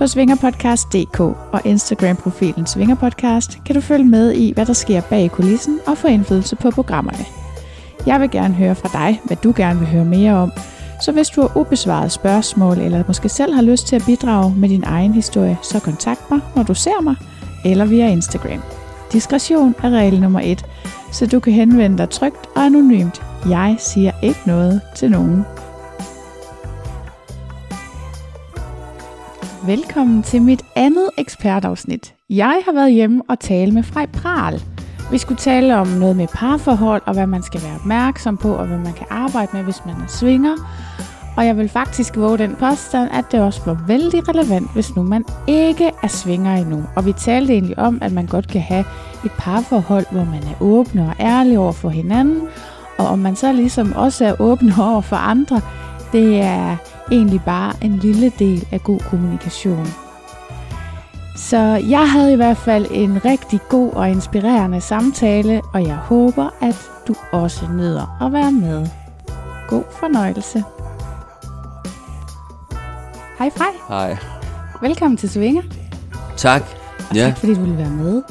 På svingerpodcast.dk og Instagram-profilen Svingerpodcast kan du følge med i, hvad der sker bag kulissen og få indflydelse på programmerne. Jeg vil gerne høre fra dig, hvad du gerne vil høre mere om, så hvis du har ubesvaret spørgsmål, eller måske selv har lyst til at bidrage med din egen historie, så kontakt mig, når du ser mig, eller via Instagram. Diskretion er regel nummer et, så du kan henvende dig trygt og anonymt. Jeg siger ikke noget til nogen. Velkommen til mit andet ekspertafsnit. Jeg har været hjemme og tale med Frej Pral. Vi skulle tale om noget med parforhold, og hvad man skal være opmærksom på, og hvad man kan arbejde med, hvis man er svinger. Og jeg vil faktisk våge den påstand, at det også var vældig relevant, hvis nu man ikke er svinger endnu. Og vi talte egentlig om, at man godt kan have et parforhold, hvor man er åben og ærlig over for hinanden, og om man så ligesom også er åben over for andre, det er egentlig bare en lille del af god kommunikation. Så jeg havde i hvert fald en rigtig god og inspirerende samtale, og jeg håber, at du også nyder at være med. God fornøjelse. Hej Frej. Hej. Velkommen til Svinger. Tak. Og ja, tak fordi du ville være med.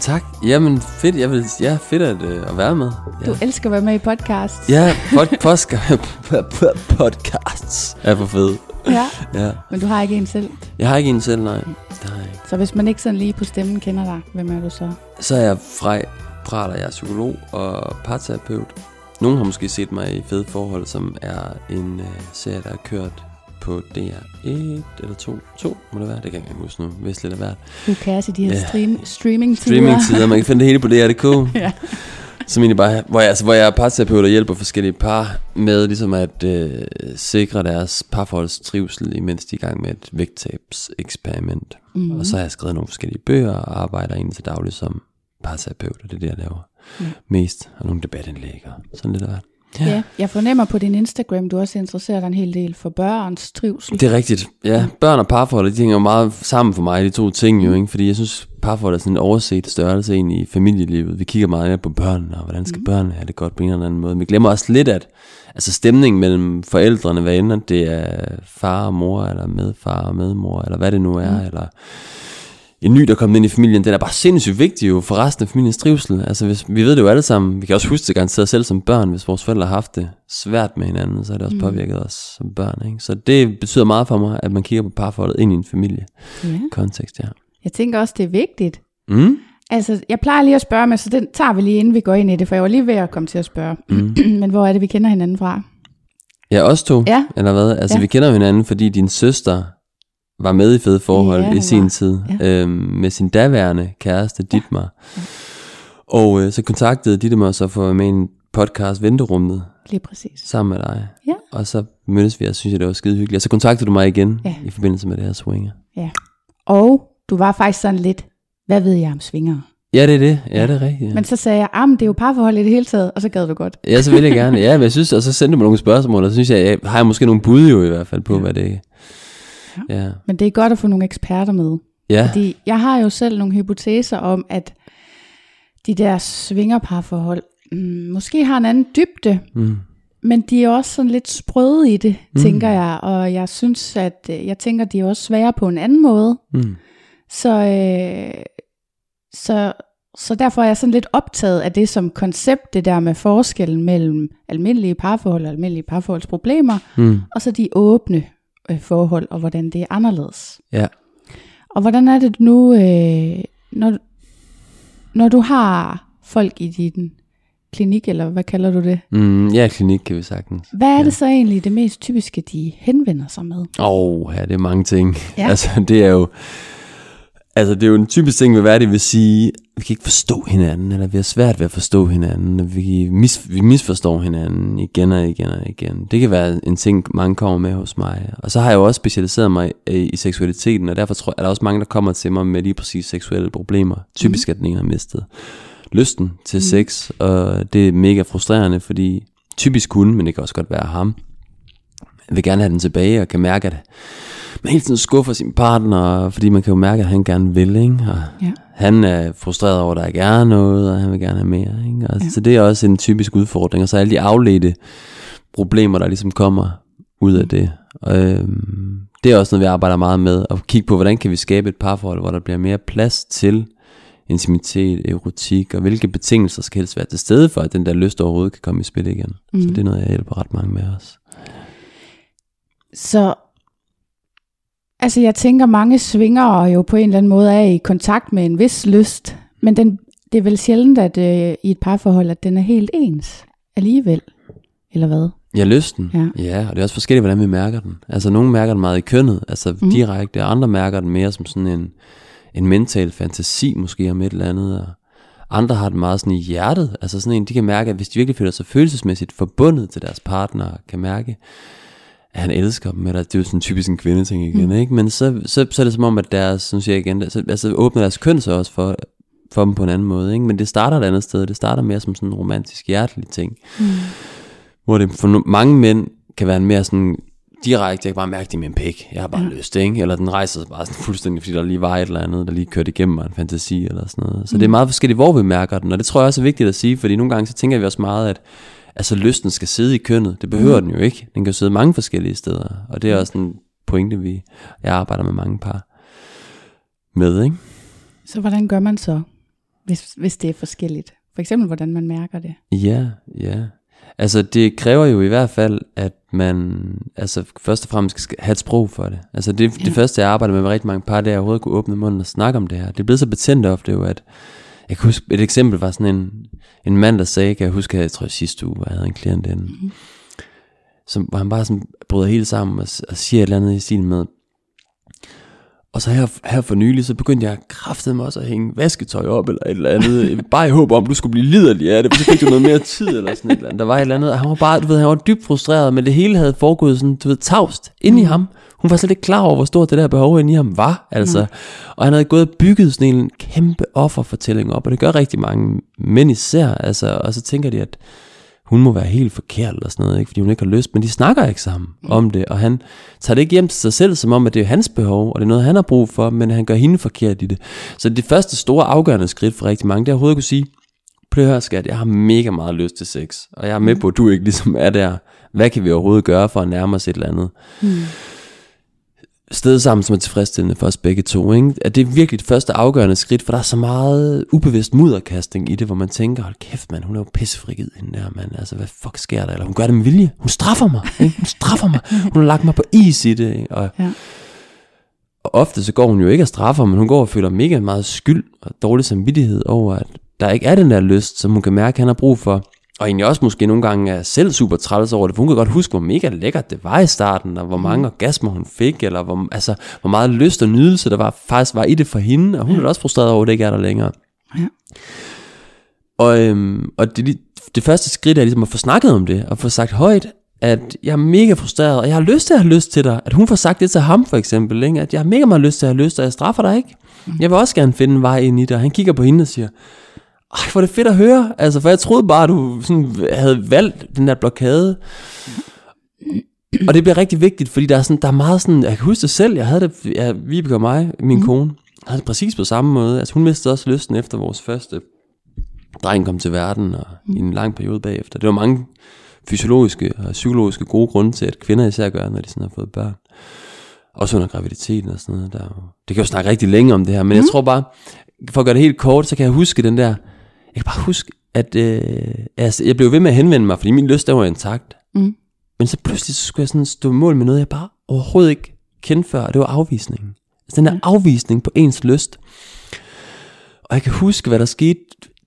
Tak. Jamen, fedt. Jeg vil, ja, fedt at, øh, at være med. Ja, Du elsker at være med i podcast. ja pod, podcast, podcasts er for fed. ja. Ja. Men du har ikke en selv. Jeg har ikke en selv, nej. Ikke. Så hvis man ikke sådan lige på stemmen kender dig, hvem er du så? Så er jeg Frej Praler, jeg er psykolog og parterapeut. Nogle har måske set mig i Fede Forhold, som er en øh, serie, der er kørt på DR1 eller 2. 2 må det være, det kan jeg ikke huske nu, hvis lidt af hvert. Du kan i de her Ja. stream, streaming streamingtider. Man kan finde det hele på DR.dk. Ja. Som egentlig bare, hvor jeg, altså, hvor jeg er parterapeut og hjælper forskellige par med ligesom at øh, sikre deres parforholds trivsel, imens de er i gang med et vægttabseksperiment. Mm. Og så har jeg skrevet nogle forskellige bøger og arbejder egentlig til daglig som parterapeut, og det er det, jeg laver Ja. mest. Og nogle debatindlæg og sådan lidt af hvert. Ja. Jeg fornemmer på din Instagram, du også interesserer dig en hel del for børns trivsel. Det er rigtigt. Ja, børn og parforhold, de hænger jo meget sammen for mig, de to ting jo, ikke? Fordi jeg synes, parforhold er sådan en overset størrelse egentlig i familielivet. Vi kigger meget mere på børnene, og hvordan skal mm. børnene have det godt på en eller anden måde. Vi glemmer også lidt, at altså stemningen mellem forældrene, hvad enten det er far og mor, eller medfar og medmor, eller hvad det nu er, mm. eller en ny, der er kommet ind i familien, den er bare sindssygt vigtig jo for resten af familiens trivsel. Altså hvis, vi ved det jo alle sammen, vi kan også huske det garanteret selv som børn, hvis vores forældre har haft det svært med hinanden, så har det også påvirket os som børn. Ikke? Så det betyder meget for mig, at man kigger på parforholdet ind i en familiekontekst. Ja. Ja. Jeg tænker også, det er vigtigt. Mm? Altså, jeg plejer lige at spørge mig, så den tager vi lige inden vi går ind i det, for jeg var lige ved at komme til at spørge. Mm. Men hvor er det, vi kender hinanden fra? Ja, os to, Ja. eller hvad? Altså Ja. vi kender hinanden, fordi din søster var med i fede forhold Ja, ja, i sin var. tid, Ja. øhm, med sin daværende kæreste, Ditmar. Og øh, så kontaktede Ditte mig så for at være med i en podcast, Venterummet, Lige præcis. sammen med dig. Ja. Og så mødtes vi, og synes jeg, det var skide hyggeligt. Og så kontaktede du mig igen Ja. i forbindelse med det her swinger. Ja. Og du var faktisk sådan lidt, hvad ved jeg om svingere? Ja, det er det. Ja, det er rigtigt. Ja. Men så sagde jeg, ah, det er jo parforhold i det hele taget, og så gad du godt. Ja, så vil jeg gerne. Ja, men jeg synes, og så sendte du mig nogle spørgsmål, og så synes jeg, jeg har jeg måske nogle bud jo i hvert fald på, Ja. ja. hvad det Ja. Men det er godt at få nogle eksperter med. Ja. Fordi jeg har jo selv nogle hypoteser om, at de der svingerparforhold mm, måske har en anden dybde, Mm. men de er også sådan lidt sprøde i det, mm. Mm. tænker jeg. Og jeg synes, at øh, jeg tænker, de er også svære på en anden måde. Mm. Så, øh, så, så derfor er jeg sådan lidt optaget af det som koncept, det der med forskellen mellem almindelige parforhold og almindelige parforholdsproblemer, Mm. og så de åbne øh, forhold, og hvordan det er anderledes. Ja. Og hvordan er det nu, øh, når, når du har folk i din klinik, eller hvad kalder du det? Mm, ja, klinik kan vi sagtens. Hvad er Ja. det så egentlig det mest typiske, de henvender sig med? Åh, oh, ja, det er mange ting. Ja. Altså, det er jo... Altså, det er jo en typisk ting hvad det vil sige, vi kan ikke forstå hinanden, eller vi har svært ved at forstå hinanden, og vi, mis, vi misforstår hinanden igen og igen og igen. Det kan være en ting, mange kommer med hos mig. Og så har jeg jo også specialiseret mig i, i seksualiteten, og derfor tror, er der også mange, der kommer til mig med lige præcis seksuelle problemer. Typisk at den ene har mistet lysten til mm. sex, og det er mega frustrerende, fordi typisk hun, men det kan også godt være ham, vil gerne have den tilbage, og kan mærke, at man hele tiden skuffer sin partner, fordi man kan jo mærke, at han gerne vil, ikke? Og Ja. han er frustreret over, at der ikke er noget, og han vil gerne have mere, ikke? Og Ja. Så det er også en typisk udfordring, og så alle de afledte problemer, der ligesom kommer ud af det. Øhm, det er også noget, vi arbejder meget med, at kigge på, hvordan kan vi skabe et parforhold, hvor der bliver mere plads til intimitet, erotik, og hvilke betingelser skal helst være til stede for, at den der lyst overhovedet kan komme i spil igen. Mm. Så Mhm. det er noget, jeg hjælper ret mange med også. Så altså jeg tænker, mange svinger jo på en eller anden måde er i kontakt med en vis lyst, men den, det er vel sjældent, at øh, i et parforhold, at den er helt ens alligevel, eller hvad? Ja, lysten. Ja. ja, og det er også forskelligt, hvordan vi mærker den. Altså, nogle mærker den meget i kønnet, altså mm. direkte, og andre mærker den mere som sådan en, en mental fantasi, måske om et eller andet, og andre har den meget sådan i hjertet, altså sådan en, de kan mærke, at hvis de virkelig føler sig følelsesmæssigt forbundet til deres partner, kan mærke, at han elsker dem, eller det er jo sådan typisk en kvindeting igen, mm. ikke? Men så, så, så er det som om, at deres, nu siger igen, så, altså åbner deres køn så også for, for dem på en anden måde, ikke? Men det starter et andet sted, det starter mere som sådan en romantisk, hjertelig ting. Mm. Hvor det for mange mænd kan være en mere sådan direkte, jeg kan bare mærke det med en pæk, jeg har bare ja. lyst, ikke? Eller den rejser sig bare sådan fuldstændig, fordi der lige var et eller andet, der lige kørte igennem mig, en fantasi eller sådan noget. Så mm. det er meget forskelligt, hvor vi mærker den, og det tror jeg også er vigtigt at sige, fordi nogle gange så tænker vi også meget, at altså lysten skal sidde i kønnet. Det behøver mm. den jo ikke. Den kan jo sidde mange forskellige steder, og det er også en pointe, vi, jeg arbejder med mange par med, ikke? Så hvordan gør man så, hvis, hvis det er forskelligt? For eksempel, hvordan man mærker det. Ja, ja. Altså det kræver jo i hvert fald, at man altså først og fremmest skal have et sprog for det. Altså det, ja. det første, jeg arbejder med med rigtig mange par, det er at overhovedet kunne åbne munden og snakke om det her. Det er blevet så betændt ofte jo, at jeg kan huske, et eksempel var sådan en, en mand, der sagde, kan jeg huske, at jeg tror sidste uge, jeg havde en klient inde, mm. som, hvor han bare sådan bryder helt sammen og, og siger et eller andet i stil med, og så her, her for nylig, så begyndte jeg kraftet mig også at hænge vasketøj op, eller et eller andet, bare i håb om, du skulle blive liderlig af det, så fik du noget mere tid, eller sådan et eller andet. Der var et eller andet, og han var bare, du ved, han var dybt frustreret, men det hele havde foregået sådan, du ved, tavst inde i ham. Hun var slet ikke klar over, hvor stort det der behov inde i ham var, altså. Og han havde gået og bygget sådan en kæmpe offerfortælling op, og det gør rigtig mange mænd især, altså, og så tænker de, at hun må være helt forkert eller sådan noget, ikke? fordi hun ikke har lyst, men de snakker ikke sammen mm. om det, og han tager det ikke hjem til sig selv, som om, at det er hans behov, og det er noget, han har brug for, men han gør hende forkert i det. Så det første store afgørende skridt for rigtig mange, det er overhovedet at kunne sige, prøv at høre skat, jeg har mega meget lyst til sex, og jeg er med på, at du ikke ligesom er der. Hvad kan vi overhovedet gøre for at nærme os et eller andet? Mm sted sammen, som er tilfredsstillende for os begge to. Ikke? At det er virkelig det første afgørende skridt, for der er så meget ubevidst mudderkasting i det, hvor man tænker, hold kæft mand, hun er jo pissefrigid, hende der mand. Altså, hvad fuck sker der? Eller hun gør det med vilje. Hun straffer mig. Ikke? Hun straffer mig. Hun har lagt mig på is i det. Ikke? Og, Ja. og ofte så går hun jo ikke og straffer, men hun går og føler mega meget skyld og dårlig samvittighed over, at der ikke er den der lyst, som hun kan mærke, han har brug for. Og egentlig også måske nogle gange er selv super træls over det, for hun kan godt huske, hvor mega lækkert det var i starten, og hvor mange orgasmer hun fik, eller hvor, altså, hvor meget lyst og nydelse der var, faktisk var i det for hende, og hun er også frustreret over, at det ikke er der længere. Ja. Og, øhm, og det, det første skridt er ligesom at få snakket om det, og få sagt højt, at jeg er mega frustreret, og jeg har lyst til at have lyst til dig. At hun får sagt det til ham for eksempel, ikke? at jeg har mega meget lyst til at have lyst, og jeg straffer dig ikke. Jeg vil også gerne finde en vej ind i det, og han kigger på hende og siger, ej, hvor er det fedt at høre, altså, for jeg troede bare, at du sådan havde valgt den der blokade. Og det bliver rigtig vigtigt, fordi der er, sådan, der er meget sådan, jeg kan huske det selv, jeg havde det, ja, Vibeke og mig, min mm. kone, havde det præcis på samme måde. Altså hun mistede også lysten efter vores første dreng kom til verden, og mm. i en lang periode bagefter. Det var mange fysiologiske og psykologiske gode grunde til, at kvinder især gør, når de sådan har fået børn. Også under graviditeten og sådan noget. Der, er det kan jo snakke rigtig længe om det her, men mm. jeg tror bare, for at gøre det helt kort, så kan jeg huske den der, jeg kan bare huske, at øh, altså, jeg blev ved med at henvende mig, fordi min lyst der var intakt. Mm. Men så pludselig så skulle jeg sådan stå mål med noget, jeg bare overhovedet ikke kendte før, og det var afvisningen. Altså den der afvisning på ens lyst. Og jeg kan huske, hvad der skete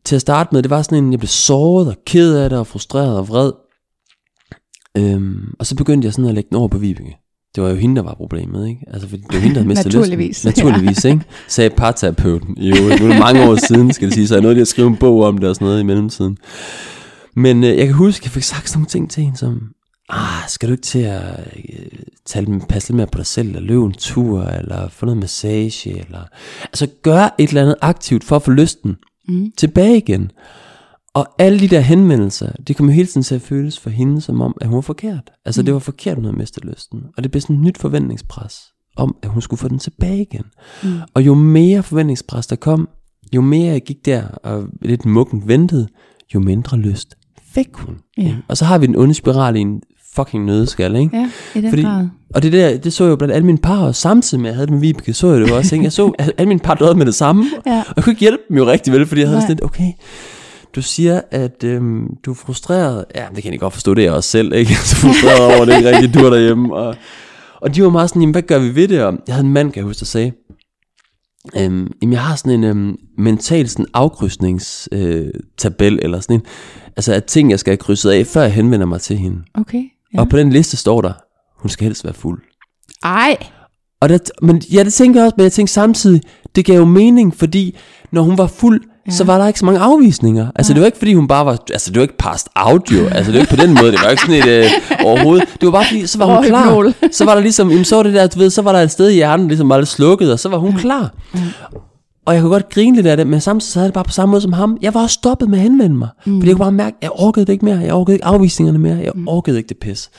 til at starte med, det var sådan en, jeg blev såret og ked af det, og frustreret og vred. Øhm, og så begyndte jeg sådan at lægge den over på Vibeke. Det var jo hende, der var problemet, ikke? Altså, fordi det var hende, der mistede Naturligvis, lysten. Naturligvis, ikke? Sagde parterapeuten. Jo, nu er det mange år siden, skal det sige, så jeg nåede lige at skrive en bog om det og sådan noget i mellemtiden. Men øh, jeg kan huske, at jeg fik sagt sådan nogle ting til hende, som, ah, skal du ikke til at øh, tale, passe lidt mere på dig selv, eller løbe en tur, eller få noget massage, eller... Altså, gør et eller andet aktivt for at få lysten Mm. tilbage igen. Og alle de der henvendelser, det kom jo hele tiden til at føles for hende, som om, at hun var forkert. Altså, mm. det var forkert, hun havde mistet lysten. Og det blev sådan et nyt forventningspres, om at hun skulle få den tilbage igen. Mm. Og jo mere forventningspres der kom, jo mere jeg gik der og lidt mukken ventede, jo mindre lyst fik hun. Ja. ikke? Og så har vi den onde spiral i en fucking nødskal, ikke? Ja, i den Fordi, grad. og det der, det så jeg jo blandt alle mine par, og samtidig med, at jeg havde det med Vibeke, så jeg det jo også, ikke? Jeg så, at alle mine par døde med det samme, Ja. og jeg kunne ikke hjælpe dem jo rigtig vel, fordi jeg havde Nej. sådan lidt, okay, du siger, at øhm, du er frustreret. Ja, det kan jeg godt forstå, det er jeg også selv, ikke? Jeg er så frustreret over, at det ikke rigtig dur derhjemme. Og, og de var meget sådan, jamen, hvad gør vi ved det? Og jeg havde en mand, kan jeg huske, der sagde, øhm, jamen, jeg har sådan en øhm, mental sådan afkrydsningstabel, øh, tabel, eller sådan en, altså at ting, jeg skal have krydset af, før jeg henvender mig til hende. Okay. Ja. Ja. Og på den liste står der, hun skal helst være fuld. Ej, Og det, men ja, det tænker jeg også, men jeg tænker samtidig, det gav jo mening, fordi når hun var fuld, ja. så var der ikke så mange afvisninger. Altså det var ikke fordi hun bare var, altså det var ikke past audio, altså det var ikke på den måde, det var ikke sådan et øh, overhovedet. Det var bare fordi, så var hun klar. Så var der ligesom, jamen, så var det der, du ved, så var der et sted i hjernen, ligesom var lidt slukket, og så var hun klar. Og jeg kunne godt grine lidt af det, men samtidig havde det bare på samme måde som ham. Jeg var også stoppet med at henvende mig. Mm. Fordi jeg kunne bare mærke, jeg orkede det ikke mere. Jeg orkede ikke afvisningerne mere. Jeg orkede ikke det pis.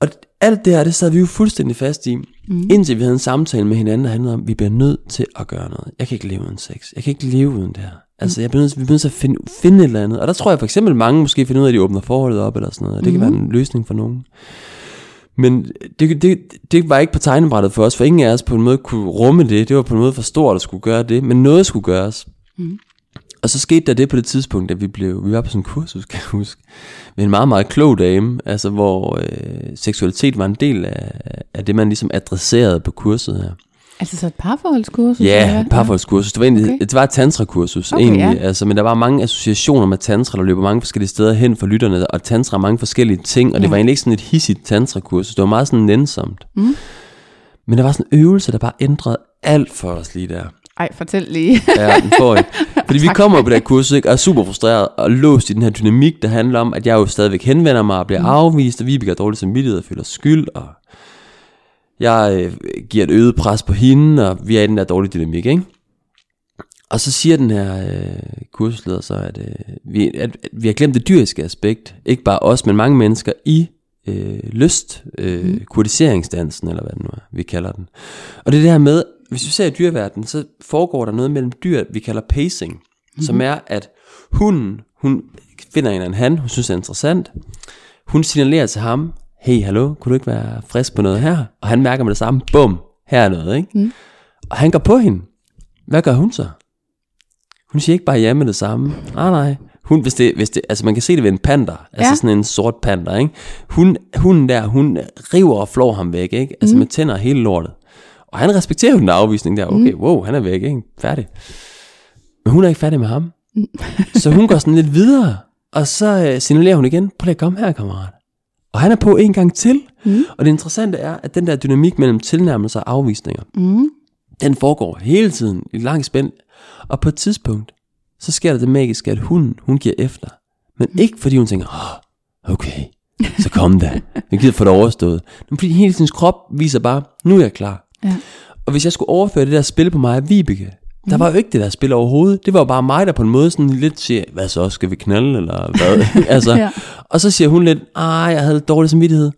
Og alt det her, det sad vi jo fuldstændig fast i, mm. indtil vi havde en samtale med hinanden, der handlede om, at vi bliver nødt til at gøre noget. Jeg kan ikke leve uden sex. Jeg kan ikke leve uden det her. Altså, jeg bliver nødt, vi bliver nødt til at finde, finde et eller andet. Og der tror jeg for eksempel, mange måske finder ud af, at de åbner forholdet op, eller sådan noget. Det kan være en løsning for nogen. Men det, det, det var ikke på tegnebrættet for os, for ingen af os på en måde kunne rumme det. Det var på en måde for stort at skulle gøre det, men noget skulle gøres. Mm. Og så skete der det på det tidspunkt, at vi blev, vi var på sådan en kursus, kan jeg huske, med en meget, meget klog dame, altså hvor øh, seksualitet var en del af, af det, man ligesom adresserede på kurset her. altså så et parforholdskursus? Ja, et parforholdskursus. Det var, egentlig, Okay. det var et tantra-kursus Okay, egentlig, ja. altså, men der var mange associationer med tantra, der løber mange forskellige steder hen for lytterne, og tantra er mange forskellige ting, og det Ja. var egentlig ikke sådan et hissigt tantra-kursus, det var meget sådan nænsomt. Mm. Men der var sådan en øvelse, der bare ændrede alt for os lige der. Ej, fortæl lige. Ja, den får I. Fordi vi kommer på det her kursus, ikke, og er super frustreret og låst i den her dynamik, der handler om, at jeg jo stadigvæk henvender mig og bliver mm. afvist, og Vibeke har dårlig samvittighed og føler skyld, og jeg øh, giver et øget pres på hende, og vi er i den der dårlige dynamik, ikke? Og så siger den her øh, kursusleder så, at, øh, vi, at, at vi har glemt det dyriske aspekt, ikke bare os, men mange mennesker i øh, lyst, øh, mm. kurtiseringsdansen, eller hvad det nu er, vi kalder den. Og det er det her med, hvis vi ser i dyreverdenen, så foregår der noget mellem dyr, vi kalder pacing, mm-hmm. som er, at hunden, hun finder en eller anden han, hun synes er interessant, hun signalerer til ham, hey, hallo, kunne du ikke være frisk på noget her? Og han mærker med det samme, bum, her er noget, ikke? Mm. Og han går på hende. Hvad gør hun så? Hun siger ikke bare ja med det samme. Nej, nej. Hun, hvis det, hvis det, altså man kan se det ved en panter, altså Ja. sådan en sort panter, ikke? Hun, hunden der, hun river og flår ham væk, ikke? Altså mm. med tænder hele lortet. Og han respekterer jo den afvisning der. Okay, wow, han er væk, ikke? Færdig. Men hun er ikke færdig med ham. så hun går sådan lidt videre, og så øh, signalerer hun igen, prøv lige at komme her, kammerat. Og han er på en gang til. Mm. Og det interessante er, at den der dynamik mellem tilnærmelser og afvisninger, Mm. den foregår hele tiden i lang spænd. Og på et tidspunkt, så sker der det magiske, at hunden, hun giver efter. Men ikke fordi hun tænker, oh, okay, så kom da. Jeg gider få det overstået. Men fordi hele sin krop viser bare, nu er jeg klar. Ja. Og hvis jeg skulle overføre det der spil på mig og Vibeke, der var jo ikke det der spil overhovedet. Det var jo bare mig, der på en måde sådan lidt siger, hvad så, skal vi knalde, eller hvad? altså, Ja. Og så siger hun lidt, ej, jeg havde dårlig samvittighed.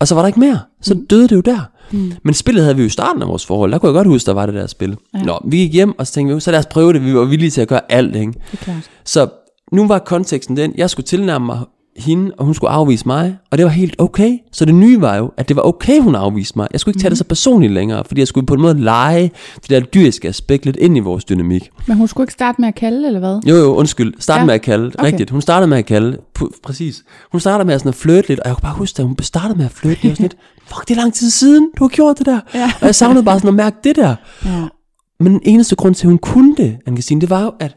Og så var der ikke mere. Så mm. døde det jo der. Mm. Men spillet havde vi jo i starten af vores forhold. Der kunne jeg godt huske, der var det der spil. Ja. Nå, vi gik hjem, og så tænkte vi, så lad os prøve det. Vi var villige til at gøre alt, ikke? Det er klart. Så nu var konteksten den, jeg skulle tilnærme mig hende, og hun skulle afvise mig, og det var helt okay. Så det nye var jo, at det var okay, hun afviste mig. Jeg skulle ikke tage det så personligt længere, fordi jeg skulle på en måde lege det der dyriske aspekt lidt ind i vores dynamik. Men hun skulle ikke starte med at kalde, eller hvad? Jo, jo, undskyld. Start Ja. med at kalde. Okay. Rigtigt. Hun startede med at kalde. Præcis. Hun startede med at, sådan at flirte lidt, og jeg kunne bare huske, at hun startede med at flirte. Sådan lidt, fuck, det er lang tid siden, du har gjort det der. Ja. Og jeg savnede bare sådan at mærke det der. Ja. Men den eneste grund til, at hun kunne det, Anne det var jo, at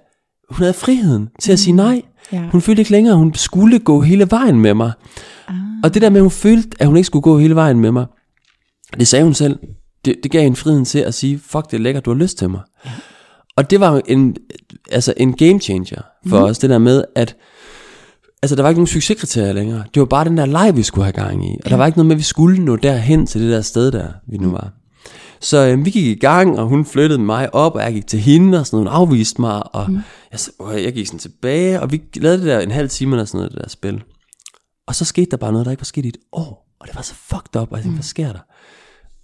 hun havde friheden til at sige nej. Ja. Hun følte ikke længere, at hun skulle gå hele vejen med mig. Ah. Og det der med, at hun følte, at hun ikke skulle gå hele vejen med mig, det sagde hun selv. Det, det gav hende friheden til at sige, fuck det er lækkert, du har lyst til mig. Ja. Og det var en, altså en game changer for mm. os, det der med, at altså, der var ikke nogen succeskriterier længere. Det var bare den der leg, vi skulle have gang i. Og ja. der var ikke noget med, at vi skulle nå derhen til det der sted der, vi nu var. Så øh, vi gik i gang, og hun flyttede mig op, og jeg gik til hende, og sådan noget, hun afviste mig, og mm. Jeg, jeg gik sådan tilbage, og vi lavede det der en halv time eller sådan noget, det der spil. Og så skete der bare noget, der ikke var sket i et år, og det var så fucked up, og jeg tænkte, mm. hvad sker der?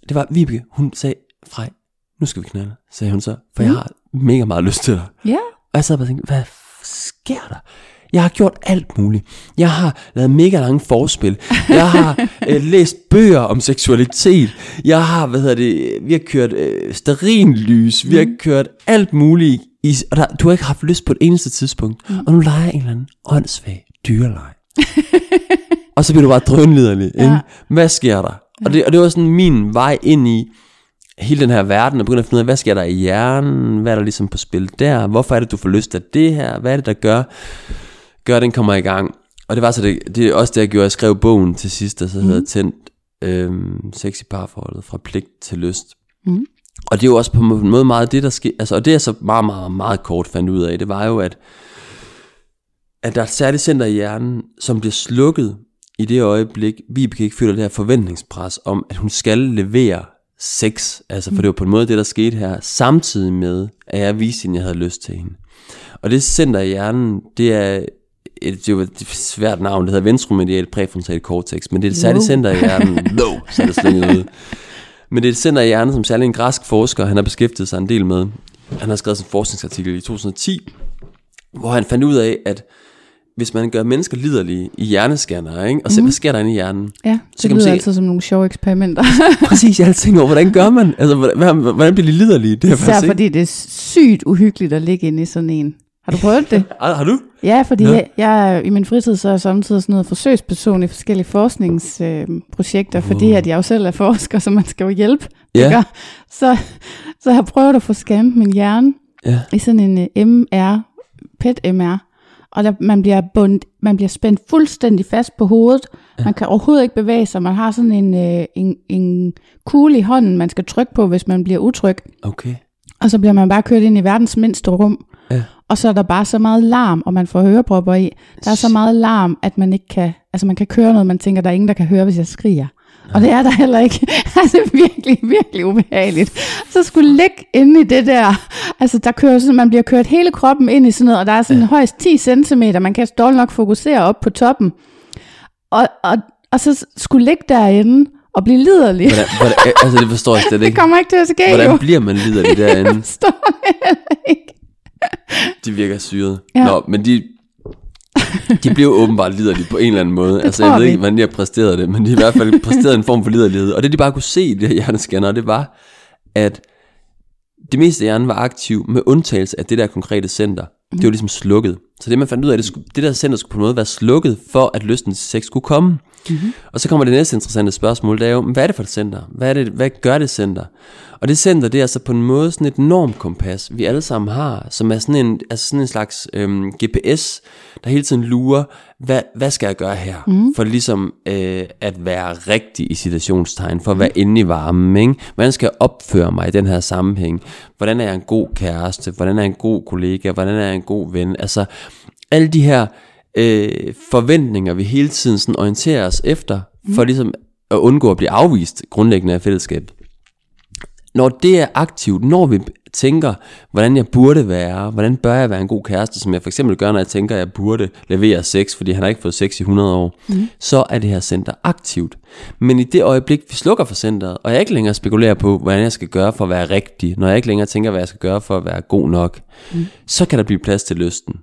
Det var Vibeke, hun sagde, Frej, nu skal vi knalde, sagde hun så, for mm. jeg har mega meget lyst til dig. Ja. Og jeg sad bare og tænkte, hvad sker der? Jeg har gjort alt muligt. Jeg har lavet mega lange forspil. Jeg har øh, læst bøger om seksualitet. Jeg har, hvad hedder det, vi har kørt øh, sterinlys. Vi har mm. kørt alt muligt. I, og der, du har ikke haft lyst på et eneste tidspunkt. Mm. Og nu leger jeg en eller anden åndssvag dyrelej. og så bliver du bare drønliderlig. Ja. Ikke? Hvad sker der? Og det, og det var sådan min vej ind i, hele den her verden og begynder at finde ud af, hvad sker der i hjernen, hvad er der ligesom på spil der, hvorfor er det, du får lyst til det her, hvad er det, der gør, gør, at den kommer i gang. Og det var så det, det er også det, jeg gjorde, jeg skrev bogen til sidst, der så hedder mm. Tændt øhm, Sexy Parforholdet fra pligt til lyst. Mm. Og det er jo også på en måde meget det, der sker, altså, og det jeg så meget, meget, meget kort fandt ud af, det var jo, at, at der er et særligt center i hjernen, som bliver slukket i det øjeblik, Vibeke ikke føler det her forventningspres om, at hun skal levere sex. Altså, for det var på en måde det, der skete her, samtidig med, at jeg viste hende, jeg havde lyst til hende. Og det center i hjernen, det er et, det er et svært navn, det hedder ventromedial præfrontal cortex, men det er et særligt center i hjernen, no, så er det slænget ud. Men det er et center i hjernen, som særlig en græsk forsker, han har beskæftiget sig en del med. Han har skrevet en forskningsartikel i 2010, hvor han fandt ud af, at hvis man gør mennesker liderlige i hjernescanner, ikke? og ser, mm. hvad sker der inde i hjernen. Ja, det så kan lyder man se, altså som nogle sjove eksperimenter. præcis, jeg tænker over, hvordan gør man? Altså, hvordan, hvordan bliver de liderlige? Det er Især fordi det er sygt uhyggeligt at ligge inde i sådan en. Har du prøvet det? har du? Ja, fordi ja. Jeg, jeg, i min fritid så er jeg samtidig sådan noget forsøgsperson i forskellige forskningsprojekter, øh, fordi at jeg jo selv er forsker, så man skal jo hjælpe. Ja. Så, så jeg har prøvet at få scannet min hjerne ja. i sådan en uh, øh, MR, PET-MR, og der, man, bliver bund, man bliver spændt fuldstændig fast på hovedet. Ja. Man kan overhovedet ikke bevæge sig. Man har sådan en, øh, en, en kugle i hånden, man skal trykke på, hvis man bliver utryg. Okay. Og så bliver man bare kørt ind i verdens mindste rum. Ja. Og så er der bare så meget larm, og man får hørepropper i. Der er så meget larm, at man ikke kan, altså man kan køre noget, man tænker, der er ingen, der kan høre, hvis jeg skriger. Og det er der heller ikke. altså virkelig, virkelig ubehageligt. Så skulle ligge inde i det der, altså der kører sådan, man bliver kørt hele kroppen ind i sådan noget, og der er sådan ja. højst 10 cm, man kan dårligt nok fokusere op på toppen. Og, og, og så skulle ligge derinde, og blive liderlig. Hvordan, hvordan, altså det forstår jeg slet ikke. det kommer ikke til at ske Hvordan jo. bliver man liderlig derinde? Jeg forstår det heller ikke. De virker syret. Ja. Nå, men de, de blev åbenbart liderlige på en eller anden måde. Det altså, jeg ved ikke, hvordan de har præsteret det, men de har i hvert fald præsteret en form for liderlighed. Og det, de bare kunne se i det her hjernescanner, det var, at det meste af hjernen var aktiv, med undtagelse af det der konkrete center. Mm. Det var ligesom slukket. Så det, man fandt ud af, det, skulle, det der center skulle på en måde være slukket, for at lysten til sex skulle komme. Mm-hmm. Og så kommer det næste interessante spørgsmål, det er jo, hvad er det for et center? Hvad, er det, hvad gør det center? Og det center, det er altså på en måde sådan et normkompas, vi alle sammen har, som er sådan en, altså sådan en slags øhm, GPS, der hele tiden lurer, hvad, hvad skal jeg gøre her? Mm. For ligesom øh, at være rigtig i situationstegn, for at være inde i varmen. Ikke? Hvordan skal jeg opføre mig i den her sammenhæng? Hvordan er jeg en god kæreste? Hvordan er jeg en god kollega? Hvordan er jeg en god ven? Altså alle de her øh, forventninger, vi hele tiden sådan orienterer os efter, mm. for ligesom at undgå at blive afvist grundlæggende af fællesskabet. Når det er aktivt, når vi tænker, hvordan jeg burde være, hvordan bør jeg være en god kæreste, som jeg for eksempel gør, når jeg tænker, at jeg burde levere sex, fordi han har ikke fået sex i 100 år, mm. så er det her center aktivt. Men i det øjeblik, vi slukker for centret, og jeg ikke længere spekulerer på, hvordan jeg skal gøre for at være rigtig, når jeg ikke længere tænker, hvad jeg skal gøre for at være god nok, mm. så kan der blive plads til lysten.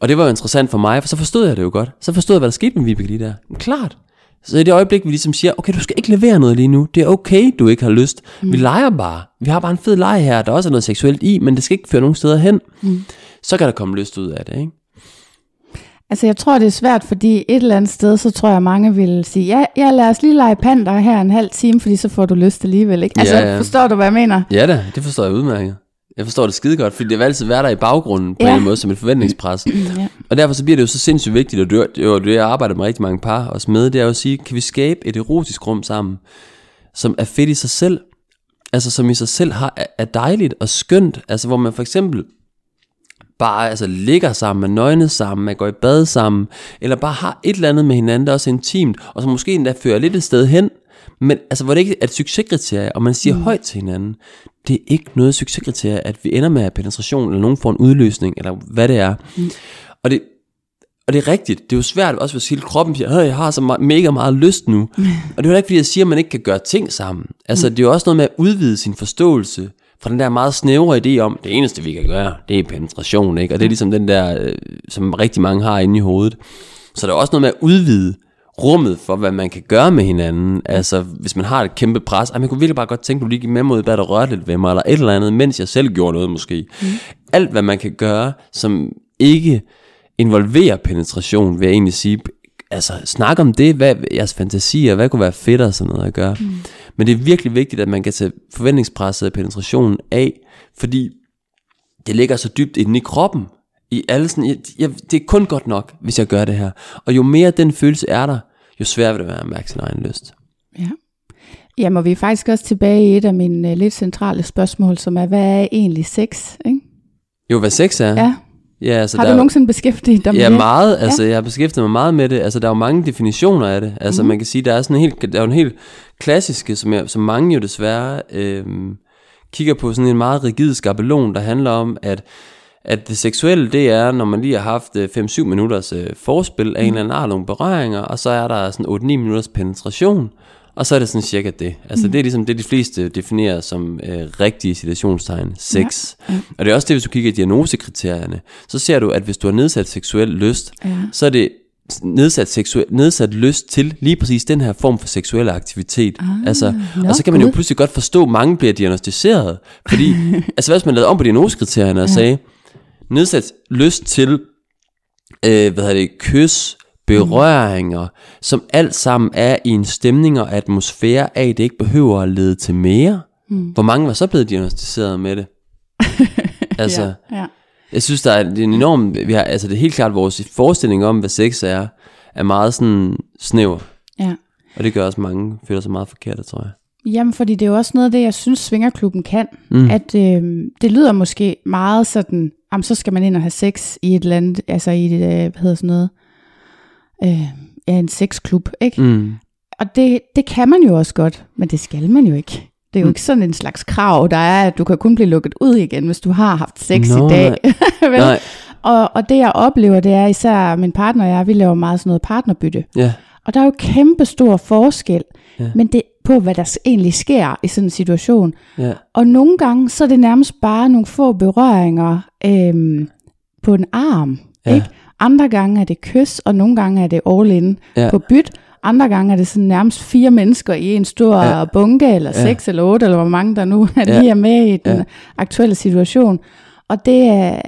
Og det var jo interessant for mig, for så forstod jeg det jo godt. Så forstod jeg, hvad der skete med Vibeke lige der. Men klart. Så i det øjeblik, vi ligesom siger, okay, du skal ikke levere noget lige nu. Det er okay, du ikke har lyst. Mm. Vi leger bare. Vi har bare en fed leg her, der også er noget seksuelt i, men det skal ikke føre nogen steder hen. Mm. Så kan der komme lyst ud af det, ikke? Altså jeg tror det er svært, fordi et eller andet sted, så tror jeg mange vil sige, ja, ja lad os lige lege panter her en halv time, fordi så får du lyst alligevel, ikke? Altså ja, ja. forstår du, hvad jeg mener? Ja da, det forstår jeg udmærket. Jeg forstår det skide godt, fordi det vil altid være der i baggrunden på ja. en eller anden måde som et forventningspres. Ja. Og derfor så bliver det jo så sindssygt vigtigt, og det er jo det, jeg arbejder med rigtig mange par også med, det er jo at sige, kan vi skabe et erotisk rum sammen, som er fedt i sig selv, altså som i sig selv har, er- dejligt og skønt, altså hvor man for eksempel bare altså ligger sammen, er nøgne sammen, man går i bad sammen, eller bare har et eller andet med hinanden, der også er intimt, og som måske endda fører lidt et sted hen, men altså hvor det ikke er et succeskriterie, og man siger mm. højt til hinanden, det er ikke noget succeskriterie, at vi ender med at penetration, eller nogen får en udløsning, eller hvad det er. Mm. Og det, og det er rigtigt, det er jo svært også, hvis hele kroppen siger, "Hey, jeg har så me- mega meget lyst nu. og det er jo ikke, fordi jeg siger, at man ikke kan gøre ting sammen. Altså, det er jo også noget med at udvide sin forståelse fra den der meget snævre idé om, det eneste vi kan gøre, det er penetration, ikke? Og det er ligesom den der, øh, som rigtig mange har inde i hovedet. Så der er også noget med at udvide rummet for, hvad man kan gøre med hinanden. Altså, hvis man har et kæmpe pres, ej, man kunne virkelig bare godt tænke, at du lige gik med mod, hvad der rørte lidt ved mig, eller et eller andet, mens jeg selv gjorde noget måske. Mm. Alt, hvad man kan gøre, som ikke involverer penetration, vil jeg egentlig sige. Altså, snak om det, hvad jeres fantasier, hvad kunne være fedt og sådan noget at gøre. Mm. Men det er virkelig vigtigt, at man kan tage forventningspresset af penetrationen af, fordi det ligger så dybt inde i kroppen. I alle sådan, jeg, jeg, det er kun godt nok, hvis jeg gør det her. Og jo mere den følelse er der, jo sværere vil det være at mærke sin egen lyst. Ja. Jamen, vi er faktisk også tilbage i et af mine uh, lidt centrale spørgsmål, som er, hvad er egentlig sex? Ikke? Jo, hvad sex er. Ja. ja altså, Har der du er jo- nogensinde beskæftiget dig med Ja, det? meget. Altså, jeg har beskæftiget mig meget med det. Altså, der er jo mange definitioner af det. Altså, mm. man kan sige, der er sådan en helt, der er en helt klassiske, som, jeg, som mange jo desværre øhm, kigger på, sådan en meget rigid skabelon, der handler om, at at det seksuelle, det er, når man lige har haft øh, 5-7 minutters øh, forspil af en eller anden art, nogle berøringer, og så er der sådan 8-9 minutters penetration, og så er det sådan cirka det. Altså mm. det er ligesom det, de fleste definerer som øh, rigtige situationstegn, sex. Ja. Ja. Og det er også det, hvis du kigger i diagnosekriterierne, så ser du, at hvis du har nedsat seksuel lyst, Ja. så er det nedsat, seksuel, nedsat lyst til lige præcis den her form for seksuel aktivitet. Ah, altså, og så kan man jo pludselig godt forstå, at mange bliver diagnostiseret. Fordi, altså hvad hvis man lavede om på diagnosekriterierne og sagde, nedsat lyst til, øh, hvad hedder det, kys, berøringer, mm. som alt sammen er i en stemning og atmosfære af, at det ikke behøver at lede til mere. Mm. Hvor mange var så blevet diagnostiseret med det? altså, Ja, ja. jeg synes, der er en enorm, vi har, altså det er helt klart vores forestilling om, hvad sex er, er meget sådan snæver. ja. Og det gør også mange føler sig meget forkerte, tror jeg. Jamen, fordi det er jo også noget af det, jeg synes, Svingerklubben kan. Mm. At øh, det lyder måske meget sådan, jamen, så skal man ind og have sex i et eller andet, altså i et, øh, hvad hedder sådan noget, øh, ja, en sexklub, ikke? Mm. Og det, det kan man jo også godt, men det skal man jo ikke. Det er jo ikke sådan en slags krav, der er, at du kan kun blive lukket ud igen, hvis du har haft sex Nå, i dag. Vel? Nej, Og, og det jeg oplever, det er især min partner og jeg, vi laver meget sådan noget partnerbytte. ja, Og der er jo kæmpe stor forskel, ja. men det på, hvad der egentlig sker i sådan en situation. ja, Og nogle gange, så er det nærmest bare nogle få berøringer øhm, på en arm. Ja. Ikke? Andre gange er det kys, og nogle gange er det all in Ja. på byt. Andre gange er det sådan nærmest fire mennesker i en stor Ja. bunke, eller Ja. seks eller otte, eller hvor mange der nu er Ja. lige er med i den Ja. aktuelle situation. Og det er,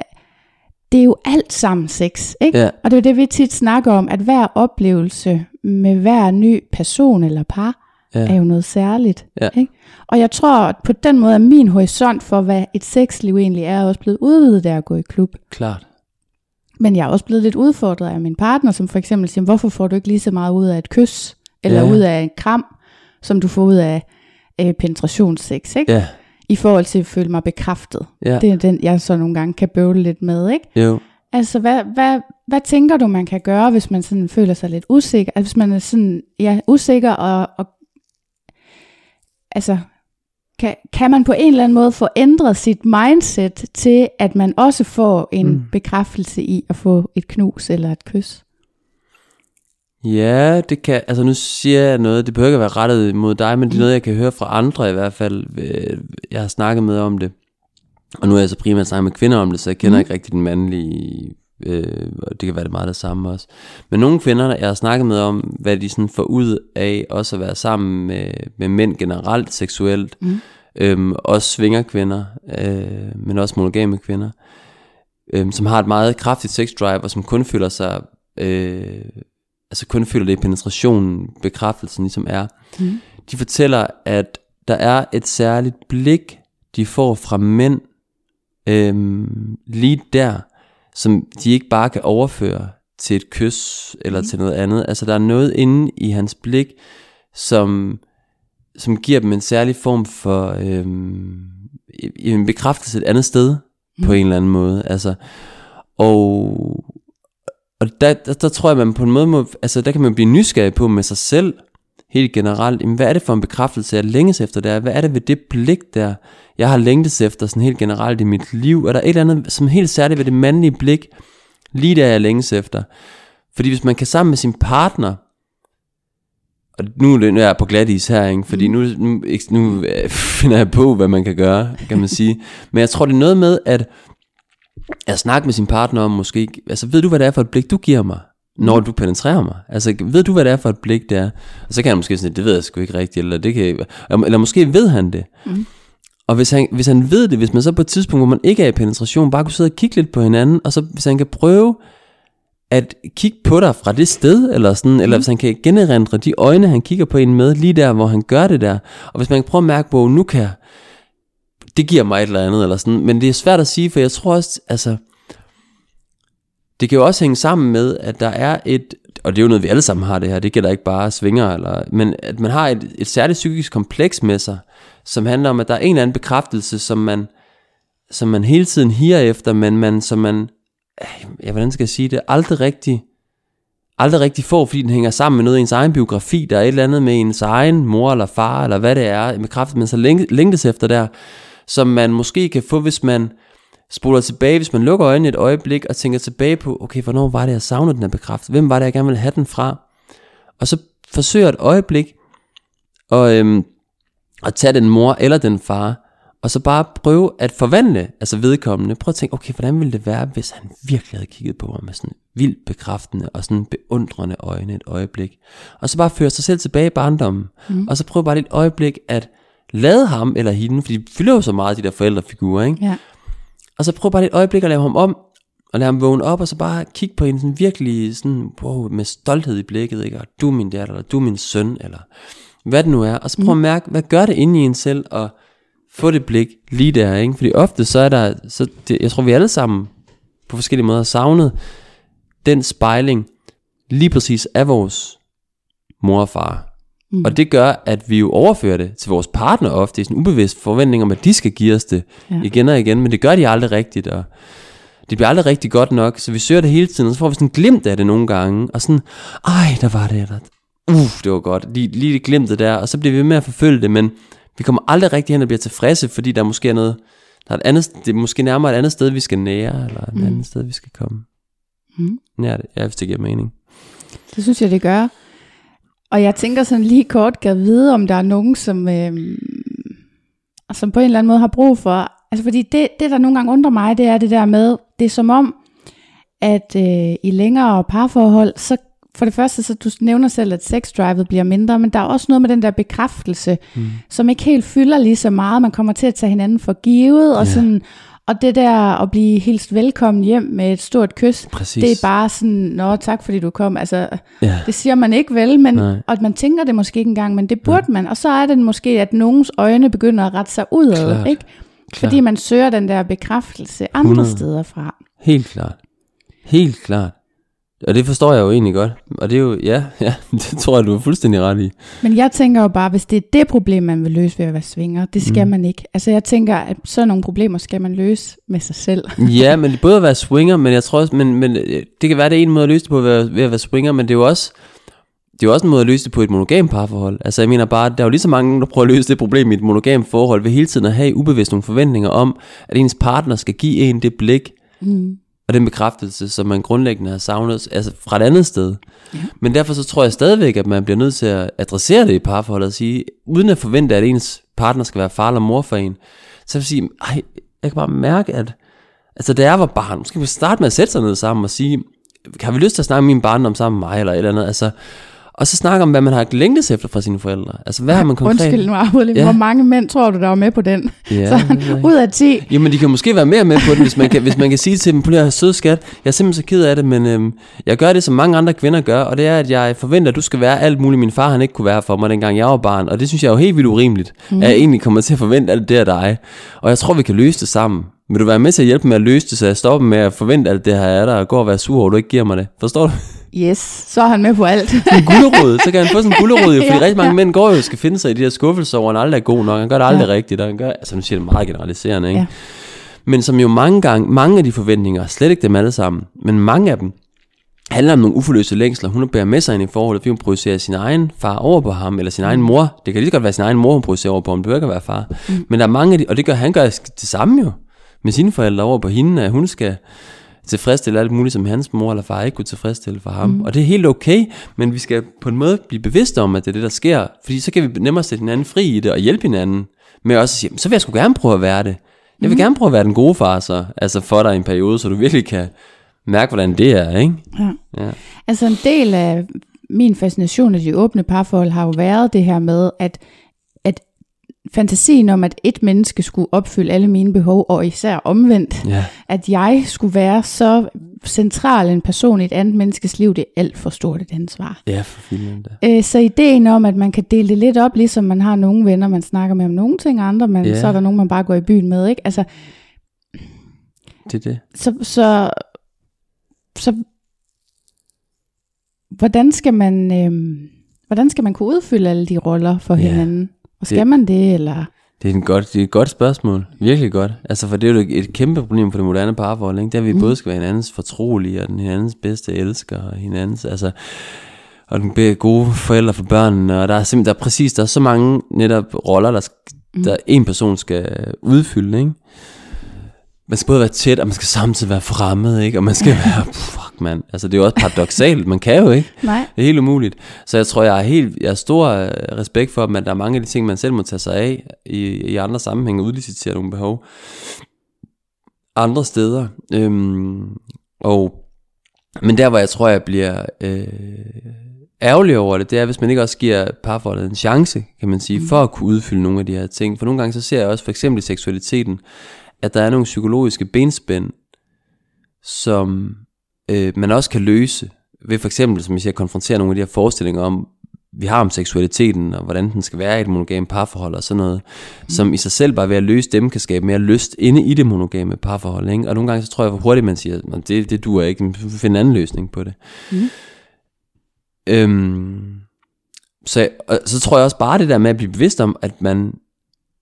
det er jo alt sammen sex, ikke? Ja. Og det er det, vi tit snakker om, at hver oplevelse med hver ny person eller par, Ja. er jo noget særligt. Ja. Ikke? Og jeg tror, at på den måde er min horisont for, hvad et sexliv egentlig er, også blevet udvidet af at gå i klub. klart. Men jeg er også blevet lidt udfordret af min partner, som for eksempel siger, hvorfor får du ikke lige så meget ud af et kys, eller Ja. ud af en kram, som du får ud af øh, penetrationssex, ikke? Ja, I forhold til at føle mig bekræftet. ja, Det er den, jeg så nogle gange kan bøvle lidt med, ikke? jo. Altså, hvad, hvad, hvad tænker du, man kan gøre, hvis man sådan føler sig lidt usikker? Altså, hvis man er sådan, ja, usikker, og, og altså, kan, kan man på en eller anden måde få ændret sit mindset til, at man også får en Mm. mm. bekræftelse i at få et knus eller et kys? Ja, det kan, altså nu siger jeg noget, det behøver ikke at være rettet mod dig, men det er noget, jeg kan høre fra andre i hvert fald. Øh, Jeg har snakket med om det, og nu er jeg så primært snakket med kvinder om det, så jeg kender mm. ikke rigtig den mandlige, øh, og det kan være det meget det samme også. Men nogle kvinder, jeg har snakket med om, hvad de sådan får ud af også at være sammen med, med mænd generelt seksuelt, mm. øhm, også svingerkvinder, øh, men også monogame kvinder, øhm, som har et meget kraftigt sexdrive, og som kun føler sig... Øh, altså kun føler det i penetrationen, bekræftelsen ligesom er. Mm. De fortæller, at der er et særligt blik, de får fra mænd, øhm, lige der, som de ikke bare kan overføre til et kys eller mm. til noget andet. Altså der er noget inde i hans blik, som, som giver dem en særlig form for øhm, en bekræftelse et andet sted mm. på en eller anden måde. Altså, og og der, der, der tror jeg, man på en måde må, altså der kan man blive nysgerrig på med sig selv, helt generelt, jamen, hvad er det for en bekræftelse, jeg længes efter der? Hvad er det ved det blik der, jeg har længtes efter sådan helt generelt i mit liv? Er der et eller andet som helt særligt ved det mandlige blik, lige der jeg længes efter? Fordi hvis man kan sammen med sin partner, og nu er jeg på glat is her, ikke? fordi nu, nu, nu øh, finder jeg på, hvad man kan gøre, kan man sige. Men jeg tror, det er noget med, at at snakke med sin partner om måske, altså ved du, hvad det er for et blik, du giver mig? når du penetrerer mig. Altså, ved du, hvad det er for et blik, det er? Og så kan han måske sige, det ved jeg sgu ikke rigtigt, eller, det kan, eller måske ved han det. Mm. Og hvis han, hvis han ved det, hvis man så på et tidspunkt, hvor man ikke er i penetration, bare kunne sidde og kigge lidt på hinanden, og så hvis han kan prøve at kigge på dig fra det sted, eller sådan, mm. eller hvis han kan generendre de øjne, han kigger på en med, lige der, hvor han gør det der. Og hvis man kan prøve at mærke på, nu kan jeg, det giver mig et eller andet, eller sådan. Men det er svært at sige, for jeg tror også, altså, det kan jo også hænge sammen med, at der er et, og det er jo noget, vi alle sammen har det her, det gælder ikke bare svinger, eller, men at man har et, et særligt psykisk kompleks med sig, som handler om, at der er en eller anden bekræftelse, som man, som man hele tiden higer efter, men man, som man, øh, ja, hvordan skal jeg sige det, aldrig rigtig, aldrig rigtig får, fordi den hænger sammen med noget i ens egen biografi, der er et eller andet med ens egen mor eller far, eller hvad det er, med kraft, man så længtes efter der, som man måske kan få, hvis man spoler tilbage, hvis man lukker øjnene et øjeblik og tænker tilbage på, okay, hvornår var det, jeg savnede den her bekræftelse? Hvem var det, jeg gerne ville have den fra? Og så forsøger et øjeblik og, øhm, at tage den mor eller den far, og så bare prøve at forvandle, altså vedkommende. Prøv at tænke, okay, hvordan ville det være, hvis han virkelig havde kigget på mig med sådan vildt bekræftende og sådan beundrende øjne et øjeblik. Og så bare føre sig selv tilbage i barndommen. Mm. Og så prøv bare et øjeblik at lade ham eller hende, fordi de fylder jo så meget de der forældrefigurer, ikke? Ja. Og så prøv bare et øjeblik at lave ham om, og lade ham vågne op, og så bare kigge på en sådan virkelig sådan, wow, med stolthed i blikket, ikke? Og du er min datter, eller du er min søn, eller hvad det nu er. Og så prøv at mm. mærke, hvad gør det inde i en selv, og få det blik lige der, ikke? Fordi ofte så er der, så det, jeg tror vi alle sammen på forskellige måder har savnet den spejling lige præcis af vores mor og far. Mm. Og det gør, at vi jo overfører det til vores partner ofte, i sådan en ubevidst forventning om, at de skal give os det ja. igen og igen, men det gør de aldrig rigtigt, og det bliver aldrig rigtig godt nok, så vi søger det hele tiden, og så får vi sådan glimt af det nogle gange, og sådan, ej, der var det, eller, uh, det var godt, lige, lige det glimtet der, og så bliver vi med at forfølge det, men vi kommer aldrig rigtig hen og bliver tilfredse, fordi der måske er noget, der er et andet, det er måske nærmere et andet sted, vi skal nære, eller et mm. andet sted, vi skal komme. Mm. Ja, det, ja, hvis det giver mening. Det synes jeg, det gør. Og jeg tænker sådan lige kort, kan vide, om der er nogen, som, øh, som på en eller anden måde har brug for. Altså fordi det, det, der nogle gange undrer mig, det er det der med, det er som om, at øh, i længere parforhold, så for det første, så du nævner selv, at sexdrivet bliver mindre, men der er også noget med den der bekræftelse, mm. som ikke helt fylder lige så meget. Man kommer til at tage hinanden for givet, og yeah. sådan, og det der at blive helt velkommen hjem med et stort kys, Præcis. det er bare sådan, nå tak fordi du kom. Altså, ja. det siger man ikke vel, men, og man tænker det måske ikke engang, men det burde ja. man. Og så er det måske, at nogens øjne begynder at rette sig udad, Klart. ikke? Klart. Fordi man søger den der bekræftelse andre 100. steder fra. Helt klart. Helt klart. Og det forstår jeg jo egentlig godt. Og det er jo, ja, ja, det tror jeg, du er fuldstændig ret i. Men jeg tænker jo bare, hvis det er det problem, man vil løse ved at være svinger, det skal mm. man ikke. Altså jeg tænker, at sådan nogle problemer skal man løse med sig selv. ja, men både at være swinger, men jeg tror også, men, men øh, det kan være, det er en måde at løse det på ved, ved at være swinger, men det er jo også, det er jo også en måde at løse det på et monogam parforhold. Altså jeg mener bare, der er jo lige så mange, der prøver at løse det problem i et monogam forhold, ved hele tiden at have ubevidst nogle forventninger om, at ens partner skal give en det blik, mm og den bekræftelse, som man grundlæggende har savnet altså fra et andet sted. Ja. Men derfor så tror jeg stadigvæk, at man bliver nødt til at adressere det i parforholdet og sige, uden at forvente, at ens partner skal være far eller mor for en, så vil sige, ej, jeg kan bare mærke, at altså, da jeg var barn, måske vi starte med at sætte sig ned sammen og sige, har vi lyst til at snakke med min barndom sammen med mig, eller et eller andet, altså, og så snakke om, hvad man har længtes efter fra sine forældre. Altså, hvad har man konkret? Undskyld nu, Arvudli. Ja. Hvor mange mænd tror du, der var med på den? Ja, så, ud af 10. Jamen, de kan måske være mere med på den, hvis man kan, hvis man kan sige til dem, på her søde skat, jeg er simpelthen så ked af det, men øhm, jeg gør det, som mange andre kvinder gør, og det er, at jeg forventer, at du skal være alt muligt, min far han ikke kunne være for mig, dengang jeg var barn. Og det synes jeg er jo helt vildt urimeligt, mm. at jeg egentlig kommer til at forvente alt det af dig. Og jeg tror, vi kan løse det sammen. Vil du være med til at hjælpe med at løse det, så jeg stopper med at forvente alt det her er der, og går og være sur over, at du ikke giver mig det? Forstår du? Yes, så er han med på alt. En gullerod, så kan han få sådan en gullerod, jo, fordi Ja. rigtig mange mænd går jo og skal finde sig i de her skuffelser at han aldrig er god nok. Han gør det aldrig Ja. rigtigt, og han gør, altså nu siger det meget generaliserende, ikke? Ja. Men som jo mange gange, mange af de forventninger, slet ikke dem alle sammen, men mange af dem, handler om nogle uforløste længsler, hun bærer med sig ind i forholdet, fordi hun projicerer sin egen far over på ham, eller sin egen mor. Det kan lige så godt være sin egen mor, hun projicerer over på ham, det behøver ikke at være far. Mm. Men der er mange af de, og det gør han gør det samme jo, med sine forældre over på hende, at hun skal tilfredsstille alt muligt, som hans mor eller far ikke kunne tilfredsstille for ham. Mm. Og det er helt okay, men vi skal på en måde blive bevidste om, at det er det, der sker, fordi så kan vi nemmere sætte hinanden fri i det, og hjælpe hinanden med også at sige, så vil jeg sgu gerne prøve at være det. Jeg vil mm. gerne prøve at være den gode far, så, altså for dig i en periode, så du virkelig kan mærke, hvordan det er, ikke? Ja. Ja. Altså en del af min fascination af de åbne parforhold har jo været det her med, at, at fantasien om, at et menneske skulle opfylde alle mine behov, og især omvendt, Ja. at jeg skulle være så central en person i et andet menneskes liv, det er alt for stort et ansvar. Ja, for filmen da. Øh, Så ideen om, at man kan dele det lidt op, ligesom man har nogle venner, man snakker med om nogle ting, andre, men Ja. så er der nogen, man bare går i byen med, ikke? Altså, Det er det. så, så, så hvordan skal man øhm, hvordan skal man kunne udfylde alle de roller for Ja, hinanden? Og skal det- man det, eller? Det er, en godt, det er et godt spørgsmål. Virkelig godt. Altså, for det er jo et kæmpe problem for det moderne parforhold, ikke? Det er, at vi mm. både skal være hinandens fortrolige, og den hinandens bedste elsker, og hinandens, altså, og den gode forældre for børnene, og der er simpelthen, der er præcis, der er så mange netop roller, der, sk- der en person skal udfylde, ikke? Man skal både være tæt, og man skal samtidig være fremmed, ikke? Og man skal være, fuck mand, altså det er jo også paradoxalt, man kan jo ikke. Nej. Det er helt umuligt. Så jeg tror, jeg har, helt, jeg har stor øh, respekt for, at der er mange af de ting, man selv må tage sig af i, i andre sammenhænge, udlicitere nogle behov andre steder. Øhm, og, men der, hvor jeg tror, jeg bliver øh, ærgerlig over det, det er, hvis man ikke også giver parforholdet en chance, kan man sige, for at kunne udfylde nogle af de her ting. For nogle gange så ser jeg også, for eksempel i seksualiteten, at der er nogle psykologiske benspænd, som øh, man også kan løse ved for eksempel, som jeg siger, at konfrontere nogle af de her forestillinger om, vi har om seksualiteten, og hvordan den skal være i et monogame parforhold og sådan noget, mm. som i sig selv bare ved at løse dem, kan skabe mere lyst inde i det monogame parforhold. Ikke? Og nogle gange så tror jeg for hurtigt, man siger, "Nå, det, det duer ikke, vi får finde en anden løsning på det. Mm. Øhm, så, og så tror jeg også bare det der med at blive bevidst om, at man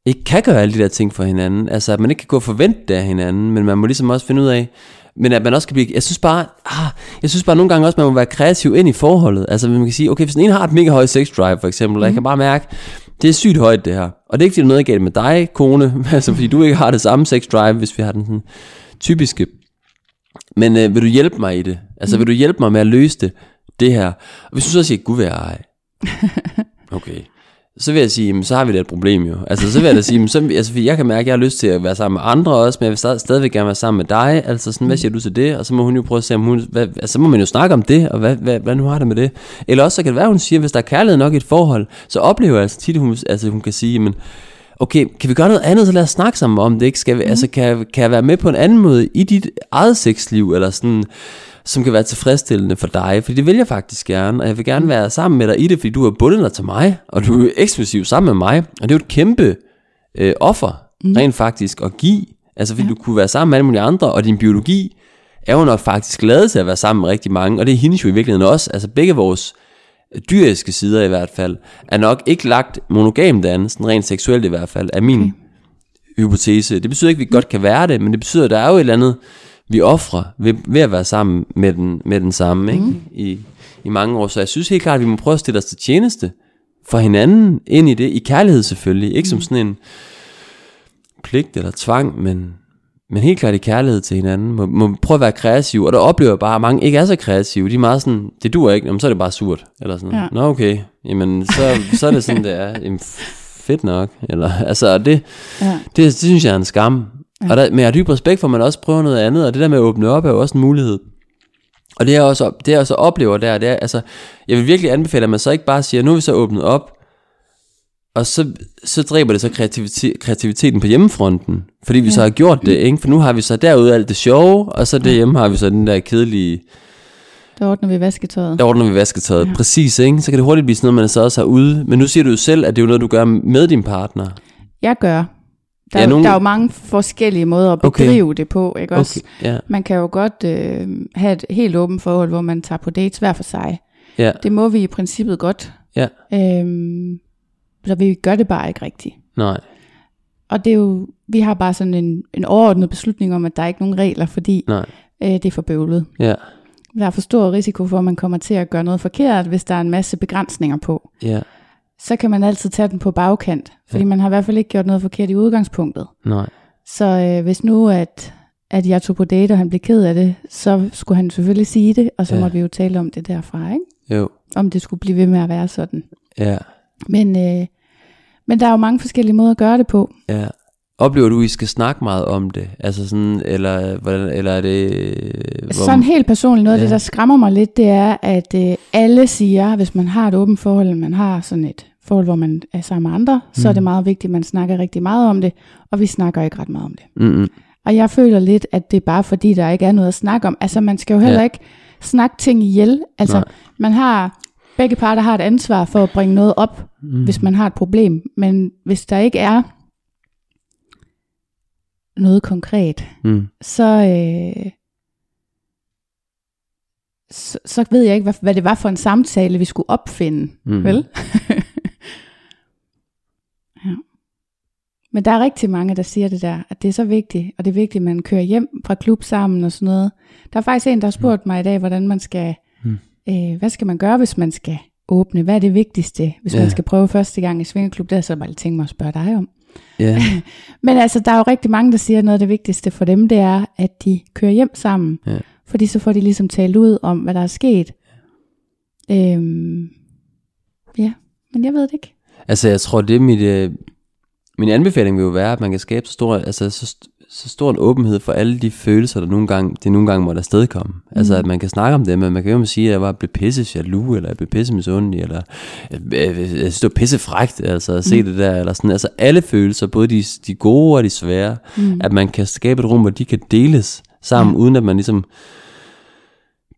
ikke kan gøre alle de der ting for hinanden. Altså at man ikke kan gå og forvente det af hinanden, men man må ligesom også finde ud af, men at man også kan blive, jeg synes bare, ah, jeg synes bare nogle gange også, man må være kreativ ind i forholdet. Altså man kan sige, okay, hvis den ene har et mega højt sex drive for eksempel, mm. og jeg kan bare mærke, det er sygt højt det her. Og det er ikke fordi, der er noget galt med dig, kone, altså fordi du ikke har det samme sex drive, hvis vi har den sådan typiske. Men øh, vil du hjælpe mig i det? Altså vil du hjælpe mig med at løse det, det her? Og hvis du så siger, gud vil ej. Okay. Så vil jeg sige, jamen, så har vi da et problem jo. Altså, så vil jeg da sige, jamen, så, altså, fordi jeg kan mærke, at jeg har lyst til at være sammen med andre også, men jeg vil stadig, stadigvæk gerne være sammen med dig. Altså, sådan, hvad siger du til det? Og så må hun jo prøve at se, om hun, hvad, altså, så må man jo snakke om det, og hvad, hvad, hvad nu har det med det? Eller også så kan det være, hun siger, hvis der er kærlighed nok i et forhold, så oplever jeg altså tit, at hun, altså, hun kan sige, men okay, kan vi gøre noget andet, så lad os snakke sammen om det, ikke? Skal vi, mm. altså, kan, kan jeg være med på en anden måde i dit eget sexliv, eller sådan, som kan være tilfredsstillende for dig, fordi det vil jeg faktisk gerne, og jeg vil gerne være sammen med dig i det, fordi du har bundet dig til mig, og du er eksklusiv sammen med mig, og det er jo et kæmpe øh, offer, mm. rent faktisk, at give, altså fordi ja. du kunne være sammen med alle mulige andre, og din biologi er jo nok faktisk lavet til at være sammen med rigtig mange, og det er hendes jo i virkeligheden også, altså begge vores dyriske sider i hvert fald, er nok ikke lagt monogamt an, sådan rent seksuelt i hvert fald, er min okay. hypotese. Det betyder ikke, at vi godt kan være det, men det betyder, at der er jo et eller andet, vi offrer ved, ved at være sammen med den, med den samme ikke? Mm. I, i mange år. Så jeg synes helt klart, at vi må prøve at stille os til tjeneste for hinanden ind i det, i kærlighed selvfølgelig, ikke mm. som sådan en pligt eller tvang, men, men helt klart i kærlighed til hinanden. Må, må prøve at være kreativ, og der oplever jeg bare, at mange ikke er så kreative. De er meget sådan, det duer ikke, jamen, så er det bare surt. Eller sådan, Ja. nå okay, jamen så, så er det sådan, det er. Jamen, fedt nok. Eller, altså, det, Ja. det, det synes jeg er en skam. Ja. Og der, men jeg har dyb respekt for, at man også prøver noget andet, og det der med at åbne op er jo også en mulighed. Og det jeg også, det jeg også oplever der, det er, altså, jeg vil virkelig anbefale, at man så ikke bare siger, nu er vi så åbnet op, og så, så dræber det så kreativitet, kreativiteten på hjemmefronten, fordi vi ja. så har gjort det, ikke? For nu har vi så derude alt det sjove, og så derhjemme har vi så den der kedelige, Der ordner vi vasketøjet. der ordner vi vasketøjet. Ja. Præcis, ikke? Så kan det hurtigt blive sådan noget, man så også har ude. Men nu siger du jo selv, at det er jo noget, du gør med din partner. Jeg gør. Der, Ja, ja, nogle- der er jo mange forskellige måder at Okay. bedrive det på, ikke også? Okay, ja, Man kan jo godt øh, have et helt åbent forhold, hvor man tager på dates hver for sig. ja, Det må vi i princippet godt. ja, Øhm, så vi gør det bare ikke rigtigt. nej, Og det er jo, vi har bare sådan en, en overordnet beslutning om, at der er ikke nogen regler, fordi nej, øh, det er for bøvlet. ja, Der er for stor risiko for, at man kommer til at gøre noget forkert, hvis der er en masse begrænsninger på. ja, Så kan man altid tage den på bagkant, fordi Ja. man har i hvert fald ikke gjort noget forkert i udgangspunktet. nej, Så øh, hvis nu, at, at jeg tog på date, og han blev ked af det, så skulle han selvfølgelig sige det, og så Ja. måtte vi jo tale om det derfra, ikke? jo, Om det skulle blive ved med at være sådan. ja, Men, øh, men der er jo mange forskellige måder at gøre det på. ja. Oplever du, at I skal snakke meget om det? Altså sådan, eller, hvordan, eller er det... hvor- Sådan helt personligt, noget af Ja. det, der skræmmer mig lidt, det er, at øh, alle siger, hvis man har et åbent forhold, man har sådan et forhold, hvor man er sammen med andre, mm. så er det meget vigtigt, at man snakker rigtig meget om det, og vi snakker ikke ret meget om det. Mm-mm. Og jeg føler lidt, at det er bare fordi, der ikke er noget at snakke om. Altså, man skal jo heller ja. ikke snakke ting ihjel. Altså, Nej. man har, begge parter har et ansvar for at bringe noget op, mm. hvis man har et problem. Men hvis der ikke er noget konkret, Mm. så, øh, så, så ved jeg ikke, hvad, hvad det var for en samtale, vi skulle opfinde. Mm. Mm. Vel? ja. Men der er rigtig mange, der siger det der, at det er så vigtigt, og det er vigtigt, at man kører hjem fra klub sammen og sådan noget. Der er faktisk en, der har spurgt mig i dag, hvordan man skal, Mm. øh, hvad skal man gøre, hvis man skal åbne? Hvad er det vigtigste, hvis Ja. man skal prøve første gang i svingerklub? Det har jeg så bare tænkt mig at spørge dig om. Ja, Men altså, der er jo rigtig mange, der siger, at noget af det vigtigste for dem, det er, at de kører hjem sammen. Ja. Fordi så får de ligesom talt ud om, hvad der er sket. Øhm, ja, men jeg ved det ikke. altså jeg tror, det er mit... Øh, min anbefaling vil jo være, at man kan skabe så stor, altså, så, så stor en åbenhed for alle de følelser, der nogle gange, det nogle gange måtte afstedkomme. Mm. Altså at man kan snakke om det, men man kan jo sige, at jeg var blevet pisse jaloux, eller jeg blev pisse misundelig, eller øh, øh, jeg synes, det var pisse frækt, altså at se mm. det der, eller sådan. Altså alle følelser, både de, de gode og de svære, mm. at man kan skabe et rum, hvor de kan deles sammen, ja. uden at man ligesom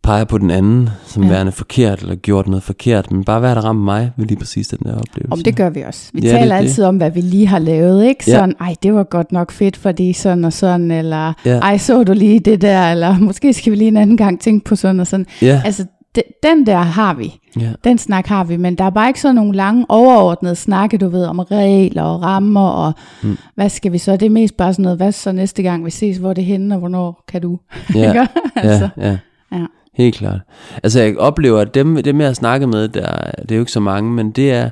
peger på den anden, som ja. Ja. værende forkert, eller gjort noget forkert, men bare hvad der rammer mig ved lige præcis den der oplevelse. Om det gør vi også. Vi Ja, ja, det er taler det. altid om, hvad vi lige har lavet, ikke? Ja. Sådan, ej, det var godt nok fedt, fordi sådan og sådan, eller Ja. ej, så du lige det der, eller måske skal vi lige en anden gang tænke på sådan og sådan. Ja, Altså, de, den der har vi. ja, Den snak har vi, men der er bare ikke sådan nogle lange overordnede snakke, du ved, om regler og rammer, og mm. hvad skal vi så? Det er mest bare sådan noget, hvad så næste gang vi ses, hvor er det henne, og hvornår kan du? ja. Altså, Ja, ja. ja. Helt klart. Altså jeg oplever, at dem, dem jeg har snakket med, der, det er jo ikke så mange, men det er,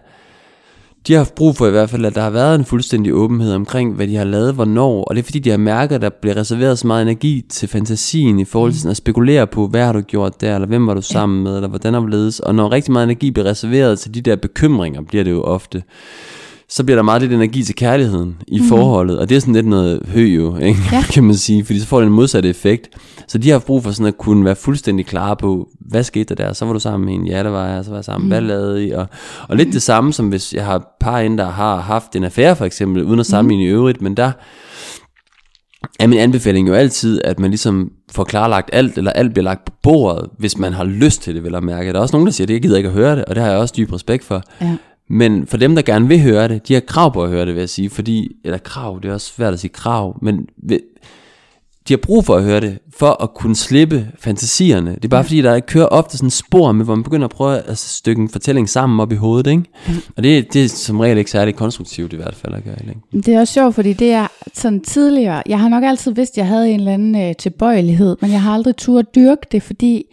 de har haft brug for i hvert fald, at der har været en fuldstændig åbenhed omkring, hvad de har lavet, hvornår, og det er fordi, de har mærket, at der bliver reserveret så meget energi til fantasien i forhold til sådan at spekulere på, hvad har du gjort der, eller hvem var du sammen med, eller hvordan har du ledes, og når rigtig meget energi bliver reserveret til de der bekymringer, bliver det jo ofte, så bliver der meget lidt energi til kærligheden i mm. forholdet, og det er sådan lidt noget hø jo, ikke? Ja. kan man sige, fordi så får det en modsatte effekt. Så de har haft brug for sådan at kunne være fuldstændig klare på, hvad skete der der? Så var du sammen med en, ja, der var jeg, så var jeg sammen, mm. hvad lavede I? Og, og lidt det samme, som hvis jeg har par ind, der har haft en affære for eksempel, uden at sammenligne i øvrigt, men der er min anbefaling jo altid, at man ligesom får klarlagt alt, eller alt bliver lagt på bordet, hvis man har lyst til det, vil jeg mærke. Der er også nogen, der siger, det jeg gider ikke at høre det, og det har jeg også dyb respekt for. Ja. Men for dem, der gerne vil høre det, de har krav på at høre det, vil jeg sige, fordi, eller krav, det er også svært at sige krav, men de har brug for at høre det, for at kunne slippe fantasierne. Det er bare ja. fordi, der kører ofte sådan spor med, hvor man begynder at prøve at stykke en fortælling sammen op i hovedet, ikke? Ja. Og det, det er som regel ikke særlig konstruktivt i hvert fald at gøre i længden. Det er også sjovt, fordi det er sådan tidligere, jeg har nok altid vidst, at jeg havde en eller anden øh, tilbøjelighed, men jeg har aldrig turde dyrke det, fordi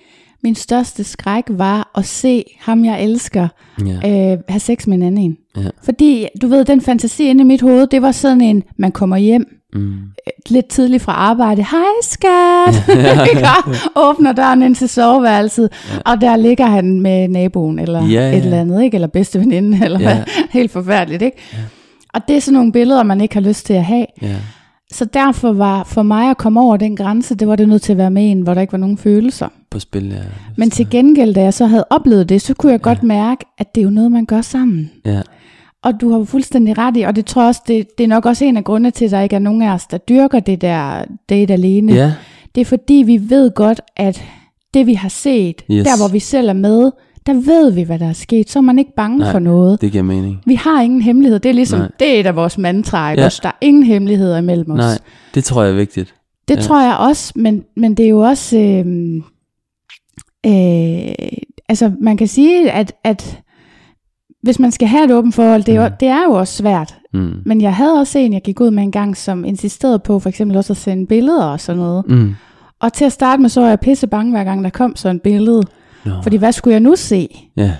min største skræk var at se ham, jeg elsker, Ja. øh, have sex med en anden en. Ja. Fordi, du ved, den fantasi inde i mit hoved, det var sådan en, man kommer hjem, Mm. lidt tidligt fra arbejde. Hej skat! Åbner døren ind til soveværelset, ja. og der ligger han med naboen, eller Ja, ja, et eller andet, ikke? eller bedste veninde, eller Ja. Helt forfærdeligt, ikke? Ja. Og det er sådan nogle billeder, man ikke har lyst til at have. Ja. Så derfor var for mig at komme over den grænse, det var det nødt til at være med en, hvor der ikke var nogen følelser. På spil, ja. Men til gengæld, da jeg så havde oplevet det, så kunne jeg ja. godt mærke, at det er jo noget, man gør sammen. Ja. Og du har jo fuldstændig ret i, og det tror jeg også, det, det er nok også en af grundene til, at der ikke er nogen af os, der dyrker det der date alene. Ja. Det er fordi, vi ved godt, at det vi har set, Yes. der hvor vi selv er med, der ved vi, hvad der er sket. Så er man ikke bange Nej, for noget. Det giver mening. Vi har ingen hemmelighed. Det er ligesom, Nej. det er et af vores mantraer. Ja. Ja. Der er ingen hemmeligheder imellem os. Nej, det tror jeg er vigtigt. Det Ja. tror jeg også, men, men det er jo også... Øh, øh, altså, man kan sige, at, at hvis man skal have et åbent forhold, det er, jo, Mm. det er jo også svært. Mm. Men jeg havde også en, jeg gik ud med en gang, som insisterede på for eksempel også at sende billeder og sådan noget. Mm. Og til at starte med, så var jeg pisse bange, hver gang der kom sådan et billede. Nå. Fordi hvad skulle jeg nu se? Ja.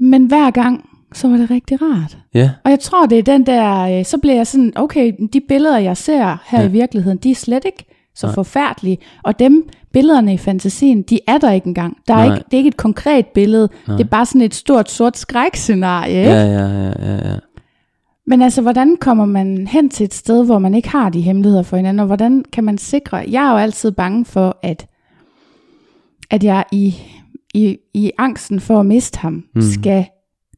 Men hver gang, så var det rigtig rart. Ja. Og jeg tror, det er den der, øh, så bliver jeg sådan, okay, de billeder, jeg ser her ja. i virkeligheden, de er slet ikke så Nej. forfærdelige. Og dem, billederne i fantasien, de er der ikke engang. Der er Nej. ikke, det er ikke et konkret billede. Nej. Det er bare sådan et stort sort skrækscenarie. ikke? Ja, ja, ja, ja, ja. Men altså, hvordan kommer man hen til et sted, hvor man ikke har de hemmeligheder for hinanden, og hvordan kan man sikre, jeg er jo altid bange for, at, at jeg i, i, i angsten for at miste ham, Mm. skal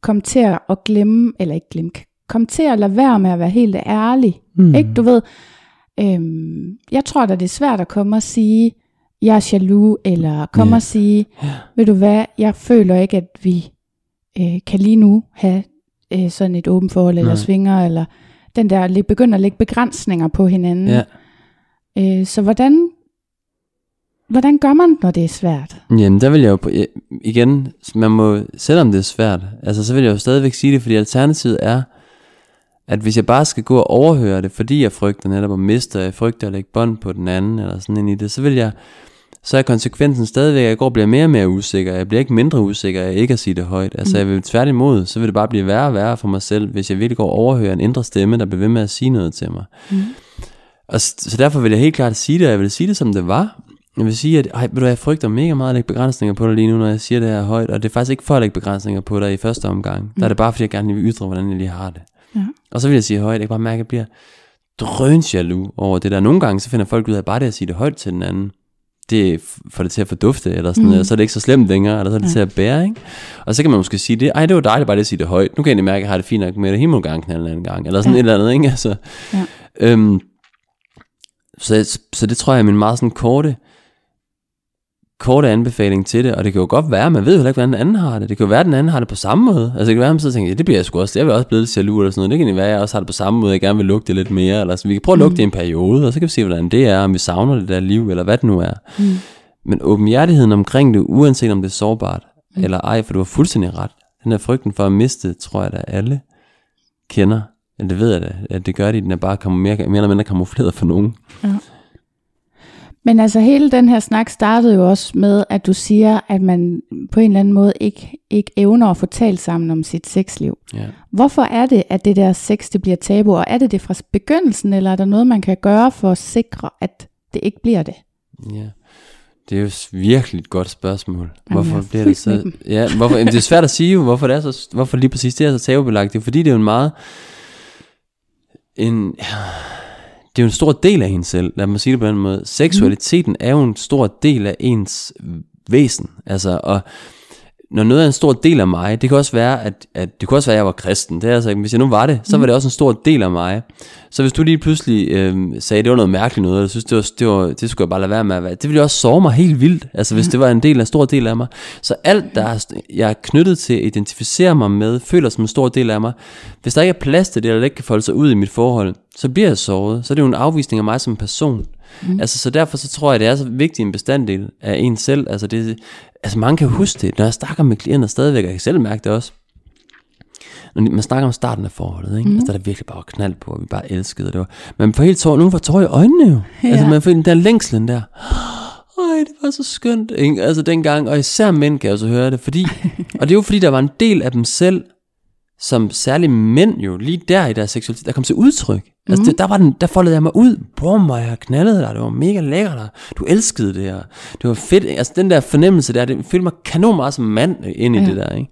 komme til at glemme, eller ikke glemme, komme til at lade være med at være helt ærlig. Mm. Ikke, du ved, øhm, jeg tror da, det er svært at komme og sige, jeg er jaloux, eller komme Ja. og sige, ved du hvad, jeg føler ikke, at vi øh, kan lige nu have øh, sådan et åbent forhold, eller Nej. svinger, eller den der, begynder at lægge begrænsninger på hinanden. Ja. Øh, så hvordan, hvordan gør man, når det er svært? Jamen, der vil jeg jo, på, ja, igen, man må, selvom det er svært, altså så vil jeg jo stadigvæk sige det, fordi alternativet er, at hvis jeg bare skal gå og overhøre det, fordi jeg frygter netop at miste, og jeg frygter at lægge bånd på den anden, eller sådan ind i det, så vil jeg, så er konsekvensen stadigvæk, at jeg går og bliver mere og mere usikker. Jeg bliver ikke mindre usikker af ikke at sige det højt. Altså jeg vil tværtimod, så vil det bare blive værre og værre for mig selv, hvis jeg virkelig går og overhører en indre stemme, der bliver ved med at sige noget til mig. Mm. Og så derfor vil jeg helt klart sige det, og jeg vil sige det, som det var. Jeg vil sige, at ej, ved du, jeg frygter mega meget at lægge begrænsninger på dig lige nu, når jeg siger det her højt. Og det er faktisk ikke for at lægge begrænsninger på dig i første omgang. Mm. Der er det bare, fordi jeg gerne vil ytre, hvordan jeg lige har det. Og så vil jeg sige højt, jeg kan bare mærke, at jeg bliver drøns jaloux over det der. Nogle gange, så finder folk ud af, bare det at sige det højt til den anden, det får det til at fordufte, eller sådan Mm. noget, og så er det ikke så slemt længere, eller så er det Ja. til at bære, ikke? Og så kan man måske sige det, ej, det var dejligt bare det at sige det højt. Nu kan jeg mærke, at jeg har det fint nok med det. Himmel gang knalde en anden gang, eller sådan Ja. et eller andet, ikke? Altså, Ja. øhm, så, så det tror jeg er min meget sådan korte, korte anbefaling til det, og det kan jo godt være, man ved jo heller ikke, hvordan den anden har det. Det kan jo være, at den anden har det på samme måde. Altså det kan være, at man sidder og tænker, ja, det bliver jeg sgu også. Jeg vil også blive lidt jaloux eller sådan noget. Det kan være, at jeg også har det på samme måde. Jeg gerne vil lugte det lidt mere. Eller så vi kan prøve at lugte det i en periode, og så kan vi se, hvordan det er, om vi savner det der liv, eller hvad det nu er. Mm. Men åbenhjertigheden omkring det, uanset om det er sårbart, mm. eller ej, for du har fuldstændig ret. Den der frygten for at miste, tror jeg, at alle kender. Eller det ved jeg da, at det gør de, den er bare mere, mere eller mindre kamufleret for nogen. Men altså hele den her snak startede jo også med, at du siger, at man på en eller anden måde ikke, ikke evner at få talt sammen om sit sexliv. Ja. Hvorfor er det, at det der sex det bliver tabu, og er det det fra begyndelsen, eller er der noget, man kan gøre for at sikre, at det ikke bliver det? Ja. Det er jo virkelig et godt spørgsmål. Jamen, hvorfor er bliver det så... Ja, hvorfor, jamen, det er svært at sige hvorfor, det er så, hvorfor lige præcis det er så tabubelagt. Det er fordi, det er jo en meget... En, det er jo en stor del af hende selv, lad mig sige det på den måde. Seksualiteten er jo en stor del af ens væsen. Altså, og når noget er en stor del af mig, det kan også være, at, at det kunne også være, at jeg var kristen. Det er altså, ikke- hvis jeg nu var det, så var det også en stor del af mig. Så hvis du lige pludselig øh, sagde, at det var noget mærkeligt noget, eller synes, det, var, det, var, det skulle jeg bare lade være med at være, det ville jo også sove mig helt vildt, altså hvis det var en del af en stor del af mig. Så alt, der er, jeg er knyttet til at identificere mig med, føler som en stor del af mig, hvis der ikke er plads til det, eller det ikke kan folde sig ud i mit forhold, så bliver jeg såret. Så er det jo en afvisning af mig som person. Mm. Altså, så derfor så tror jeg, det er så vigtig en bestanddel af en selv. Altså, det, altså mange kan huske det, når jeg snakker med klienter stadigvæk, og jeg kan selv mærke det også. Når man snakker om starten af forholdet, ikke? Mm. Altså, der er virkelig bare knald på, og vi bare elskede, det var, man får helt tår, nogen får tår i øjnene jo. Ja. Altså, man får den der længslen der. Øj, det var så skønt, ikke? Altså dengang, og især mænd kan jeg også høre det, fordi, og det er jo fordi, der var en del af dem selv, som særligt mænd jo, lige der i deres seksualitet, der kom til udtryk. Altså, det, der, var den, der foldede jeg mig ud. Brum, og jeg knaldede dig. Det var mega lækkert. og Du elskede det her. Det var fedt. Altså, den der fornemmelse der, det følte mig kanon meget som mand ind i. Ja. det der, ikke?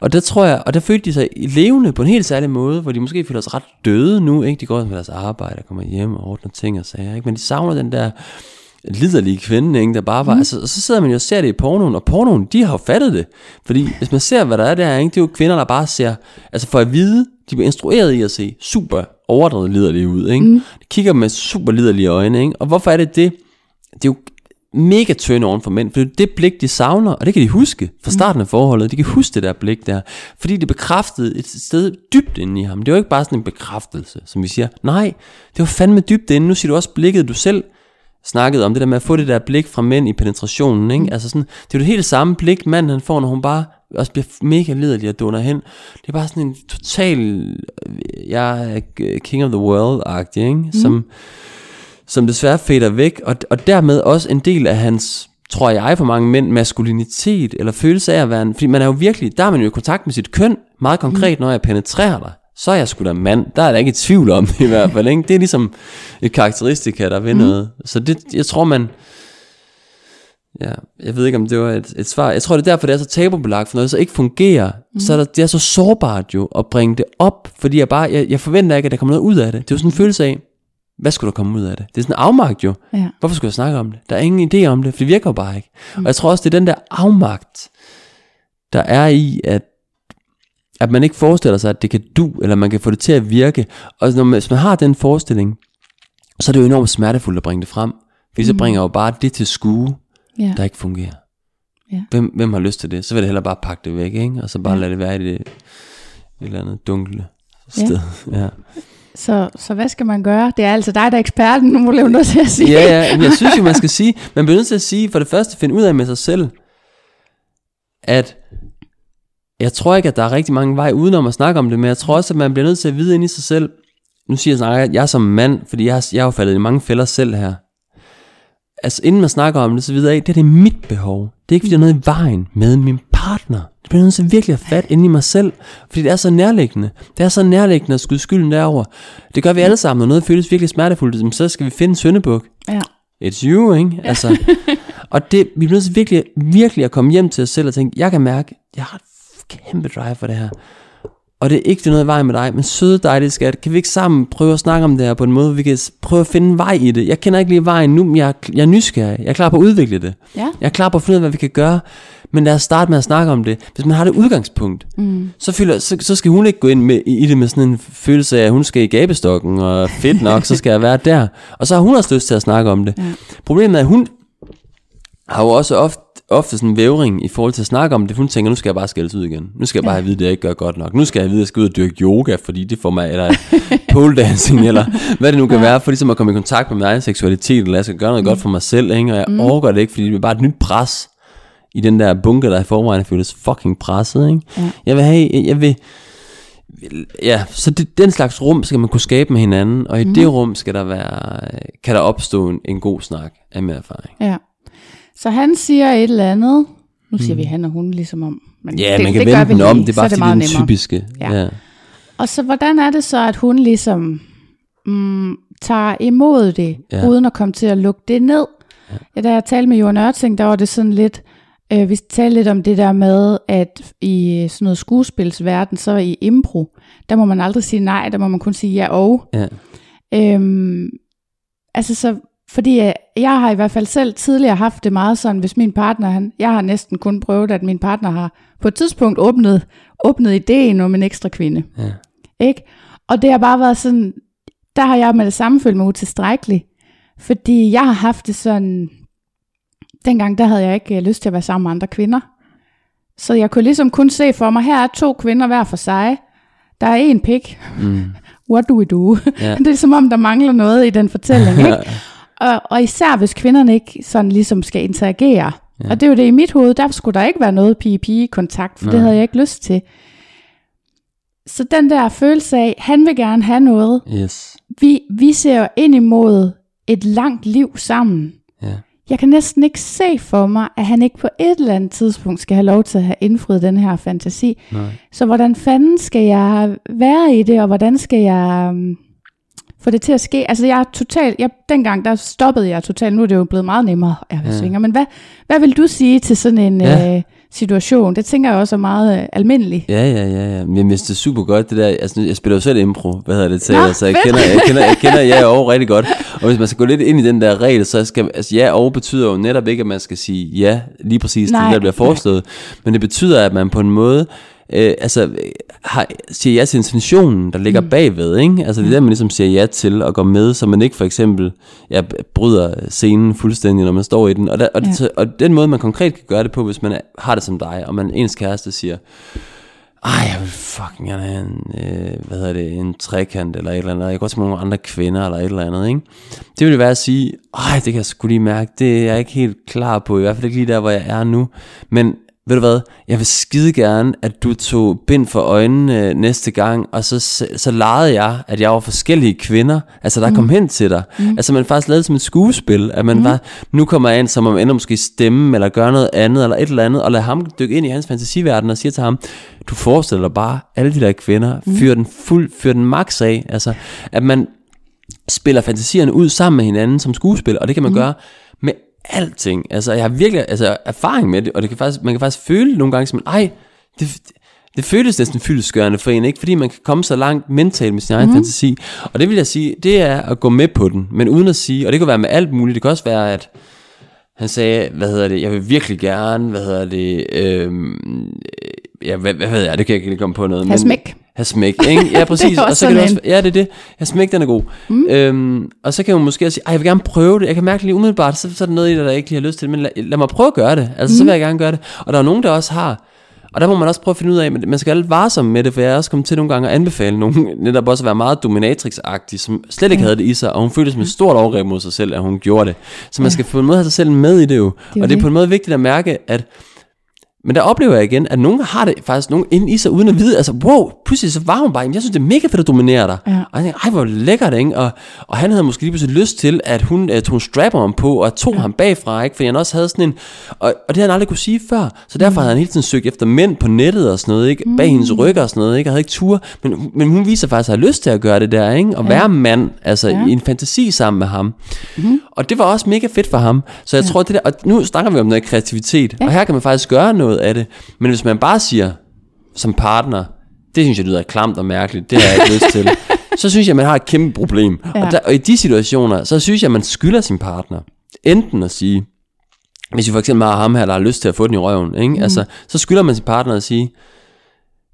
Og der tror jeg, og der følte de sig levende på en helt særlig måde, hvor de måske føler sig ret døde nu, ikke? De går med deres arbejde og kommer hjem og ordner ting og sager, ikke? Men de savner den der liderlige kvinde, ikke? der bare var, mm. altså, og så sidder man jo og ser det i pornoen, og pornoen, de har jo fattet det, fordi hvis man ser, hvad der er der, ikke? det er jo kvinder, der bare ser, altså for at vide, de bliver instrueret i at se super overdrevet liderlige ud, ikke? Mm. De kigger med super liderlige øjne, ikke? og hvorfor er det det? Det er jo mega turn on for mænd, for det er det blik, de savner, og det kan de huske fra starten af forholdet. De kan huske det der blik der, fordi det bekræftede et sted dybt inde i ham. Det var ikke bare sådan en bekræftelse, som vi siger. Nej, det var fandme dybt inde. Nu siger du også blikket, du selv snakkede om, det der med at få det der blik fra mænd i penetrationen. Ikke? Altså sådan, det er jo det helt samme blik, manden han får, når hun bare også bliver mega liderlig og doner hen. Det er bare sådan en total, jeg er king of the world-agtig, ikke? Mm. Som, som desværre fader væk, og, og dermed også en del af hans, tror jeg for mange mænd, maskulinitet, eller følelse af at være en, fordi man er jo virkelig, der er man jo i kontakt med sit køn, meget konkret, mm. når jeg penetrerer dig, så er jeg sgu da mand, der er der ikke et tvivl om det i hvert fald, ikke? det er ligesom et karakteristika, der vil mm. noget, så det, jeg tror man, Ja, jeg ved ikke om det var et, et svar. Jeg tror det er derfor det er så tabubelagt for noget, så ikke fungerer. Mm. Så er der, det er så sårbart jo at bringe det op, fordi jeg bare jeg, jeg forventer ikke at der kommer noget ud af det. Det er jo sådan en følelse af, hvad skulle der komme ud af det? Det er sådan en afmagt jo. Ja. Hvorfor skulle jeg snakke om det? Der er ingen idé om det, for det virker jo bare ikke. Mm. Og jeg tror også, det er den der afmagt, der er i, at, at man ikke forestiller sig, at det kan du, eller man kan få det til at virke. Og når man, hvis man har den forestilling, så er det jo enormt smertefuldt at bringe det frem. Fordi mm. så bringer jo bare det til skue, ja. der ikke fungerer. Ja. Hvem, hvem har lyst til det? Så vil det heller bare pakke det væk, ikke? Og så bare ja. lade det være i det et eller andet dunkle sted. Ja. ja. Så, så hvad skal man gøre? Det er altså dig, der er eksperten, nu må du noget til at sige. ja, ja, jeg synes jo, man skal sige, man bliver nødt til at sige, for det første, finde ud af med sig selv, at jeg tror ikke, at der er rigtig mange veje udenom at snakke om det, men jeg tror også, at man bliver nødt til at vide ind i sig selv, nu siger jeg, at jeg er som mand, fordi jeg har, jeg har faldet i mange fælder selv her, altså inden man snakker om det, så videre af, det er det mit behov. Det er ikke, fordi der er noget i vejen med min partner. Det bliver nødt til virkelig at fat ind i mig selv, fordi det er så nærliggende. Det er så nærliggende at skyde skylden derover. Det gør vi alle sammen, når noget føles virkelig smertefuldt, så skal vi finde Søndebuk. Ja. It's you, ikke? Ja. Altså, og det, vi bliver nødt til virkelig, virkelig at komme hjem til os selv og tænke, jeg kan mærke, jeg har et kæmpe drive for det her og det er ikke det noget vej med dig, men søde dejlige skat, kan vi ikke sammen prøve at snakke om det her på en måde, hvor vi kan prøve at finde en vej i det. Jeg kender ikke lige vejen nu, men jeg, jeg er nysgerrig. Jeg er klar på at udvikle det. Ja. Jeg er klar på at finde ud af, hvad vi kan gøre. Men lad os starte med at snakke om det. Hvis man har det udgangspunkt, mm. så, føler, så, så skal hun ikke gå ind med, i det med sådan en følelse af, at hun skal i gabestokken, og fedt nok, så skal jeg være der. Og så har hun også lyst til at snakke om det. Ja. Problemet er, at hun har jo også ofte ofte sådan en vævring i forhold til at snakke om det. Hun tænker, nu skal jeg bare skældes ud igen. Nu skal jeg bare ja. vide, at jeg ikke gør godt nok. Nu skal jeg vide, at jeg skal ud og dyrke yoga, fordi det får mig, eller pole dancing, eller hvad det nu kan ja. være, for ligesom at komme i kontakt med min egen seksualitet, eller jeg skal gøre noget mm. godt for mig selv, ikke? og jeg mm. overgår det ikke, fordi det er bare et nyt pres i den der bunker, der i forvejen føles fucking presset. Ikke? Ja. Jeg vil have, jeg vil, ja, så det, den slags rum skal man kunne skabe med hinanden, og i mm. det rum skal der være, kan der opstå en, en god snak af mere erfaring. Ja. Så han siger et eller andet. Nu siger mm. vi han og hun ligesom om. Men ja, det, man kan det vende den om. Det er bare det er den typiske. Ja. ja. Og så hvordan er det så, at hun ligesom mm, tager imod det, ja. uden at komme til at lukke det ned? Ja. ja da jeg talte med Johan Ørting, der var det sådan lidt, øh, vi talte lidt om det der med, at i sådan noget skuespilsverden, så i impro, der må man aldrig sige nej, der må man kun sige ja og. Ja. Øhm, altså så fordi øh, jeg har i hvert fald selv tidligere haft det meget sådan, hvis min partner, han, jeg har næsten kun prøvet, at min partner har på et tidspunkt åbnet, åbnet ideen om en ekstra kvinde. Ja. Ikke? Og det har bare været sådan, der har jeg med det samme følt mig utilstrækkelig. Fordi jeg har haft det sådan, dengang der havde jeg ikke øh, lyst til at være sammen med andre kvinder. Så jeg kunne ligesom kun se for mig, her er to kvinder hver for sig. Der er en pik. Mm. What do we do? Yeah. det er som om, der mangler noget i den fortælling. Ikke? Og, og især hvis kvinderne ikke sådan ligesom skal interagere. Ja. Og det er jo det i mit hoved, der skulle der ikke være noget pige-pige-kontakt, for Nej. det havde jeg ikke lyst til. Så den der følelse af, han vil gerne have noget. Yes. Vi, vi ser jo ind imod et langt liv sammen. Ja. Jeg kan næsten ikke se for mig, at han ikke på et eller andet tidspunkt skal have lov til at have indfriet den her fantasi. Nej. Så hvordan fanden skal jeg være i det, og hvordan skal jeg um, få det til at ske. Altså jeg er totalt, jeg, dengang der stoppede jeg totalt, nu er det jo blevet meget nemmere, jeg ja. svinger. Men hvad, hvad vil du sige til sådan en ja. øh, situation? Det tænker jeg også er meget øh, almindeligt. Ja, ja, ja, ja. Men hvis det er super godt, det der, altså jeg spiller jo selv impro, hvad hedder det til, Nå, altså jeg kender, jeg kender, jeg kender ja og rigtig godt. Og hvis man skal gå lidt ind i den der regel, så skal, altså ja og betyder jo netop ikke, at man skal sige ja, lige præcis Nej. det, der bliver foreslået. Nej. Men det betyder, at man på en måde, øh, altså, har, siger ja til intentionen, der ligger mm. bagved, ikke? Altså, det er det, man ligesom siger ja til at gå med, så man ikke for eksempel ja, bryder scenen fuldstændig, når man står i den. Og, der, og, ja. det, og den måde, man konkret kan gøre det på, hvis man har det som dig, og man ens kæreste siger, ej, jeg vil fucking gerne have en, øh, hvad hedder det, en trekant eller et eller andet. Jeg kan godt nogle andre kvinder eller et eller andet, ikke? Det ville være at sige, ej, det kan jeg sgu lige mærke, det er jeg ikke helt klar på, i hvert fald ikke lige der, hvor jeg er nu. Men ved du hvad, jeg vil skide gerne, at du tog bind for øjnene øh, næste gang, og så, så legede jeg, at jeg var forskellige kvinder, altså der mm. kom hen til dig. Mm. Altså man faktisk lavede som et skuespil, at man mm. var, nu kommer jeg ind, som om ender måske stemme, eller gøre noget andet, eller et eller andet, og lade ham dykke ind i hans fantasiverden, og sige til ham, du forestiller dig bare alle de der kvinder, mm. fyr den fuld, fyr den max af, altså at man spiller fantasierne ud sammen med hinanden som skuespil, og det kan man mm. gøre alting. Altså, jeg har virkelig altså, erfaring med det, og det kan faktisk, man kan faktisk føle nogle gange som, ej, det, det føles næsten fyldesgørende for en, ikke? Fordi man kan komme så langt mentalt med sin egen mm. fantasi. Og det vil jeg sige, det er at gå med på den, men uden at sige, og det kan være med alt muligt, det kan også være, at han sagde, hvad hedder det, jeg vil virkelig gerne, hvad hedder det, øhm, ja, hvad, hvad ved jeg, det kan jeg ikke komme på noget. Hasmæk. Hasmæk, ikke? Ja, præcis. og så kan det også, ja, det er det. Hasmæk, den er god. Mm. Øhm, og så kan hun måske også sige, jeg vil gerne prøve det. Jeg kan mærke lige umiddelbart, så, så er der noget i dig, der ikke lige har lyst til det, men lad, lad mig prøve at gøre det. Altså, mm. så vil jeg gerne gøre det. Og der er nogen, der også har, og der må man også prøve at finde ud af, man skal alle varsom med det, for jeg er også kommet til nogle gange at anbefale nogen, netop også at være meget dominatrix-agtig, som slet ikke ja. havde det i sig, og hun følte som et stort overgreb mod sig selv, at hun gjorde det. Så man ja. skal på en måde have sig selv med i det jo. Det og det er på en måde vigtigt at mærke, at men der oplever jeg igen, at nogen har det faktisk nogen inde i sig, uden at vide, altså wow, pludselig så var hun bare, jeg synes det er mega fedt at dominere dig. Ja. Og jeg tænkte, ej hvor lækkert, ikke? Og, og han havde måske lige pludselig lyst til, at hun uh, tog strapper om på, og tog ja. ham bagfra, ikke? Fordi han også havde sådan en, og, og det havde han aldrig kunne sige før. Så derfor mm. havde han hele tiden søgt efter mænd på nettet og sådan noget, ikke? Mm. Bag hendes ryg og sådan noget, ikke? Og havde ikke tur. Men, men hun viser faktisk, at have lyst til at gøre det der, ikke? Og ja. være mand, altså ja. i en fantasi sammen med ham. Mm. Og det var også mega fedt for ham. Så jeg ja. tror, det der, og nu snakker vi om noget kreativitet, ja. og her kan man faktisk gøre noget af det. Men hvis man bare siger, som partner, det synes jeg lyder klamt og mærkeligt, det har jeg ikke lyst til, så synes jeg, man har et kæmpe problem. Ja. Og, der, og i de situationer, så synes jeg, man skylder sin partner, enten at sige, hvis vi for eksempel har ham her, der har lyst til at få den i røven, ikke? Mm. Altså, så skylder man sin partner at sige,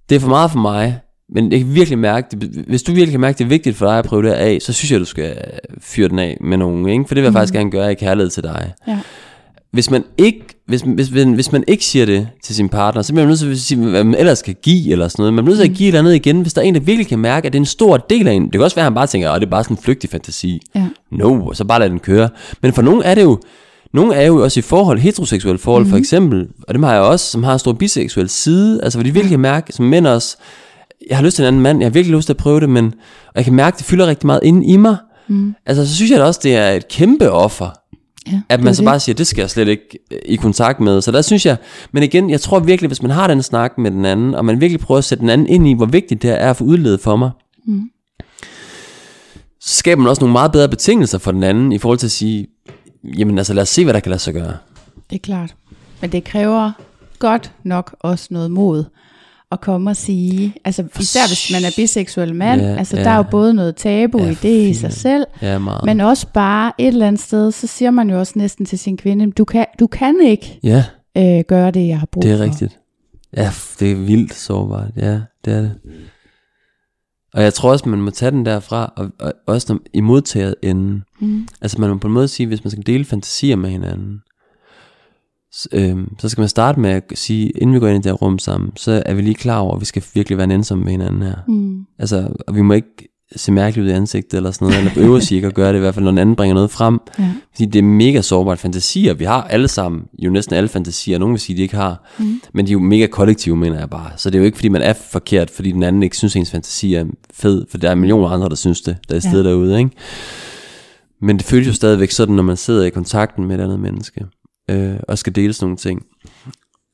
det er for meget for mig, men jeg kan virkelig mærke, det, hvis du virkelig kan mærke, det er vigtigt for dig at prøve det af, så synes jeg, du skal fyre den af med nogen, ikke? for det vil jeg mm. faktisk gerne gøre i kærlighed til dig. Ja hvis man ikke hvis, hvis, hvis man ikke siger det til sin partner, så bliver man nødt til at sige, hvad man ellers kan give, eller sådan noget. Man bliver nødt til at mm. give et eller andet igen, hvis der er en, der virkelig kan mærke, at det er en stor del af en. Det kan også være, at han bare tænker, at det er bare sådan en flygtig fantasi. Ja. No, så bare lad den køre. Men for nogen er det jo, nogle er jo også i forhold, heteroseksuelle forhold mm-hmm. for eksempel, og dem har jeg også, som har en stor biseksuel side, altså hvor de virkelig kan mærke, som mænd også, jeg har lyst til en anden mand, jeg har virkelig lyst til at prøve det, men og jeg kan mærke, at det fylder rigtig meget inde i mig. Mm. Altså så synes jeg da også, det er et kæmpe offer, Ja, at man så det. bare siger, det skal jeg slet ikke øh, i kontakt med. Så der synes jeg, men igen, jeg tror virkelig, hvis man har den snak med den anden, og man virkelig prøver at sætte den anden ind i, hvor vigtigt det er at få udledet for mig, mm. så skaber man også nogle meget bedre betingelser for den anden, i forhold til at sige, jamen altså lad os se, hvad der kan lade sig gøre. Det er klart. Men det kræver godt nok også noget mod at komme og sige, altså især hvis man er biseksuel mand, ja, altså ja. der er jo både noget tabu ja, i det i sig selv, ja, meget. men også bare et eller andet sted, så siger man jo også næsten til sin kvinde, du kan, du kan ikke ja. øh, gøre det, jeg har brug for. Det er for. rigtigt. Ja, det er vildt sårbart, ja, det er det. Og jeg tror også, man må tage den derfra, og, og også når, i modtaget enden. Mm. Altså man må på en måde sige, hvis man skal dele fantasier med hinanden, øh, så skal man starte med at sige, inden vi går ind i det her rum sammen, så er vi lige klar over, at vi skal virkelig være ensomme med hinanden her. Mm. Altså, og vi må ikke se mærkeligt ud i ansigtet eller sådan noget, eller øve sig ikke at gøre det, i hvert fald når den anden bringer noget frem. Ja. Fordi det er mega sårbart fantasier. Vi har alle sammen, jo næsten alle fantasier, nogen vil sige, de ikke har, mm. men de er jo mega kollektive, mener jeg bare. Så det er jo ikke, fordi man er forkert, fordi den anden ikke synes, ens fantasi er fed, for der er millioner andre, der synes det, der er stedet ja. derude, ikke? Men det føles jo stadigvæk sådan, når man sidder i kontakten med et andet menneske øh, og skal dele sådan nogle ting.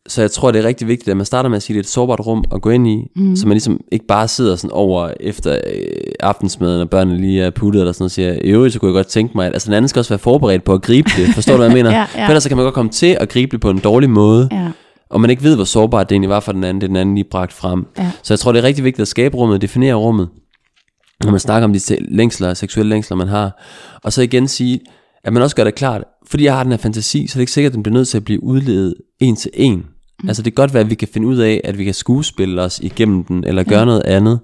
Så jeg tror, det er rigtig vigtigt, at man starter med at sige, at det er et sårbart rum at gå ind i, mm. så man ligesom ikke bare sidder sådan over efter øh, aftensmaden, og børnene lige er puttet eller sådan noget, og siger, i øvrigt, så kunne jeg godt tænke mig, at altså den anden skal også være forberedt på at gribe det. Forstår du, hvad jeg mener? ja, ja. For ellers så kan man godt komme til at gribe det på en dårlig måde. Ja og man ikke ved, hvor sårbart det egentlig var for den anden, det den anden lige bragt frem. Ja. Så jeg tror, det er rigtig vigtigt at skabe rummet, definere rummet, når man snakker om de længsler, seksuelle længsler, man har. Og så igen sige, at man også gør det klart, fordi jeg har den her fantasi, så er det ikke sikkert, at den bliver nødt til at blive udledet en til en. Mm. Altså det kan godt være, at vi kan finde ud af, at vi kan skuespille os igennem den, eller gøre ja. noget andet.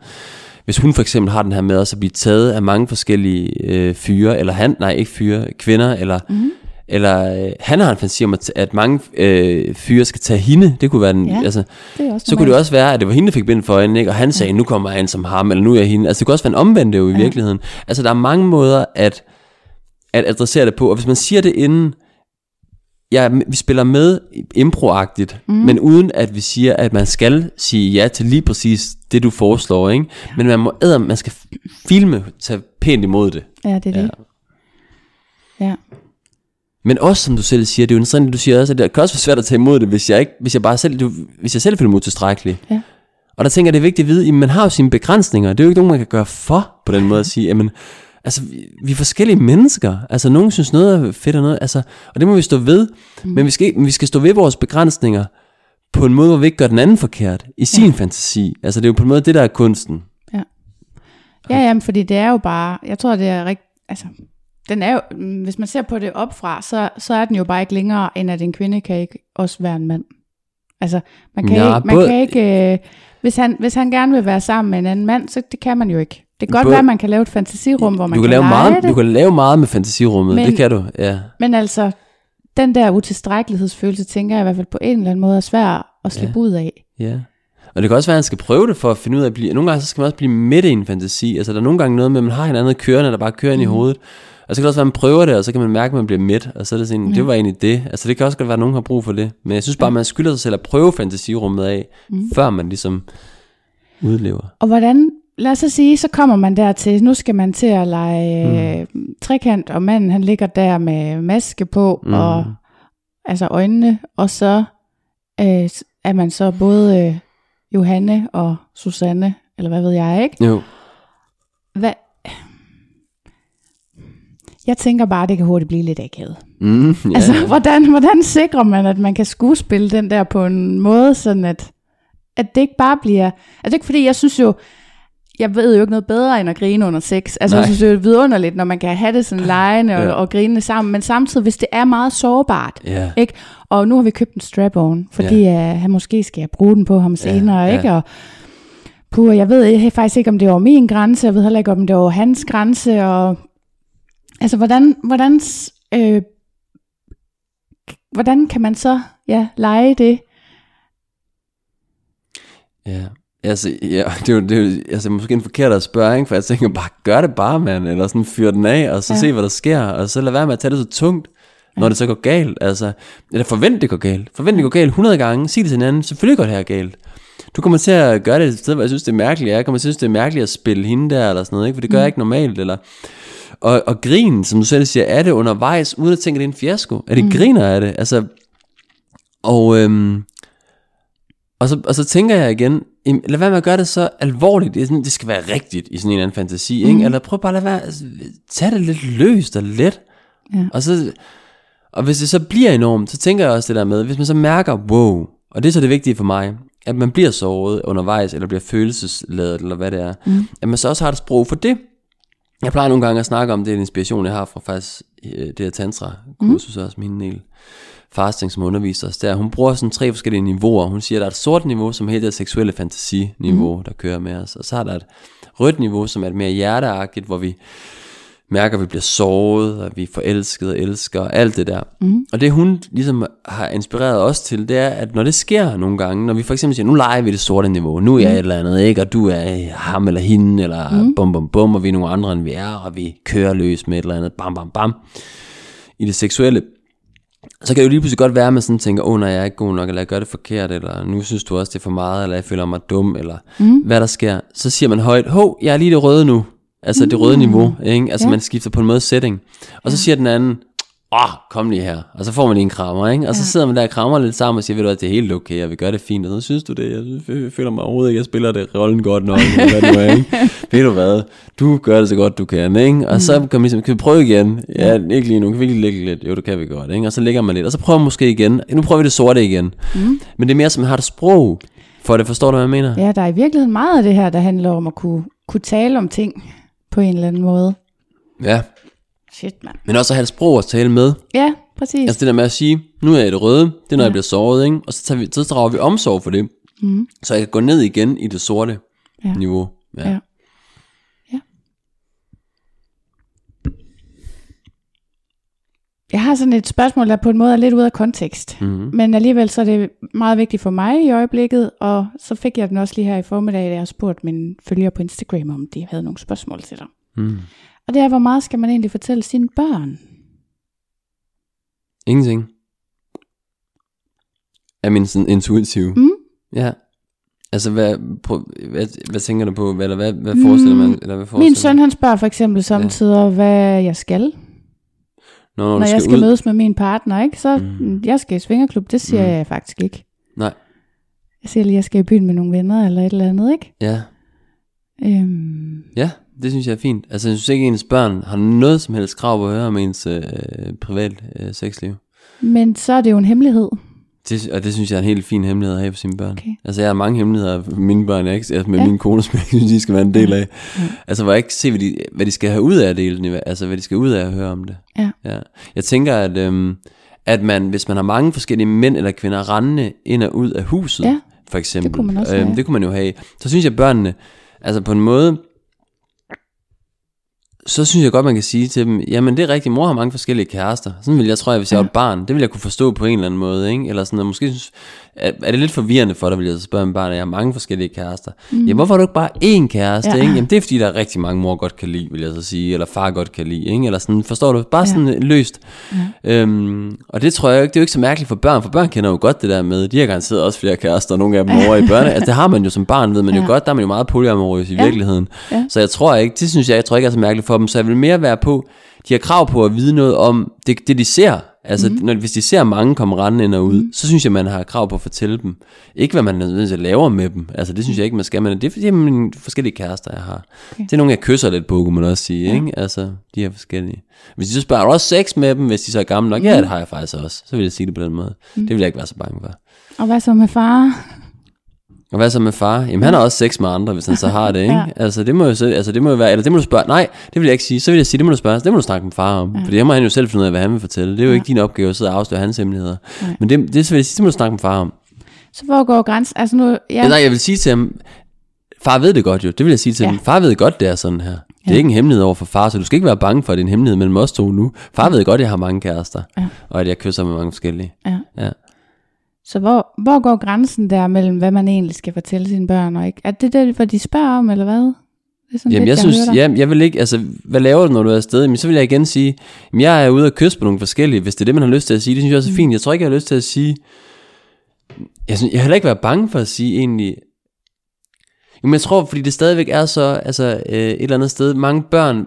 Hvis hun for eksempel har den her med også at blive taget af mange forskellige øh, fyre, eller han, nej ikke fyre, kvinder, eller, mm. eller øh, han har en fantasi om, at, at mange øh, fyre skal tage hende. Det kunne være den, Ja, altså, det også så kunne det også være, at det var hende, der fik bind for øjnene, ikke? og han sagde, nu kommer jeg ind som ham, eller nu er jeg hende. Altså det kunne også være en omvendt jo i ja. virkeligheden. Altså der er mange måder at, at adressere det på, og hvis man siger det inden, ja, vi spiller med improagtigt, mm. men uden at vi siger, at man skal sige ja til lige præcis det, du foreslår, ikke? Men man må æder, man skal filme, tage pænt imod det. Ja, det er det. Ja. Men også, som du selv siger, det er jo at du siger også, at det kan også være svært at tage imod det, hvis jeg, ikke, hvis jeg bare selv, du, hvis jeg selv føler mig tilstrækkelig. Ja. Og der tænker jeg, det er vigtigt at vide, at man har jo sine begrænsninger. Det er jo ikke nogen, man kan gøre for på den måde at sige, jamen, altså, vi, vi er forskellige mennesker. Altså, nogen synes noget er fedt og noget, altså, og det må vi stå ved. Mm. Men vi skal, vi skal stå ved vores begrænsninger på en måde, hvor vi ikke gør den anden forkert i sin ja. fantasi. Altså, det er jo på en måde det, der er kunsten. Ja, ja jamen, fordi det er jo bare, jeg tror, det er rigtig, altså, den er jo, mm, hvis man ser på det opfra, så, så er den jo bare ikke længere, end at en kvinde kan ikke også være en mand. Altså, man kan Ja, ikke, man både- kan ikke øh, hvis, han, hvis han gerne vil være sammen med en anden mand, så det kan man jo ikke. Det kan godt Både- være, at man kan lave et fantasirum, hvor man du kan, kan, lave meget, det, du kan lave meget med fantasirummet, Men- det kan du, ja. men altså, den der utilstrækkelighedsfølelse, tænker jeg i hvert fald på en eller anden måde er svær at slippe ud af. Ja. Og det kan også være, at han skal prøve det for at finde ud af at blive... Nogle gange så skal man også blive midt i en fantasi. Altså der er nogle gange noget med, at man har hinanden kørende, der bare kører ind Mm. i hovedet. Og så kan det også være, at man prøver det, og så kan man mærke, at man bliver midt. Og så er det sådan, Ja. det var egentlig det. Altså det kan også godt være, at nogen har brug for det. Men jeg synes bare, man skylder sig selv at prøve fantasirummet af, Mm. før man ligesom udlever. Og hvordan, lad os så sige, så kommer man dertil, nu skal man til at lege mm. trekant, og manden han ligger der med maske på, Mm. og altså øjnene, og så øh, er man så både øh, Johanne og Susanne, eller hvad ved jeg, ikke? Jo. Hvad? Jeg tænker bare, det kan hurtigt blive lidt akavet. Mm. Ja. Altså, hvordan, hvordan sikrer man, at man kan skuespille den der på en måde, sådan at, at det ikke bare bliver... Altså, det er ikke fordi, jeg synes jo, jeg ved jo ikke noget bedre end at grine under sex. Altså, Nej. jeg synes det er vidunderligt, når man kan have det sådan lejende og, Ja. og grine sammen, men samtidig, hvis det er meget sårbart, ja. ikke? Og nu har vi købt en strap-on, fordi ja. uh, han måske skal bruge den på ham senere, ja. ikke? Og puh, jeg ved jeg faktisk ikke, om det var min grænse, jeg ved heller ikke, om det var hans grænse, og altså, hvordan, hvordan, øh, hvordan kan man så, ja, lege det? Ja. Altså, ja, det er jo, det er jo altså, måske en forkert at spørge, ikke? for jeg tænker bare, gør det bare, mand, eller sådan fyr den af, og så ja. Ja. se, hvad der sker, og så lad være med at tage det så tungt, når det så går galt, altså, eller forvent det går galt, forvent det går galt 100 gange, sig det til hinanden, selvfølgelig går det her galt. Du kommer til at gøre det et sted, hvor jeg synes, det er mærkeligt, jeg kommer til at synes, det er mærkeligt at spille hende der, eller sådan noget, ikke? for det gør jeg ikke normalt, eller, og, og grin, som du selv siger, er det undervejs, uden at tænke, at det er en fiasko, er det mm. griner af det, altså, og, øhm, og så, og så tænker jeg igen, jamen, lad være med at gøre det så alvorligt. Det, sådan, det skal være rigtigt i sådan en eller anden fantasi. Ikke? Eller prøv bare at lade være, altså, tag det lidt løst og let. Ja. Og, så, og hvis det så bliver enormt, så tænker jeg også det der med, hvis man så mærker, wow, og det er så det vigtige for mig, at man bliver såret undervejs, eller bliver følelsesladet, eller hvad det er, mm. at man så også har et sprog for det. Jeg plejer nogle gange at snakke om det, er en inspiration, jeg har fra faktisk øh, det her tantra-kursus mm. også, min Niel Fasting, som underviser os der. Hun bruger sådan tre forskellige niveauer. Hun siger, at der er et sort niveau, som hele det seksuelle fantasiniveau, mm. der kører med os. Og så er der et rødt niveau, som er et mere hjerteagtigt, hvor vi mærker, at vi bliver såret, og vi er forelsket og elsker, og alt det der. Mm. Og det hun ligesom har inspireret os til, det er, at når det sker nogle gange, når vi for eksempel siger, nu leger vi det sorte niveau, nu er jeg et eller andet, ikke? og du er ham eller hende, eller mm. bum bum bum, og vi er nogle andre, end vi er, og vi kører løs med et eller andet, bam bam bam, i det seksuelle, så kan det jo lige pludselig godt være, at man sådan tænker, åh, oh, nej, jeg er ikke god nok, eller jeg gør det forkert, eller nu synes du også, det er for meget, eller jeg føler mig dum, eller mm. hvad der sker. Så siger man højt, hov, jeg er lige det røde nu. Altså mm. det røde niveau, ikke? Altså Ja. man skifter på en måde setting. Og så siger den anden, åh, kom lige her. Og så får man lige en krammer, ikke? Og så sidder man der og krammer lidt sammen og siger, ved du hvad, det er helt okay, og vi gør det fint. Og så synes du det, jeg jeg føler mig overhovedet ikke, jeg spiller det rollen godt nok, hvad du er, ikke? ved du hvad, du gør det så godt du kan, ikke? Og så kan man ligesom, kan vi prøve igen? Ja, ikke lige nu, kan vi ikke lægge lidt? Jo, det kan vi godt, ikke? Og så lægger man lidt, og så prøver man måske igen. Nu prøver vi det sorte igen. Mm. Men det er mere som, at man har det sprog for det, forstår du, hvad jeg mener? Ja, der er i virkeligheden meget af det her, der handler om at kunne, kunne tale om ting på en eller anden måde. ja. Shit, mand. Men også at have et sprog at tale med. Ja, præcis. Altså det der med at sige, nu er jeg i det røde, det er når ja. jeg bliver såret, ikke? og så, tager vi, så drager vi omsorg for det, mm. så jeg kan gå ned igen i det sorte Ja. niveau. Ja. Ja. ja. Jeg har sådan et spørgsmål, der på en måde er lidt ude af kontekst. Mm-hmm. Men alligevel så er det meget vigtigt for mig i øjeblikket, og så fik jeg den også lige her i formiddag, da jeg spurgte mine følgere på Instagram, om de havde nogle spørgsmål til dig. Mm. Og det er, hvor meget skal man egentlig fortælle sine børn? Ingenting. Er min sådan intuitive. Mm. Ja. Altså, hvad, prøv, hvad, hvad tænker du på? Hvad, eller hvad, hvad forestiller man? Eller hvad forestiller Min søn han spørger for eksempel samtidig, ja. hvad jeg skal, Nå, når, når du jeg skal ud. mødes med min partner. ikke? Så mm. jeg skal i svingerklub, det siger mm. jeg faktisk ikke. Nej, Jeg siger lige, jeg skal i byen med nogle venner eller et eller andet, ikke? ja. Øhm, Ja, det synes jeg er fint. Altså, jeg synes ikke, at ens børn har noget som helst krav på at høre om ens øh, privat øh, sexliv. men så er det jo en hemmelighed. Det, og det synes jeg er en helt fin hemmelighed at have for sine børn. Okay. Altså jeg har mange hemmeligheder for mine børn, jeg ikke, altså med Ja. ja. min kone, som jeg synes, de skal være en del af. Ja. Altså hvor jeg ikke ser, hvad de, hvad de skal have ud af at dele altså hvad de skal ud af at høre om det. Ja. ja. Jeg tænker, at, øhm, at man, hvis man har mange forskellige mænd eller kvinder rendende ind og ud af huset, Ja, for eksempel, det kunne man også øhm, have. det kunne man jo have, så synes jeg, at børnene, altså på en måde, så synes jeg godt, man kan sige til dem, jamen det er rigtigt, mor har mange forskellige kærester. Sådan vil jeg, tror jeg, hvis jeg var et barn, det vil jeg kunne forstå på en eller anden måde, ikke? Eller sådan, og måske synes, er, er det lidt forvirrende for dig, vil jeg så spørge en barn, at jeg har mange forskellige kærester. Mm. Jamen hvorfor har du ikke bare én kæreste, Ja. ja. ikke? Jamen det er fordi, der er rigtig mange mor godt kan lide, vil jeg så sige, eller far godt kan lide, ikke? Eller sådan, forstår du? Bare sådan øh, løst. Ja. Øhm, og det tror jeg ikke, det er jo ikke så mærkeligt for børn, for børn kender jo godt det der med, de har garanteret også flere kærester, og nogle af dem over i børne. Altså det har man jo som barn, ved man jo Ja. godt, der er man jo meget polyamorøs i Ja. virkeligheden. Ja. Så jeg tror ikke, det synes jeg, jeg tror ikke er så mærkeligt for dem, så jeg vil mere være på, de har krav på at vide noget om det, det de ser. Altså, Mhm. mm. når, hvis de ser mange komme rendende ind og ud, mm. så synes jeg, man har krav på at fortælle dem. Ikke hvad man nødvendigvis laver med dem. Altså, det synes jeg ikke, man skal. Men det er fordi, er mine forskellige kærester, jeg har. Okay. Det er nogle, jeg kysser lidt på, kunne man også sige. Ja. Ikke? Altså, de her forskellige. Hvis de så spørger, også sex med dem, hvis de så er gamle nok? Mm. Ja, det har jeg faktisk også. Så vil jeg sige det på den måde. Mm. Det vil jeg ikke være så bange for. Og hvad så med far? Og hvad så med far? Jamen han har også sex med andre, hvis han så har det, ikke? Ja. Altså det må jo så, altså det må jo være, eller det må du spørge, nej, det vil jeg ikke sige, så vil jeg sige, det må du spørge, det må du snakke med far om, ja. for det må han jo selv finde ud af, hvad han vil fortælle, det er jo ja. ikke din opgave at sidde og afsløre hans hemmeligheder, Nej. men det, det, vil jeg sige, det må du snakke med far om. Så hvor går grænsen? Altså nu, ja, Ja. Nej, jeg vil sige til ham, far ved det godt jo, det vil jeg sige til Ja. ja. ham, far ved godt, det er sådan her. Det er Ja. ikke en hemmelighed over for far, så du skal ikke være bange for, at det er en hemmelighed mellem os to nu. Far ved godt, at jeg har mange kærester, Ja. og at jeg kysser med mange forskellige. ja. Ja. Så hvor, hvor går grænsen der mellem, hvad man egentlig skal fortælle sine børn og ikke? Er det det, hvad de spørger om, eller hvad? Det er sådan Jamen lidt, jeg synes, hører dig. ja, jeg vil ikke, altså, hvad laver du, når du er afsted? Jamen så vil jeg igen sige, jamen jeg er ude og kysse på nogle forskellige, hvis det er det, man har lyst til at sige, det synes jeg også er fint. Jeg tror ikke, jeg har lyst til at sige, jeg, synes, jeg har heller ikke været bange for at sige egentlig, jamen jeg tror, fordi det stadigvæk er så, altså øh, et eller andet sted, mange børn,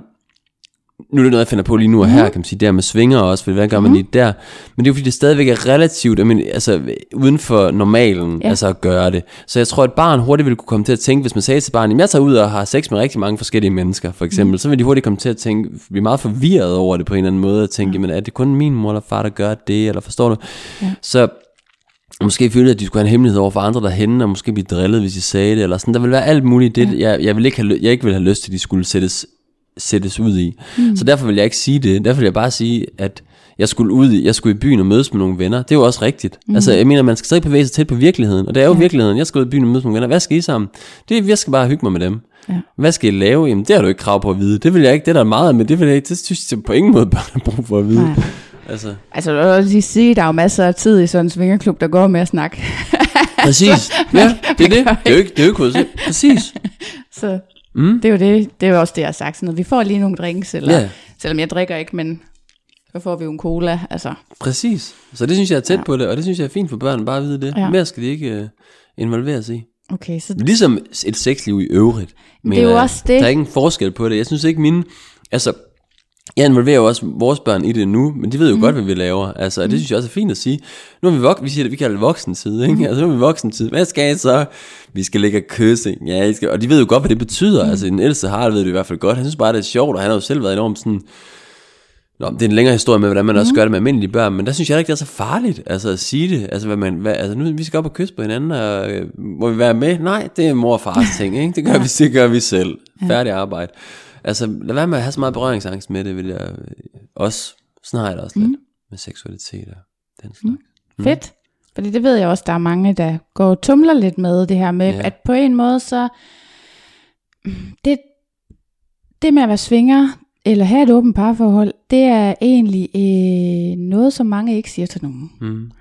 nu er det noget, jeg finder på lige nu og her, kan man sige, der med svinger også, for hvad gør man lige der? Men det er jo fordi, det stadigvæk er relativt, mener, altså uden for normalen, Ja. ja. altså at gøre det. Så jeg tror, at et barn hurtigt ville kunne komme til at tænke, hvis man sagde til barnet, jeg tager ud og har sex med rigtig mange forskellige mennesker, for eksempel, mm. så vil de hurtigt komme til at tænke, blive meget forvirret over det på en eller anden måde, at tænke, jamen er det kun min mor eller far, der gør det, eller forstår du? Ja. Så måske føle, at de skulle have en hemmelighed over for andre derhenne, og måske blive drillet, hvis de sagde det, eller sådan. Der vil være alt muligt, det, jeg, jeg, vil ikke have, jeg ikke vil have lyst til, at de skulle sættes, sættes ud i. Mm. Så derfor vil jeg ikke sige det. Derfor vil jeg bare sige, at jeg skulle ud i, jeg skulle i byen og mødes med nogle venner. Det er jo også rigtigt. Mm. Altså, jeg mener, man skal stadig bevæge sig tæt på virkeligheden. Og det er jo ja. virkeligheden. Jeg skal ud i byen og mødes med nogle venner. Hvad skal I sammen? Det, jeg skal bare hygge mig med dem. Ja. Hvad skal I lave? Jamen, det har du ikke krav på at vide. Det vil jeg ikke. Det er der meget, men det vil jeg ikke. Det synes jeg på ingen måde børn har brug for at vide. Nej. Altså, Altså, jeg vil lige sige, der er jo masser af tid i sådan en svingerklub, der går med at snakke. præcis. Ja, det er det. Det er jo ikke, det er jo ikke. Præcis. Så Mm. det er jo det, det er jo også det, jeg har sagt. Sådan noget. Vi får lige nogle drinks, eller, Ja. selvom jeg drikker ikke, men så får vi jo en cola. Altså, Præcis. Så det synes jeg er tæt Ja. på det, og det synes jeg er fint for børn, bare at vide det. Ja. Mere skal de ikke uh, involveres i. okay, så Ligesom et sexliv i øvrigt. Det er jo jeg. også det. Der er ingen forskel på det. Jeg synes ikke mine... Altså, jeg involverer jo også vores børn i det nu, men de ved jo mm. godt, hvad vi laver. Altså, og det synes jeg også er fint at sige. Nu er vi vok- vi siger det, vi kalder det voksentid, ikke? Mm. Altså, nu er vi voksentid. Hvad skal jeg så? Vi skal ligge og kysse. Ja, I skal... og de ved jo godt, hvad det betyder. Mm. Altså, den ældste har ved det i hvert fald godt. Han synes bare, det er sjovt, og han har jo selv været enormt sådan... Nå, det er en længere historie med, hvordan man mm. også gør det med almindelige børn, men der synes jeg ikke, det er så farligt, altså at sige det. Altså, hvad man, hvad, altså nu, vi skal op og kysse på hinanden, og øh, må vi være med? Nej, det er mor og fars ting, ikke? Det gør, vi, det gør vi selv. Færdig arbejde. Altså, lad være med at have så meget berøringsangst med det, vil jeg øh, også. Sådan har jeg det også lidt. med seksualitet og den slags. Mm. Fedt. Fordi det ved jeg også, der er mange, der går og tumler lidt med det her med, ja. at på en måde så, det, det med at være svinger, eller have et åbent parforhold, det er egentlig øh, noget, som mange ikke siger til nogen. Mm.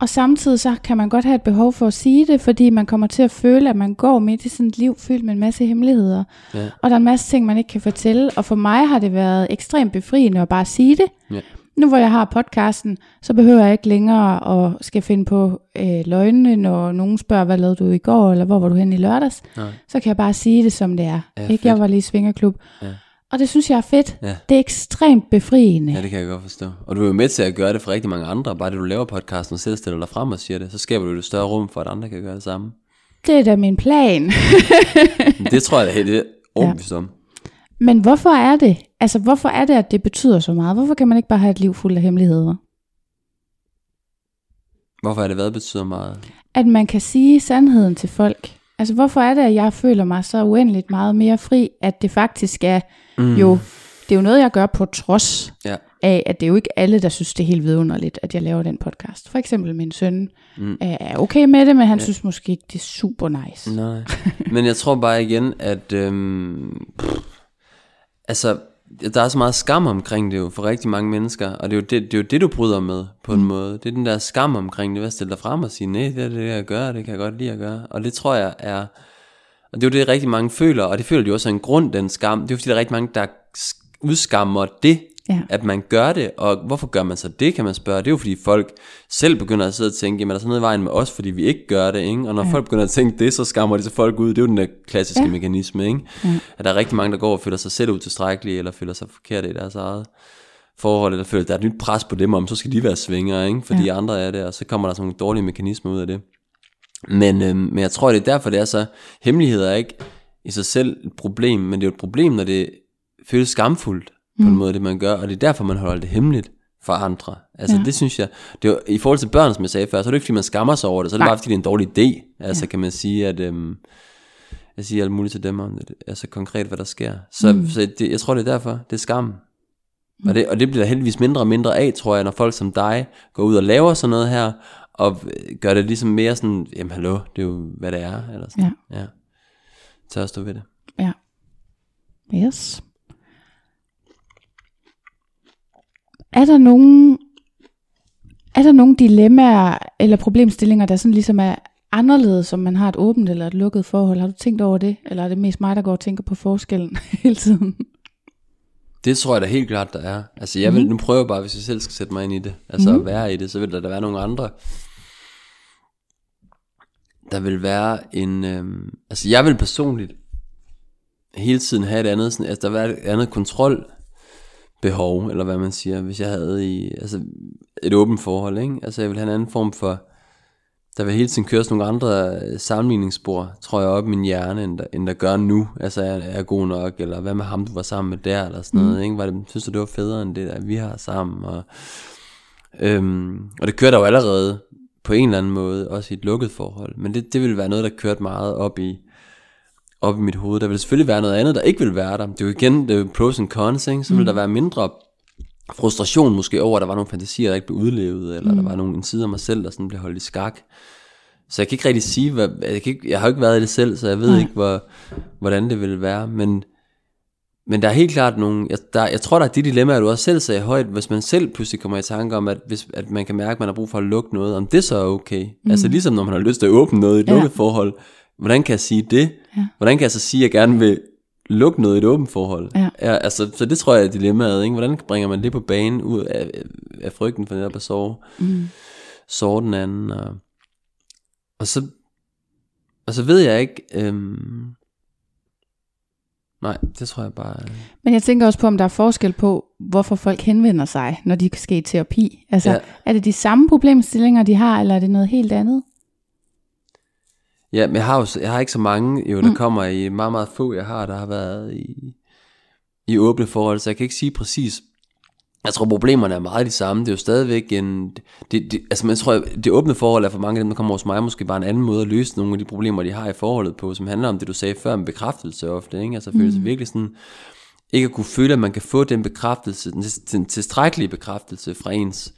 Og samtidig så kan man godt have et behov for at sige det, fordi man kommer til at føle, at man går midt i sådan et liv fyldt med en masse hemmeligheder. Ja. Og der er en masse ting, man ikke kan fortælle. Og for mig har det været ekstremt befriende at bare sige det. Ja. Nu hvor jeg har podcasten, så behøver jeg ikke længere at skal finde på øh, løgnene, når nogen spørger, hvad lavede du i går, eller hvor var du hen i lørdags. Nej. Så kan jeg bare sige det, som det er. Ja, ikke? fedt. Jeg var lige i svingerklub. Ja. Og det synes jeg er fedt. Ja. Det er ekstremt befriende. Ja, det kan jeg godt forstå. Og du er jo med til at gøre det for rigtig mange andre. Bare det, du laver podcasten og selv stiller dig frem og siger det, så skaber du et større rum for, at andre kan gøre det samme. Det er da min plan. Det tror jeg da helt er overbevist om. Men hvorfor er det? Altså, hvorfor er det, at det betyder så meget? Hvorfor kan man ikke bare have et liv fuldt af hemmeligheder? Hvorfor er det, hvad betyder meget? At man kan sige sandheden til folk. Altså, hvorfor er det, at jeg føler mig så uendeligt meget mere fri, at det faktisk er mm. jo, det er jo noget, jeg gør på trods Ja. af, at det er jo ikke alle, der synes, det er helt vidunderligt, at jeg laver den podcast. For eksempel min søn mm. er okay med det, men han ja. synes måske ikke, det er super nice. Nej. Men jeg tror bare igen, at... Øhm, pff, altså, der er så meget skam omkring det jo for rigtig mange mennesker, og det er jo det, det, er jo det du bryder med på en måde. Det er den der skam omkring det, ved at stille dig frem og sige, nej, det er det, jeg gør, det kan jeg godt lide at gøre. Og det tror jeg er... Og det er jo det, rigtig mange føler, og det føler de også af en grund, den skam. Det er jo fordi, der er rigtig mange, der sk- udskammer det, Ja. at man gør det, og hvorfor gør man så det, kan man spørge. Det er jo fordi folk selv begynder at sidde og tænke, jamen er der sådan noget i vejen med os, fordi vi ikke gør det, ikke? Og når ja. folk begynder at tænke det, så skammer de så folk ud. Det er jo den der klassiske ja. Mekanisme, ikke? Ja. At der er rigtig mange, der går og føler sig selv utilstrækkelige, eller føler sig forkerte i deres eget forhold, eller føler, at der er et nyt pres på dem om, så skal de være svinger, ikke? Fordi ja. andre er det, og så kommer der sådan nogle dårlige mekanismer ud af det. Men, øhm, men jeg tror, det er derfor, det er så, hemmeligheder er ikke i sig selv et problem, men det er jo et problem, når det føles skamfuldt på en måde, det man gør, og det er derfor, man holder det hemmeligt for andre. Altså ja. Det synes jeg, det er jo, i forhold til børn, som jeg sagde før, så er det ikke, fordi man skammer sig over det, så er det Nej. bare, fordi det er en dårlig idé. Altså ja. kan man sige, at øhm, jeg siger alt muligt til dem om det, altså konkret, hvad der sker. Så, mm. så det, jeg tror, det er derfor, det er skam. Og det, og det bliver der heldigvis mindre og mindre af, tror jeg, når folk som dig går ud og laver sådan noget her, og øh, gør det ligesom mere sådan, jamen hallo, det er jo, hvad det er. Eller sådan. Ja. ja. Tør at stå ved det. Ja. Yes. Er der nogen er der nogle dilemmaer eller problemstillinger, der sådan ligesom er anderledes, som man har et åbent eller et lukket forhold? Har du tænkt over det? Eller er det mest mig, der går og tænker på forskellen hele tiden? Det tror jeg da helt klart, der er. Altså jeg vil, Mhm. nu prøver bare, hvis jeg selv skal sætte mig ind i det, altså at være i det, så vil der da være nogle andre. Der vil være en, øhm, altså jeg vil personligt hele tiden have et andet, sådan, altså der vil være et andet kontrolbehov, eller hvad man siger, hvis jeg havde i, altså et åbent forhold, ikke? Altså jeg vil have en anden form for, der vil hele tiden køre sådan nogle andre øh, sammenligningsspor, tror jeg, op i min hjerne, end der, end der gør nu. Altså, er, er jeg god nok, eller hvad med ham, du var sammen med der, eller sådan noget, ikke? Var det, synes du, det var federe, end det der, vi har sammen, og, øhm, og det kører der jo allerede på en eller anden måde, også i et lukket forhold, men det, det vil være noget, der kørte meget op i, op i mit hoved. Der vil selvfølgelig være noget andet, der ikke vil være der. Det er jo igen, det er pros and cons, ikke? Så vil der være mindre frustration måske over, at der var nogle fantasier, der ikke blev udlevet, eller mm. der var nogle en side af mig selv, der sådan blev holdt i skak. Så jeg kan ikke rigtig sige, hvad, jeg, kan ikke, jeg har jo ikke været i det selv, så jeg ved Nej. ikke, hvor, hvordan det vil være, men, men der er helt klart nogle, jeg, der, jeg tror, der er de dilemmaer, du også selv sagde højt, hvis man selv pludselig kommer i tanke om, at, hvis, at man kan mærke, at man har brug for at lukke noget, om det så er okay. Mm. Altså ligesom når man har lyst til at åbne noget i et ja. lukket forhold, hvordan kan jeg sige det? Ja. Hvordan kan jeg så sige, at jeg gerne vil lukke noget i et åbent forhold? Ja. Ja, altså, så det tror jeg er dilemmaet, ikke? Hvordan bringer man det på banen ud af, af frygten for netop at sove, Mm. sove den anden? Og, og, så, og så ved jeg ikke, øhm, nej, det tror jeg bare, Men jeg tænker også på, om der er forskel på, hvorfor folk henvender sig, når de skal i terapi. Altså, Ja. ja. er det de samme problemstillinger, de har, eller er det noget helt andet? Ja, men jeg har jo jeg har ikke så mange, jo, der mm. kommer i meget, meget få, jeg har, der har været i, i åbne forhold, så jeg kan ikke sige præcis. Jeg tror, problemerne er meget de samme. Det er jo stadigvæk en... Det, det, altså, man tror, det åbne forhold er for mange af dem, der kommer hos mig, måske bare en anden måde at løse nogle af de problemer, de har i forholdet på, som handler om det, du sagde før, med bekræftelse ofte, ikke? Altså, føle sig virkelig sådan ikke at kunne føle, at man kan få den bekræftelse, den, den tilstrækkelige bekræftelse fra ens,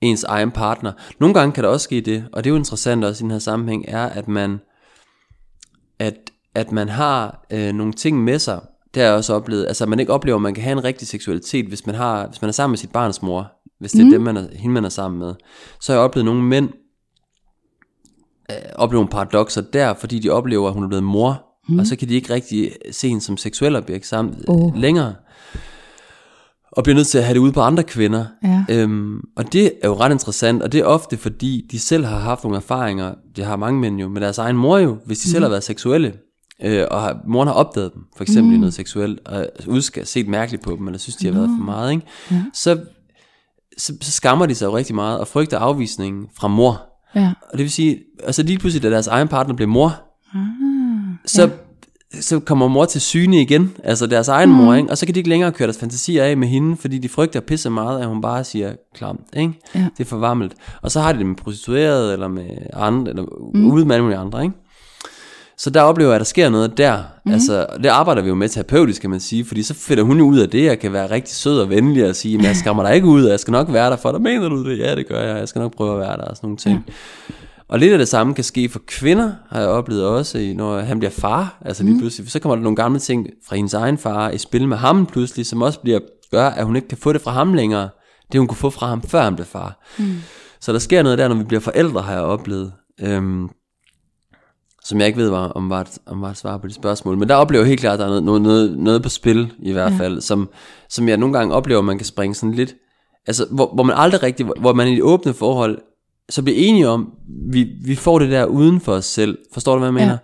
ens egen partner. Nogle gange kan der også ske det, og det er jo interessant også i den her sammenhæng, er, at man, at, at man har øh, nogle ting med sig, det har jeg også oplevet, altså at man ikke oplever, at man kan have en rigtig seksualitet, hvis man, har, hvis man er sammen med sit barns mor, hvis det er dem, man er, hende, man er sammen med. Så har jeg oplevet nogle mænd, øh, opleve nogle paradoxer der, fordi de oplever, at hun er blevet mor, mm. og så kan de ikke rigtig se hende som seksuel objekt sammen Oh. længere. Og bliver nødt til at have det ud på andre kvinder. Ja. Øhm, og det er jo ret interessant, og det er ofte fordi, de selv har haft nogle erfaringer, det har mange mænd jo, med deres egen mor jo, hvis de mm. selv har været seksuelle, øh, og har, moren har opdaget dem, for eksempel mm. i noget seksuelt, og udsker, set mærkeligt på dem, eller synes, de har været for meget, ikke? Ja. Så, så, så skammer de sig jo rigtig meget, og frygter afvisningen fra mor. Ja. Og det vil sige, altså lige pludselig, da deres egen partner bliver mor, Ah, så, ja. Så kommer mor til syne igen, altså deres egen mm. mor, ikke? og så kan de ikke længere køre deres fantasier af med hende, fordi de frygter pisse meget, at hun bare siger klamt, ikke? Ja. det er for. Og så har de det med prostituerede, eller med andre, eller mm. ude med alle andre, ikke? Så der oplever jeg, at der sker noget der. Mm. Altså, det arbejder vi jo med terapeutisk, kan man sige, fordi så finder hun jo ud af det, jeg kan være rigtig sød og venlig og sige, men jeg skammer dig ikke ud, og jeg skal nok være der for dig. Mener du det? Ja, det gør jeg. Jeg skal nok prøve at være der og sådan nogle ting. Ja. Og lidt af det samme kan ske for kvinder, har jeg oplevet også, når han bliver far. Altså lige pludselig, så kommer der nogle gamle ting fra hendes egen far i spil med ham pludselig, som også bliver, gør, at hun ikke kan få det fra ham længere. Det hun kunne få fra ham, før han blev far. Mm. Så der sker noget der, når vi bliver forældre, har jeg oplevet. Øhm, som jeg ikke ved, var, om, var et, om var et svar på de spørgsmål. Men der oplever jeg helt klart, at der er noget, noget, noget, noget på spil, i hvert fald, som, som jeg nogle gange oplever, man kan springe sådan lidt, altså hvor, hvor man aldrig rigtig, hvor, hvor man i et åbne forhold, så bliver enige om, vi, vi får det der uden for os selv. Forstår du, hvad jeg mener? Ja.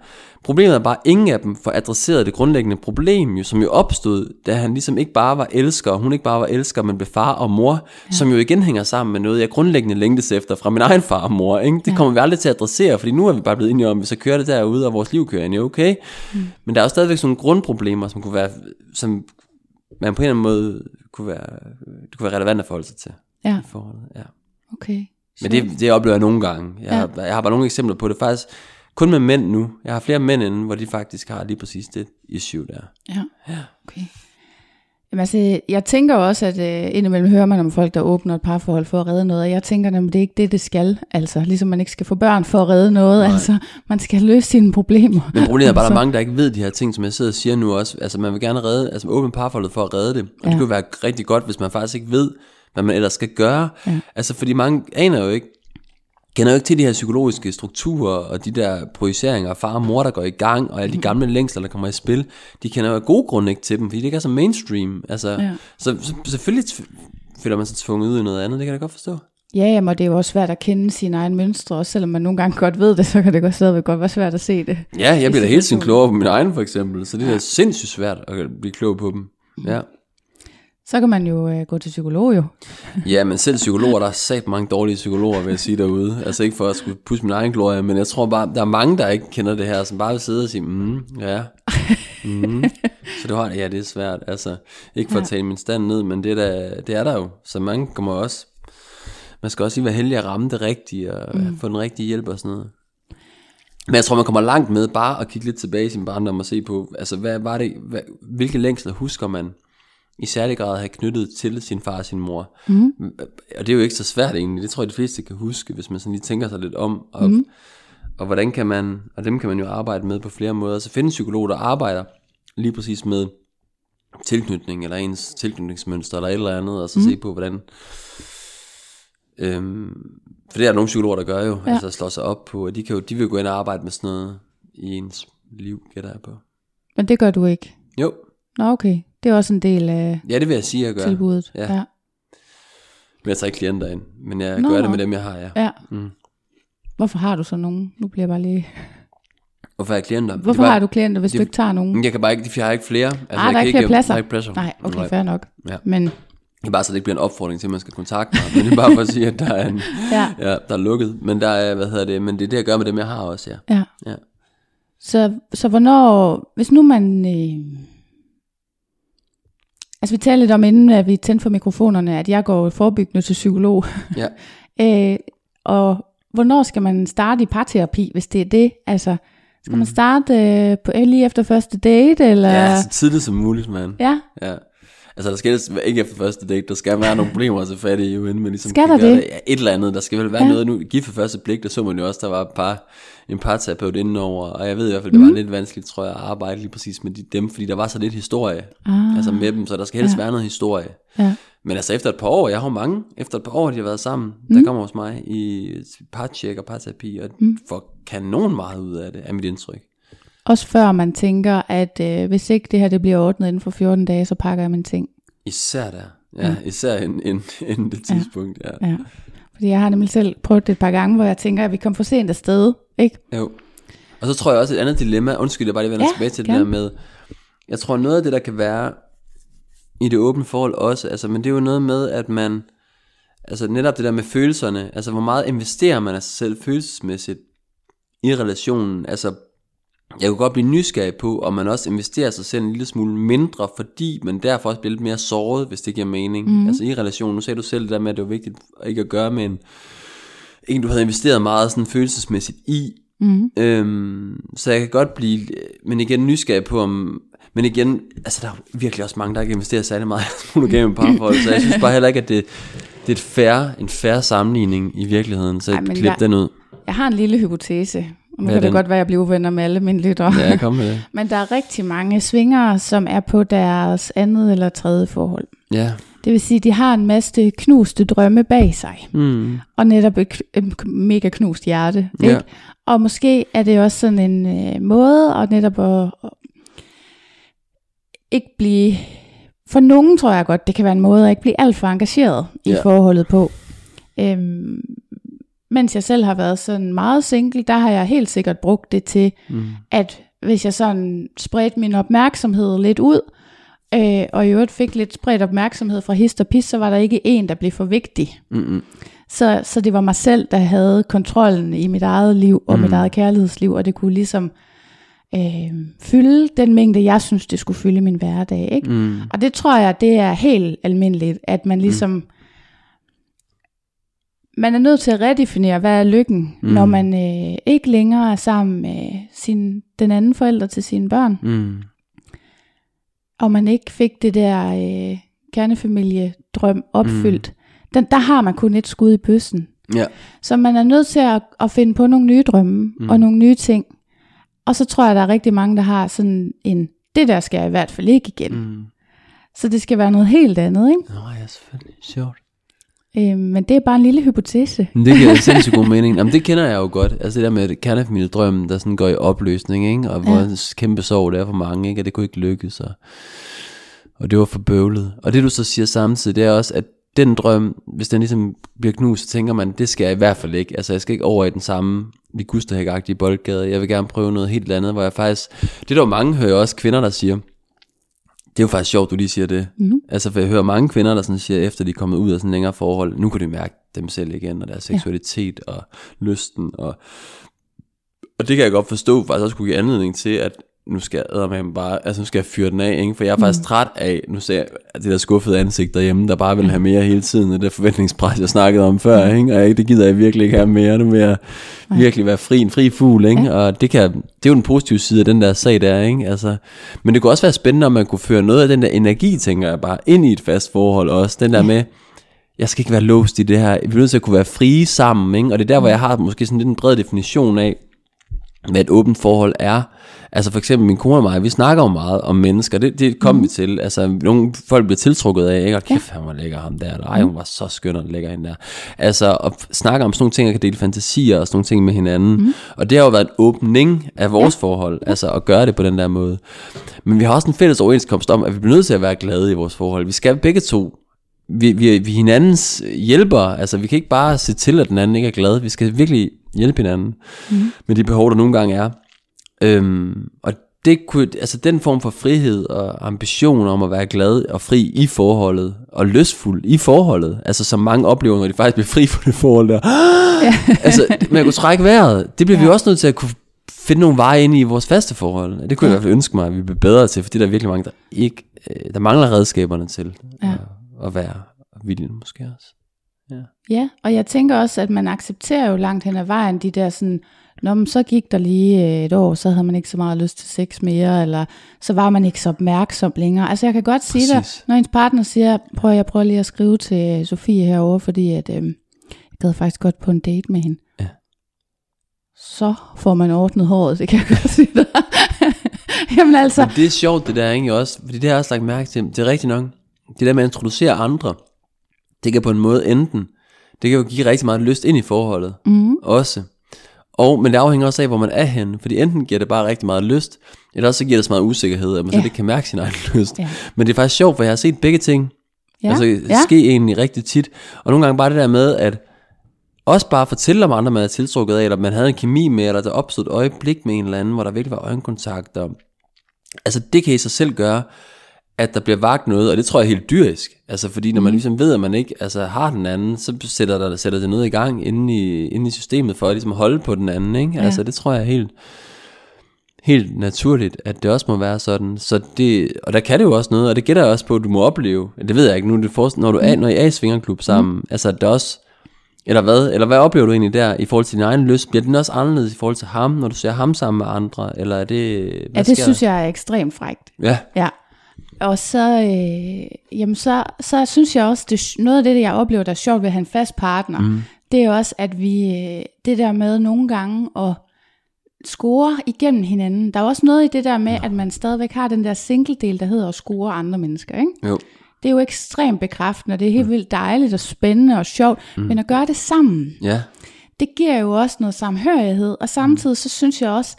Problemet er bare, at ingen af dem får adresseret det grundlæggende problem, jo, som jo opstod, da han ligesom ikke bare var elsker, og hun ikke bare var elsker, men blev far og mor, ja. som jo igen hænger sammen med noget, jeg grundlæggende længtes efter fra min egen far og mor. Ikke? Det Ja. kommer vi aldrig til at adressere, fordi nu er vi bare blevet enige om, at vi så kører det derude, og vores liv kører ind, okay. Mm. Men der er jo stadigvæk sådan nogle grundproblemer, som kunne være, som man på en eller anden måde kunne være, det kunne være relevant at forholde sig til. Ja, i Forholdet, ja. okay. Men det, det oplever jeg nogle gange. Jeg, ja. har, jeg har bare nogle eksempler på det. Faktisk kun med mænd nu. Jeg har flere mænd inden, hvor de faktisk har lige præcis det issue der. Ja, okay. Jamen altså, jeg tænker også, at øh, indimellem hører man om folk, der åbner et parforhold for at redde noget, og jeg tænker, at det er ikke det, det skal. Altså, ligesom man ikke skal få børn for at redde noget, Nej. altså, man skal løse sine problemer. Men problemet er bare, at der er mange, der ikke ved de her ting, som jeg sidder og siger nu også. Altså man vil gerne redde, altså åbne parforholdet for at redde det. Og ja. Ja. det kunne være rigtig godt, hvis man faktisk ikke ved, hvad man ellers skal gøre. Ja. Altså fordi mange aner jo ikke, kender jo ikke til de her psykologiske strukturer, og de der projiceringer af far og mor, der går i gang, og alle de gamle længsler, der kommer i spil, de kender jo af gode grunde ikke til dem, fordi det ikke er så mainstream. Altså, Ja. så, så, selvfølgelig føler man sig tvunget ud i noget andet, det kan jeg godt forstå. Ja, jamen, og det er jo også svært at kende sine egne mønstre, også selvom man nogle gange godt ved det, så kan det godt stadigvæk godt være svært at se det. Ja, jeg bliver da hele tiden klogere på min egen for eksempel, så det er da sindssygt svært at blive klog på dem. Ja. Så kan man jo øh, gå til psykolog jo. Ja, men selv psykologer, der er sat mange dårlige psykologer, vil jeg sige derude. Altså ikke for at skulle pusse min egen glorie, men jeg tror bare, der er mange, der ikke kender det her, som bare vil sidde og sige, mm, ja, mm. Så det har, ja, det er svært. Altså, ikke for at tale min stand ned, men det er, der, det er der jo. Så mange kommer også, man skal også lige være heldig at ramme det rigtige, og mm. få den rigtige hjælp og sådan noget. Men jeg tror, man kommer langt med bare at kigge lidt tilbage i sin barndom og se på, altså hvad var det, hvad, hvilke længsler husker man i særlig grad have knyttet til sin far og sin mor. Mm. Og det er jo ikke så svært egentlig, det tror jeg de fleste kan huske, hvis man sådan lige tænker sig lidt om. Og, mm. og hvordan kan man, og dem kan man jo arbejde med på flere måder. Så findes psykologer, der arbejder lige præcis med tilknytning, eller ens tilknytningsmønster, eller et eller andet, og så mm. se på, hvordan... Øhm, for det er der nogle psykologer, der gør jo, ja. altså slår sig op på, at de, kan jo, de vil gå ind og arbejde med sådan noget i ens liv, gætter jeg på. Men det gør du ikke. Jo, Nå, okay. Det er også en del af ja, det vil jeg sige, at jeg gør. tilbuddet. Ja. ja. Men jeg tager ikke klienter ind, men jeg Nå, gør det med dem, jeg har, ja. ja. Mm. Hvorfor har du så nogen? Nu bliver jeg bare lige... Hvorfor har jeg klienter? Hvorfor bare- har du klienter, hvis det- du ikke tager nogen? Jeg kan bare ikke, de har ikke flere. Altså, Ah, jeg der er ikke flere pladser. Er ikke pladser. Nej, okay, fair nok. Ja. Men Det er bare så det ikke bliver en opfordring til, at man skal kontakte mig. Men det er bare for at sige, at der er, en, ja, ja, der er lukket. Men der er, hvad hedder det, men det er det, jeg gør med dem, jeg har også, ja. ja. ja. Så, så hvornår, hvis nu man... Øh, altså vi talte lidt om, inden at vi tændte for mikrofonerne, at jeg går forebyggende til psykolog. Ja. øh, og hvornår skal man starte i parterapi, hvis det er det? Altså, Skal man starte øh, på lige efter første date, eller? Ja, så tidligt som muligt, mand. ja. Ja. Altså, der skal ikke efter første date, der skal være nogle problemer at tage fat i, jo, inden man ligesom Skal der det? Ja, et eller andet. Der skal vel være ja. noget nu. Gift for første blik, der så man jo også, der var et par, en parterapeut indenover, og jeg ved i hvert fald, det var Mhm. lidt vanskeligt, tror jeg, at arbejde lige præcis med de, dem, fordi der var så lidt historie Ah, altså med dem, så der skal helst Ja. være noget historie. ja. Men altså efter et par år, jeg har mange, efter et par år, de har været sammen, Mhm. der kommer hos mig i partcheck og parterapi, og Mm. får kanon meget ud af det, er mit indtryk. Også før man tænker, at øh, hvis ikke det her det bliver ordnet inden for 14 dage, så pakker jeg mine ting. Især der. Ja, især inden, inden, inden det tidspunkt, ja. Ja. Fordi jeg har nemlig selv prøvet det et par gange, hvor jeg tænker, at vi kom for sent afsted. Ikke? Jo. Og så tror jeg også et andet dilemma, undskyld, jeg bare lige vender Ja, tilbage til gerne. det der med, jeg tror noget af det, der kan være i det åbne forhold også, altså, men det er jo noget med, at man, altså netop det der med følelserne, altså hvor meget investerer man af sig selv følelsesmæssigt i relationen, altså jeg kunne godt blive nysgerrig på, om man også investerer sig selv en lille smule mindre, fordi man derfor også bliver lidt mere såret, hvis det giver mening. Mm. Altså i relationen, nu sagde du selv det der med, at det var vigtigt ikke at gøre med en, en du havde investeret meget sådan følelsesmæssigt i, Mm. Øhm, så jeg kan godt blive, men igen nysgerrig på om, men igen, altså der er virkelig også mange, der ikke investerer særlig meget i monogame parforhold, så jeg synes bare heller ikke, at det, det er et fair, en fair sammenligning i virkeligheden, så Ej, klip jeg- den ud. Jeg har en lille hypotese. Og nu kan det godt være, at jeg bliver uvenner med alle mine lyttere. Ja, kom med det. Men der er rigtig mange svingere, som er på deres andet eller tredje forhold. Ja. Det vil sige, at de har en masse knuste drømme bag sig. Mm. Og netop et, et mega knust hjerte. Ja. Ikke? Og måske er det også sådan en øh, måde at netop at, at ikke blive... For nogen tror jeg godt, det kan være en måde at ikke blive alt for engageret i Ja. forholdet på. Øhm, mens jeg selv har været sådan meget single, der har jeg helt sikkert brugt det til, Mm. at hvis jeg sådan spredte min opmærksomhed lidt ud, øh, og i øvrigt fik lidt spredt opmærksomhed fra hist og pis, så var der ikke en, der blev for vigtig. Mm-mm. Så, så det var mig selv, der havde kontrollen i mit eget liv og mm. mit eget kærlighedsliv, og det kunne ligesom øh, fylde den mængde, jeg synes, det skulle fylde i min hverdag. Ikke? Mm. Og det tror jeg, det er helt almindeligt, at man ligesom... Mm. Man er nødt til at redefinere, hvad er lykken, mm. når man øh, ikke længere er sammen med sin, den anden forælder til sine børn, Mm. og man ikke fik det der øh, kernefamiliedrøm opfyldt. Mm. Den, der har man kun et skud i bøssen. Ja. Så man er nødt til at, at finde på nogle nye drømme mm. og nogle nye ting. Og så tror jeg, der er rigtig mange, der har sådan en, det der skal jeg i hvert fald ikke igen. Mm. Så det skal være noget helt andet, ikke? Nå ja, selvfølgelig. Sjovt. Øh, men det er bare en lille hypotese. Men det giver sindssygt god mening. Jamen, det kender jeg jo godt. Altså det der med kernefamiliedrømmen, der sådan går i opløsning, ikke? Og hvor Ja. kæmpe sorg det er for mange, ikke? Og det kunne ikke lykkes. Og, og det var for bøvlet. Og det du så siger samtidig, det er også, at den drøm, hvis den ligesom bliver knust, så tænker man, det skal jeg i hvert fald ikke. Altså jeg skal ikke over i den samme ligusterhæk-agtige boldgade. Jeg vil gerne prøve noget helt andet, hvor jeg faktisk... Det er der jo mange, hører også kvinder, der siger, det er jo faktisk sjovt, du lige siger det. Mhm. Altså, for jeg hører mange kvinder, der sådan siger, efter de er kommet ud af sådan længere forhold, nu kan de mærke dem selv igen, og deres seksualitet og lysten. Og, og det kan jeg godt forstå, faktisk også kunne give anledning til, at nu skal jeg med bare, altså nu skal jeg fyre den af, ikke? for jeg er faktisk træt af, nu ser jeg det der skuffede ansigt derhjemme, der bare vil have mere hele tiden, og det forventningspres, jeg snakkede om før, ikke? og jeg, det gider jeg virkelig ikke have mere, nu vil jeg virkelig være fri, en fri fugl, ikke? Ja. og det, kan, det er jo den positive side af den der sag der, ikke? Altså, men det kunne også være spændende, om man kunne føre noget af den der energi, tænker jeg bare, ind i et fast forhold også, den der med, jeg skal ikke være låst i det her, vi er nødt til at kunne være frie sammen, ikke? og det er der, hvor jeg har måske sådan lidt en bred definition af, hvad et åbent forhold er. Altså for eksempel min kone og mig, vi snakker jo meget om mennesker, det, det kom mm. vi til. Altså nogle folk bliver tiltrukket af, ikke? Og kæft, han var lækker ham der, eller ej, hun var så skøn og lækker hende der. Altså at snakke om sådan nogle ting, og kan dele fantasier og sådan nogle ting med hinanden. Mm. Og det har jo været en åbning af vores ja. forhold, altså at gøre det på den der måde. Men vi har også en fælles overenskomst om, at vi bliver nødt til at være glade i vores forhold. Vi skal begge to vi, vi, vi hinandens hjælpere, altså vi kan ikke bare se til, at den anden ikke er glad, vi skal virkelig hjælpe hinanden mm. med de behov, der nogle gange er. Øhm, og det kunne, altså den form for frihed og ambition om at være glad og fri i forholdet, og lystfuld i forholdet, altså som mange oplever, når de faktisk bliver fri fra det forhold der. altså, man kunne trække vejret, det bliver ja. vi også nødt til at kunne finde nogle veje ind i vores faste forhold. Det kunne ja. jeg i hvert fald ønske mig, at vi blev bedre til, fordi der er virkelig mange, der ikke, øh, der mangler redskaberne til Ja. at, at være viljen måske også. Ja, og jeg tænker også, at man accepterer jo langt hen ad vejen de der sådan Nå, men så gik der lige øh, et år, så havde man ikke så meget lyst til sex mere, eller så var man ikke så opmærksom længere. Altså jeg kan godt sige dig, Præcis. når ens partner siger, prøv jeg prøver lige at skrive til Sofie herover, fordi at, øh, jeg gad faktisk godt på en date med hende. Ja. Så får man ordnet håret, det kan jeg godt sige dig. Jamen altså, Men det er sjovt, det der egentlig også, fordi det har jeg også lagt mærke til. Det er rigtigt nok. Det der med at introducere andre, det kan på en måde enten, det kan jo give rigtig meget lyst ind i forholdet, mm, også. Og, men det afhænger også af, hvor man er henne, fordi enten giver det bare rigtig meget lyst, eller også så giver det så meget usikkerhed, at man ja. Slet ikke kan mærke sin egen lyst. Ja. Men det er faktisk sjovt, for jeg har set begge ting, ja, altså ja. ske egentlig rigtig tit. Og nogle gange bare det der med, at også bare fortælle om andre, man er tiltrukket af, eller man havde en kemi med, eller der opstod et øjeblik med en eller anden, hvor der virkelig var øjenkontakt. Og, altså det kan i sig selv gøre, at der bliver vagt noget, og det tror jeg er helt dyrisk. Altså fordi når man ligesom ved, at man ikke altså, har den anden, så sætter, der, sætter det noget i gang inde i, inde i systemet, for at ligesom holde på den anden. Ikke? Ja. Altså det tror jeg er helt, helt naturligt, at det også må være sådan. Så det, og der kan det jo også noget, og det gætter jeg også på, at du må opleve. Det ved jeg ikke nu, det for, når du er, når I er i svingerklub sammen, mm. altså at der også, eller hvad, eller hvad oplever du egentlig der i forhold til din egen lyst? Bliver den også anderledes i forhold til ham, når du ser ham sammen med andre, eller er det, hvad ja, det sker synes jeg er ekstremt frægt. Ja, Ja. Og så, øh, jamen så, så synes jeg også, det, noget af det, jeg oplever, der er sjovt ved at have en fast partner, mm. det er også, at vi, øh, det der med nogle gange at score igennem hinanden. Der er også noget i det der med, ja. at man stadigvæk har den der single-del, der hedder at score andre mennesker. Ikke? jo, Det er jo ekstremt bekræftende, og det er helt vildt dejligt og spændende og sjovt, mm. men at gøre det sammen, ja, det giver jo også noget samhørighed, og samtidig så synes jeg også,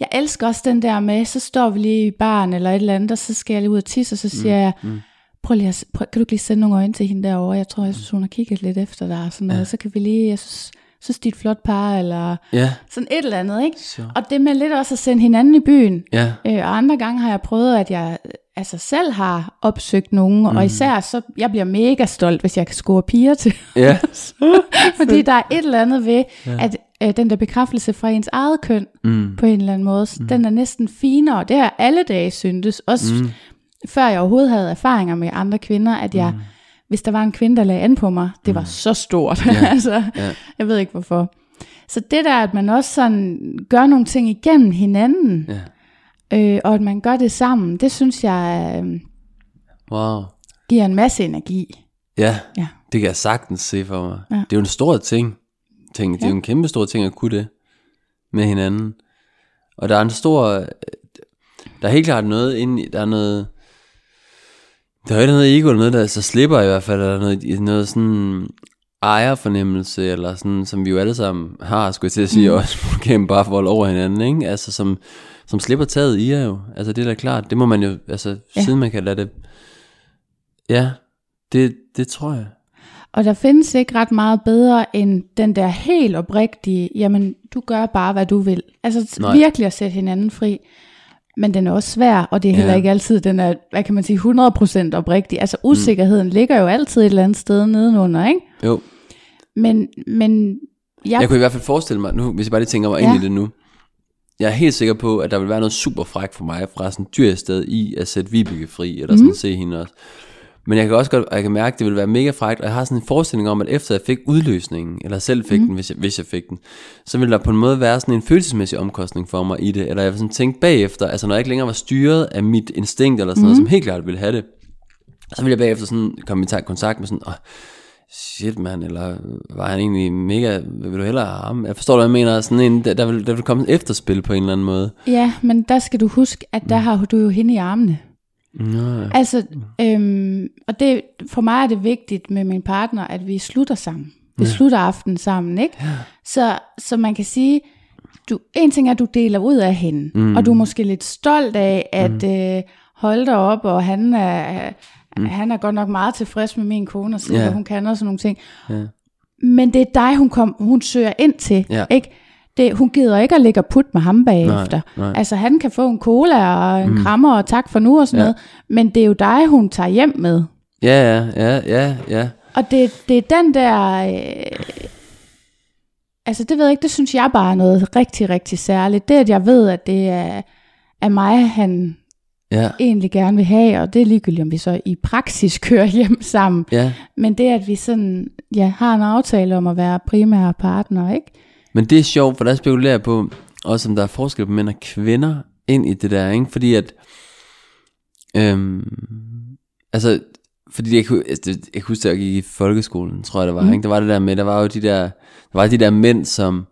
jeg elsker også den der med, så står vi lige i baren eller et eller andet, og så skal jeg lige ud og tisse, og så siger jeg, prøv lige at, prøv, kan du ikke lige sende nogle øjne til hende derovre? Jeg tror, jeg synes, hun har kigget lidt efter dig, og sådan noget. så kan vi lige, jeg synes, synes, de er et flot par, eller ja, sådan et eller andet, ikke? Så. Og det med lidt også at sende hinanden i byen, ja, Øh, og andre gange har jeg prøvet, at jeg altså selv har opsøgt nogen, mm. og især så, jeg bliver mega stolt, hvis jeg kan score piger til. ja, Fordi der er et eller andet ved, ja. at øh, den der bekræftelse fra ens eget køn, mm. på en eller anden måde, mm. den er næsten finere. Det har alle dage syntes, også mm. før jeg overhovedet havde erfaringer med andre kvinder, at jeg, mm. hvis der var en kvinde, der lagde an på mig, det var så stort. Ja. altså, Ja. Jeg ved ikke hvorfor. Så det der, at man også sådan gør nogle ting igennem hinanden, ja, øh, og at man gør det sammen, det synes jeg øh, wow. giver en masse energi. Ja, Ja. det kan jeg sagtens se for mig. Ja. Det er jo en stor ting. ting. Det er Ja. jo en kæmpe stor ting at kunne det med hinanden. Og der er en stor... Der er helt klart noget ind. Der er noget... Der er jo ikke noget ego eller noget, der så slipper i hvert fald. Eller noget, noget sådan ejerfornemmelse, eller sådan, som vi jo alle sammen har, skulle jeg til at sige, mm. også gennem bare forhold over hinanden, ikke? Altså, som, som slipper taget i jer jo. Altså, det er da klart. Det må man jo, altså, ja. Siden man kan lade det... Ja, det, det tror jeg. Og der findes ikke ret meget bedre end den der helt oprigtige, jamen du gør bare, hvad du vil. Altså Nej. Virkelig at sætte hinanden fri. Men den er også svær, og det er heller Ja. ikke altid, den er, hvad kan man sige, 100% oprigtig. Altså usikkerheden mm. ligger jo altid et eller andet sted nedenunder, ikke? Jo, Men, men jeg, Jeg kunne i hvert fald forestille mig, nu, hvis jeg bare lige tænker mig. Ja. ind i det nu, jeg er helt sikker på, at der vil være noget super fræk for mig fra sådan et dyrt sted i at sætte Vibeke fri, eller sådan Mhm. se hende også. Men jeg kan også godt, jeg kan mærke, at det vil være mega frækt, og jeg har sådan en forestilling om, at efter jeg fik udløsningen, eller selv fik Mhm. den, hvis jeg, hvis jeg fik den, så ville der på en måde være sådan en følelsesmæssig omkostning for mig i det, eller jeg vil sådan tænke bagefter, altså når jeg ikke længere var styret af mit instinkt, eller sådan Mhm. noget, som helt klart ville have det, så ville jeg bagefter sådan komme i ta- kontakt med sådan, åh, shit mand, eller var han egentlig mega, vil du hellere have ham? Jeg forstår, hvad jeg mener, sådan en, der, der, vil, der vil komme et efterspil på en eller anden måde. ja, men der skal du huske, at der har du jo hende i armene. Nå, ja. Altså, øhm, og det, for mig er det vigtigt med min partner, at vi slutter sammen. Vi ja. slutter aftenen sammen, ikke? Ja. Så, så man kan sige, du, en ting er, at du deler ud af hende, mm. og du er måske lidt stolt af at mm. øh, holde dig op, og han er, mm. han er godt nok meget tilfreds med min kone, og siger, hvad hun kan og sådan nogle ting. Ja. Men det er dig, hun, kom, hun søger ind til, Ja. ikke? Det, hun gider ikke at ligge og putte med ham bagefter. nej. Altså han kan få en cola og en mm. krammer og tak for nu og sådan ja. noget, men det er jo dig, hun tager hjem med. Ja, ja, ja, ja, ja. Og det, det er den der... Øh, altså det ved jeg ikke, det synes jeg bare er noget rigtig, rigtig særligt. Det at jeg ved, at det er, er mig, han Ja, egentlig gerne vil have, og det er ligegyldigt, om vi så i praksis kører hjem sammen. ja. Men det, at vi sådan, ja, har en aftale om at være primære partner, ikke? Men det er sjovt, for der spekulerer jeg på, også om der er forskel på mænd og kvinder ind i det der, ikke? Fordi at, øhm, altså, fordi jeg kunne, altså, jeg kan huske, at jeg gik i folkeskolen, tror jeg det var, mm. ikke? Der var det der med, der var jo de der, der var de der mænd, som,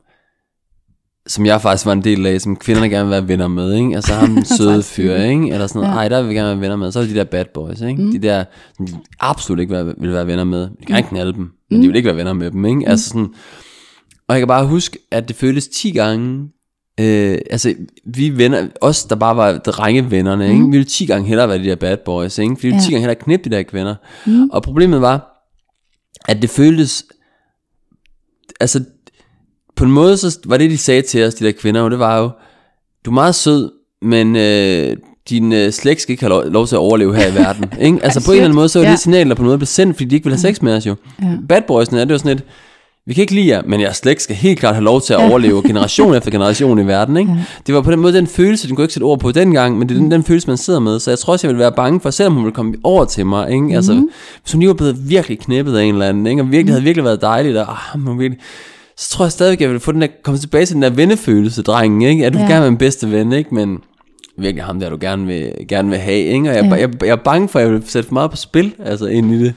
som jeg faktisk var en del af, som kvinderne gerne vil være venner med, ikke? Altså ham den søde fyr, ikke? Eller sådan noget, ja. ej, der vil vi gerne være venner med. Så er de der bad boys, ikke? Mm. De der, som de absolut ikke være, vil være venner med. De kan ikke knalde dem, men de vil ikke være venner med dem, ikke? Mm. Altså sådan, og jeg kan bare huske, at det føltes 10 gange, øh, altså vi venner, os der bare var drengevennerne, ikke? Vi ville 10 gange hellere være de der bad boys, ikke? Vi ville 10 gange hellere knippe de der kvinder. Mm. Og problemet var, at det føltes, altså på en måde, så var det, de sagde til os, de der kvinder, og det var jo, du er meget sød, men øh, din øh, slægt skal ikke have lov, lov til at overleve her i verden. Ikke? Altså på en eller anden måde, så var det Ja. et signal, der på en måde blev sendt, fordi de ikke ville have sex med os jo. Ja. Bad boysene er det jo sådan lidt, vi kan ikke lide jer, men jeres slægt skal helt klart have lov til at overleve generation efter generation i verden. Ikke? Det var på den måde den følelse, den kunne ikke sætte ord på dengang, men det er den, den følelse, man sidder med. Så jeg tror også, jeg ville være bange for, selvom hun ville komme over til mig. Ikke? Altså, hvis hun lige var blevet virkelig knippet af en eller anden, ikke? og virkelig, havde virkelig været dejligt, og ah, hun virkelig, så tror jeg stadig, jeg ville få den der, komme tilbage til den der vennefølelse, drengen, ikke? At du Ja. gerne vil min bedste ven, ikke? Men virkelig ham der, du gerne vil, gerne vil have, ikke? Og jeg, Ja. ja. jeg, jeg, er bange for, at jeg vil sætte for meget på spil, altså ind i det.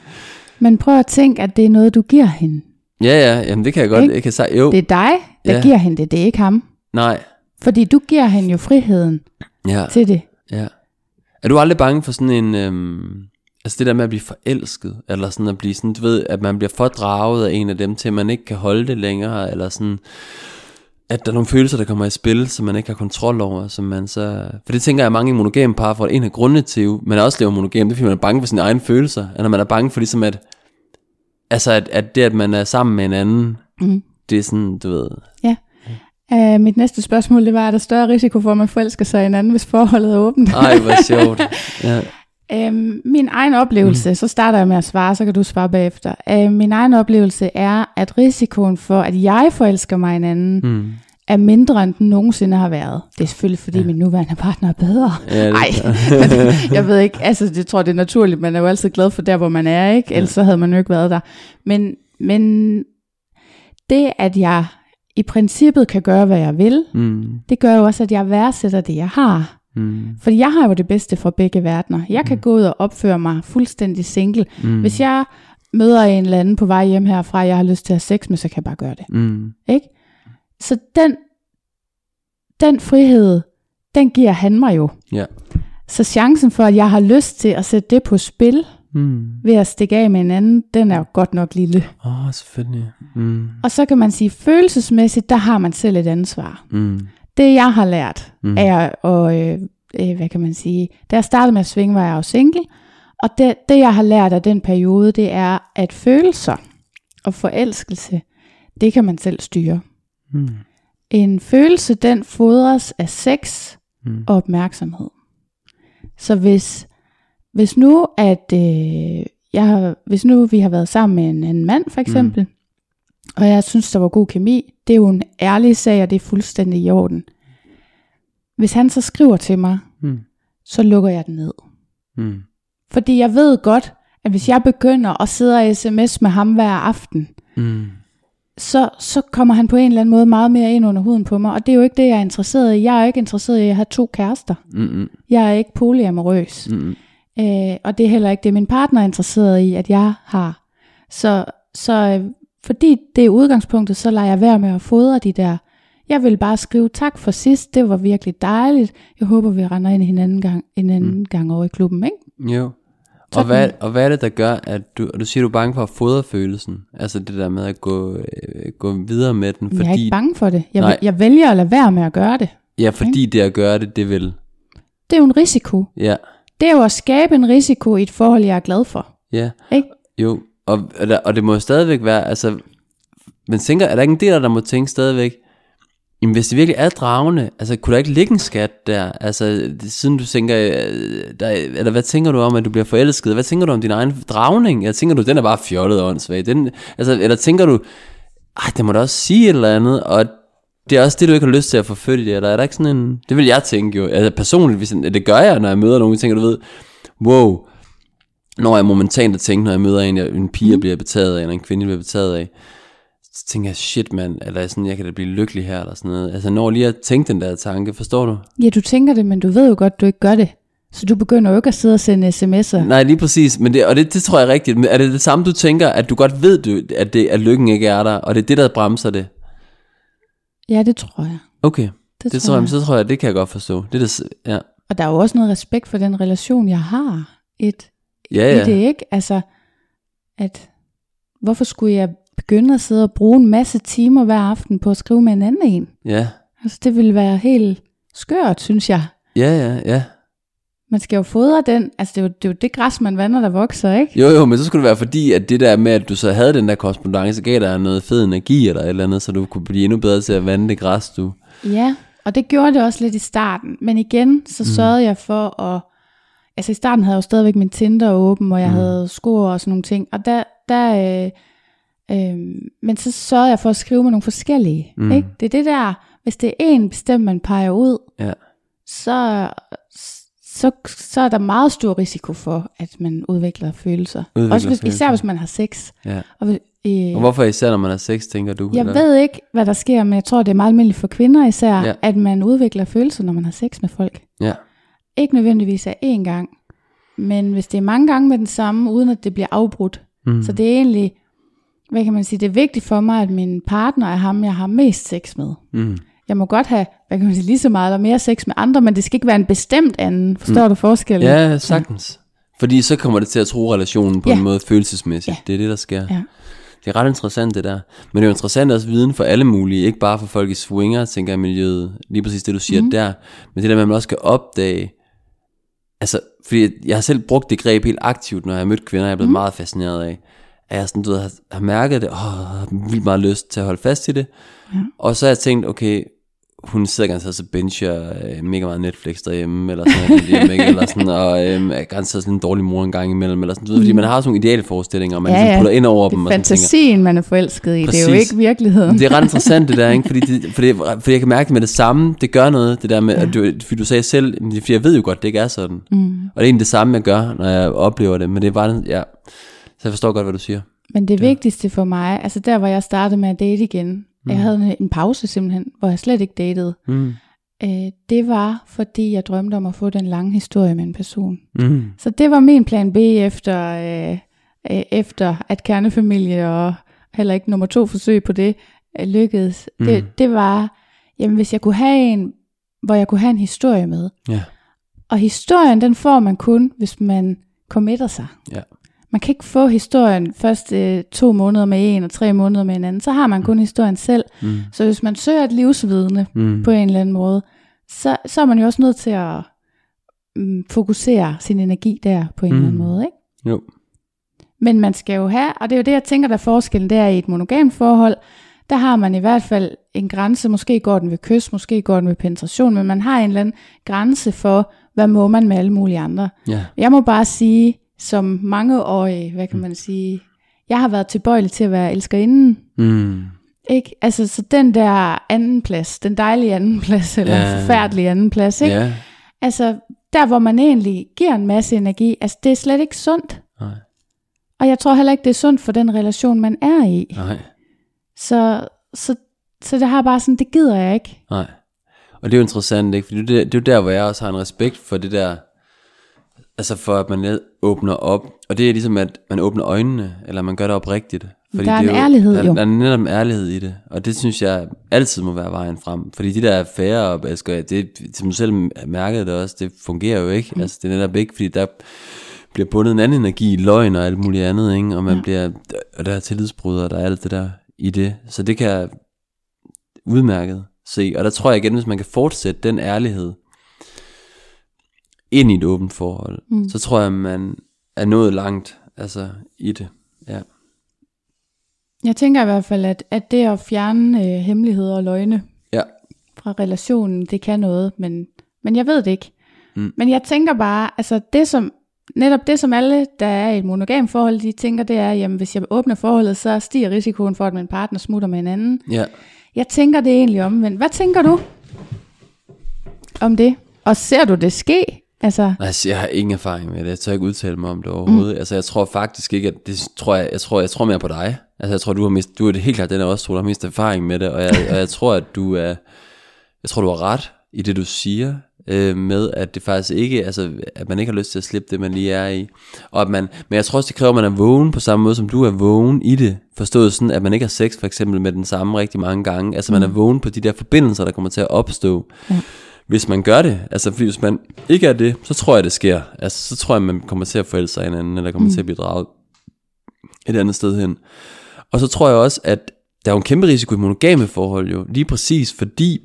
Men prøv at tænke, at det er noget, du giver hende. Ja, ja, jamen det kan jeg godt, Ikke? jeg kan sige, jo, Det er dig, der Ja. giver hende det, det er ikke ham. nej, Fordi du giver hende jo friheden ja, til det. ja. Er du aldrig bange for sådan en, øhm, altså det der med at blive forelsket, eller sådan at blive sådan, du ved, at man bliver for draget af en af dem, til man ikke kan holde det længere, eller sådan, at der er nogle følelser, der kommer i spil, som man ikke har kontrol over, som man så... For det tænker jeg, at mange i monogame par, for en af grundene til, man også lever monogam, det er fordi, man er bange for sine egne følelser, eller man er bange for ligesom at, altså at, at det, at man er sammen med en anden, Mm. det er sådan, du ved, Ja. Uh, mit næste spørgsmål, det var, er der større risiko for, at man forelsker sig i hinanden, hvis forholdet er åbent? ej, hvor sjovt. Ja. Øhm, min egen oplevelse, mm. så starter jeg med at svare, så kan du svare bagefter. Øh, min egen oplevelse er, at risikoen for, at jeg forelsker mig i en anden, mm. Er mindre, end den nogensinde har været. Det er selvfølgelig, fordi ja. min nuværende partner er bedre. Ja, Nej, jeg ved ikke, altså det tror det er naturligt, man er jo altid glad for der, hvor man er, ikke? Ellers så havde man jo ikke været der. Men, men det, at jeg i princippet kan gøre, hvad jeg vil, Mm. det gør jo også, at jeg værdsætter det, jeg har. Mm. Fordi jeg har jo det bedste fra begge verdener. Jeg kan gå ud og opføre mig fuldstændig single. Mm. Hvis jeg møder en eller anden på vej hjem herfra, jeg har lyst til at have sex med, så kan jeg bare gøre det. Mm. Ikke? Så den, den frihed, den giver han mig jo. Ja. Så chancen for, at jeg har lyst til at sætte det på spil, Mm. ved at stikke af med en anden, den er jo godt nok lille. Åh, oh, selvfølgelig. Mm. Og så kan man sige, følelsesmæssigt, der har man selv et ansvar. Mm. Det jeg har lært, Mm. er at, øh, øh, hvad kan man sige, da jeg startede med at svinge, var jeg jo single, og det, det jeg har lært af den periode, det er, at følelser og forelskelse, det kan man selv styre. Mm. En følelse, den fodres af sex Mm. og opmærksomhed. Så hvis, hvis nu, at øh, jeg har, hvis nu vi har været sammen med en, en mand, for eksempel, mm. Og jeg synes, der var god kemi, det er jo en ærlig sag, og det er fuldstændig i orden. Hvis han så skriver til mig, Mm. så lukker jeg den ned. Mm. Fordi jeg ved godt, at hvis jeg begynder at sidde og sms med ham hver aften, Mm. så, så kommer han på en eller anden måde meget mere ind under huden på mig. Og det er jo ikke det, jeg er interesseret i. Jeg er ikke interesseret i at have to kærester. Mm. Jeg er ikke polyamorøs. Mm. Øh, og det er heller ikke det, min partner er interesseret i, at jeg har. Så, så øh, fordi det er udgangspunktet, så lader jeg være med at fodre de der. Jeg vil bare skrive tak for sidst, det var virkelig dejligt. Jeg håber, vi render ind en anden gang, en anden mm. gang over i klubben, ikke? Jo. Og hvad, og hvad er det, der gør, at du, og du siger, du er bange for at fodre følelsen? Altså det der med at gå, øh, gå videre med den, Men jeg er fordi, ikke bange for det. Jeg, Nej. jeg vælger at lade være med at gøre det. ja, fordi det at gøre det, det vil. Det er jo en risiko. Ja, Det er jo at skabe en risiko i et forhold, jeg er glad for. ja, Ikke? jo. Og, og, det må jo stadigvæk være, altså, men tænker, er der ikke en del af der må tænke stadigvæk, jamen hvis det virkelig er dragende, altså kunne der ikke ligge en skat der? Altså siden du tænker, øh, der, eller hvad tænker du om, at du bliver forelsket? Hvad tænker du om din egen dragning? Jeg tænker du, den er bare fjollet og åndssvag. Den, altså, eller tænker du, ej, det må da også sige et eller andet, og det er også det, du ikke har lyst til at forfølge eller er der ikke sådan en, det vil jeg tænke jo, altså personligt, hvis, det gør jeg, når jeg møder nogen, jeg tænker, du ved, wow, når jeg momentant at tænke, når jeg møder en, jeg, en pige, jeg bliver betaget af, eller en kvinde, jeg bliver betaget af, så tænker jeg, shit mand, eller sådan, jeg kan da blive lykkelig her, eller sådan noget. Altså når lige at tænke den der tanke, forstår du? Ja, du tænker det, men du ved jo godt, du ikke gør det. Så du begynder jo ikke at sidde og sende sms'er. Nej, lige præcis, men det, og det, det tror jeg er rigtigt. Men er det det samme, du tænker, at du godt ved, du, at, det, at lykken ikke er der, og det er det, der bremser det? Ja, det tror jeg. Okay, Det, det, tror jeg, men så tror jeg, det kan jeg godt forstå. Det er det, ja. Og der er jo også noget respekt for den relation, jeg har. Et, Ja, i ja. det, ikke? Altså, at hvorfor skulle jeg begynde at sidde og bruge en masse timer hver aften på at skrive med en anden en? Ja, Altså, det ville være helt skørt, synes jeg. ja, ja, ja. Man skal jo fodre den. Altså, det er jo det, er jo det græs, man vander, der vokser, ikke? Jo, jo, men så skulle det være fordi, at det der med, at du så havde den der korrespondence, gav dig noget fed energi eller et eller andet, så du kunne blive endnu bedre til at vande det græs, du... Ja, og det gjorde det også lidt i starten. Men igen, så sørgede jeg for at... Altså i starten havde jeg jo stadigvæk min Tinder åben, og jeg mm. havde score og sådan nogle ting. Og der... der øh, øh, men så sørgede jeg for at skrive med nogle forskellige. Mm. Ikke? Det er det der, hvis det er en bestemt, man peger ud, Ja, så, så, så er der meget stor risiko for, at man udvikler følelser. Udvikler også hvis, følelser. især hvis man har sex. ja. Og, hvis- øh, Og hvorfor især, når man er sex, tænker du? jeg eller? ved ikke, hvad der sker, men jeg tror, det er meget almindeligt for kvinder især, ja. at man udvikler følelser, når man har sex med folk. Ja, Ikke nødvendigvis af én gang, men hvis det er mange gange med den samme, uden at det bliver afbrudt. Mm. Så det er egentlig, hvad kan man sige, det er vigtigt for mig, at min partner er ham, jeg har mest sex med. mm. Jeg må godt have, hvad kan man sige, lige så meget eller mere sex med andre, men det skal ikke være en bestemt anden. Forstår mm. du forskellen? ja sagtens. Fordi så kommer det til at tro relationen på Ja. en måde følelsesmæssigt. Ja. Det er det, der sker. Ja. Det er ret interessant det der. Men det er jo interessant også viden for alle mulige, ikke bare for folk i swinger, tænker jeg miljøet. Lige præcis det, du siger mm. der. Men det der med, at man også skal opdage, altså, fordi jeg har selv brugt det greb helt aktivt, når jeg har mødt kvinder, jeg er blevet mm. meget fascineret af. At jeg sådan, du ved, har, har mærket det, og har vildt meget lyst til at holde fast i det. Ja. Og så har jeg tænkt, okay, hun sidder ganske så bencher øh, mega meget Netflix derhjemme, eller sådan noget, derhjemme, ikke? eller sådan, og øh, er ganske sådan en dårlig mor en gang imellem, eller sådan, du ved, fordi man har sådan nogle ideale forestillinger, og man Ja, ja, ja. ja. putter ind over Det dem, er og sådan tænker, fantasien, man er forelsket i. Det er jo Præcis. ikke virkeligheden. det er ret interessant det der, ikke? Fordi, det, fordi, fordi jeg kan mærke det med det samme, det gør noget, det der med, at du, fordi du sagde selv, det er fordi jeg ved jo godt, det ikke er sådan. Mm. Og det er egentlig det samme, jeg gør, når jeg oplever det, men det er bare, ja, så jeg forstår godt, hvad du siger. Men det vigtigste for mig, altså der, hvor jeg startede med at date igen, mm. jeg havde en, en pause simpelthen, hvor jeg slet ikke datede. Mm. Øh, det var, fordi jeg drømte om at få den lange historie med en person. Mm. Så det var min plan B efter, øh, øh, efter at kernefamilie og heller ikke nummer to forsøg på det øh, lykkedes. Mm. Det, det var, jamen hvis jeg kunne have en, hvor jeg kunne have en historie med. Ja, Og historien, den får man kun, hvis man committer sig. ja, Man kan ikke få historien først øh, to måneder med en og tre måneder med en anden. Så har man kun historien selv. Mm. Så hvis man søger et livsvidne Mm. på en eller anden måde, så, så er man jo også nødt til at mm, fokusere sin energi der på en mm. eller anden måde. Ikke? jo, Men man skal jo have, og det er jo det, jeg tænker, der er forskellen der i et monogamt forhold, der har man i hvert fald en grænse, måske går den ved kys, måske går den ved penetration, men man har en eller anden grænse for, hvad må man med alle mulige andre. ja, Jeg må bare sige, som mangeårig, hvad kan man sige, jeg har været tilbøjelig til at være elskerinden. mm. Ikke? Altså, så den der anden plads, den dejlige anden plads, eller ja. forfærdelige anden plads, ikke? ja, Altså, der hvor man egentlig giver en masse energi, altså det er slet ikke sundt. nej, Og jeg tror heller ikke, det er sundt for den relation, man er i. nej, Så, så, så det har bare sådan, det gider jeg ikke. nej. Og det er jo interessant, ikke? Fordi det, det er jo der, hvor jeg også har en respekt for det der, altså for at man åbner op, og det er ligesom, at man åbner øjnene, eller man gør det oprigtigt. Der er det en ærlighed, der, jo. Der er netop en ærlighed i det, og det synes jeg altid må være vejen frem. Fordi de der affærer, og skal, det, som du selv mærkede det også, det fungerer jo ikke. Mm. Altså det er netop ikke, fordi der bliver bundet en anden energi i løgn og alt muligt andet, ikke? og man ja. bliver, og der er tillidsbrud, og der er alt det der i det. Så det kan jeg udmærket se, og der tror jeg igen, hvis man kan fortsætte den ærlighed ind i et åbent forhold, mm. så tror jeg, man er nået langt altså i det. Ja. Jeg tænker i hvert fald, at, at det at fjerne øh, hemmeligheder og løgne Ja. fra relationen, det kan noget, men, men jeg ved det ikke. Mm. Men jeg tænker bare, altså det som, netop det som alle, der er i et monogam forhold, de tænker, det er, jamen hvis jeg åbner forholdet, så stiger risikoen for, at min partner smutter med en anden. Ja. Jeg tænker det egentlig omvendt. Hvad tænker du om det? Og ser du det ske? Altså, Altså, jeg har ingen erfaring med det. Jeg tør ikke udtale mig om det overhovedet. Mm. Altså, jeg tror faktisk ikke, at det tror jeg, jeg tror, jeg tror mere på dig. Altså, jeg tror, du har mest, du er det helt klart den af os to, der har mest erfaring med det, og jeg, og jeg tror, at du er, jeg tror, du har ret i det, du siger, øh, med at det faktisk ikke, altså, at man ikke har lyst til at slippe det, man lige er i. Og at man, men jeg tror også, det kræver, at man er vågen på samme måde, som du er vågen i det. Forstået sådan, at man ikke har sex for eksempel med den samme rigtig mange gange. Altså, man er vågen på de der forbindelser, der kommer til at opstå. Ja hvis man gør det, altså fordi hvis man ikke er det, så tror jeg, det sker. Altså, så tror jeg, man kommer til at forælde sig hinanden, eller kommer mm. til at blive draget et andet sted hen. Og så tror jeg også, at der er jo en kæmpe risiko i monogame forhold jo, lige præcis fordi,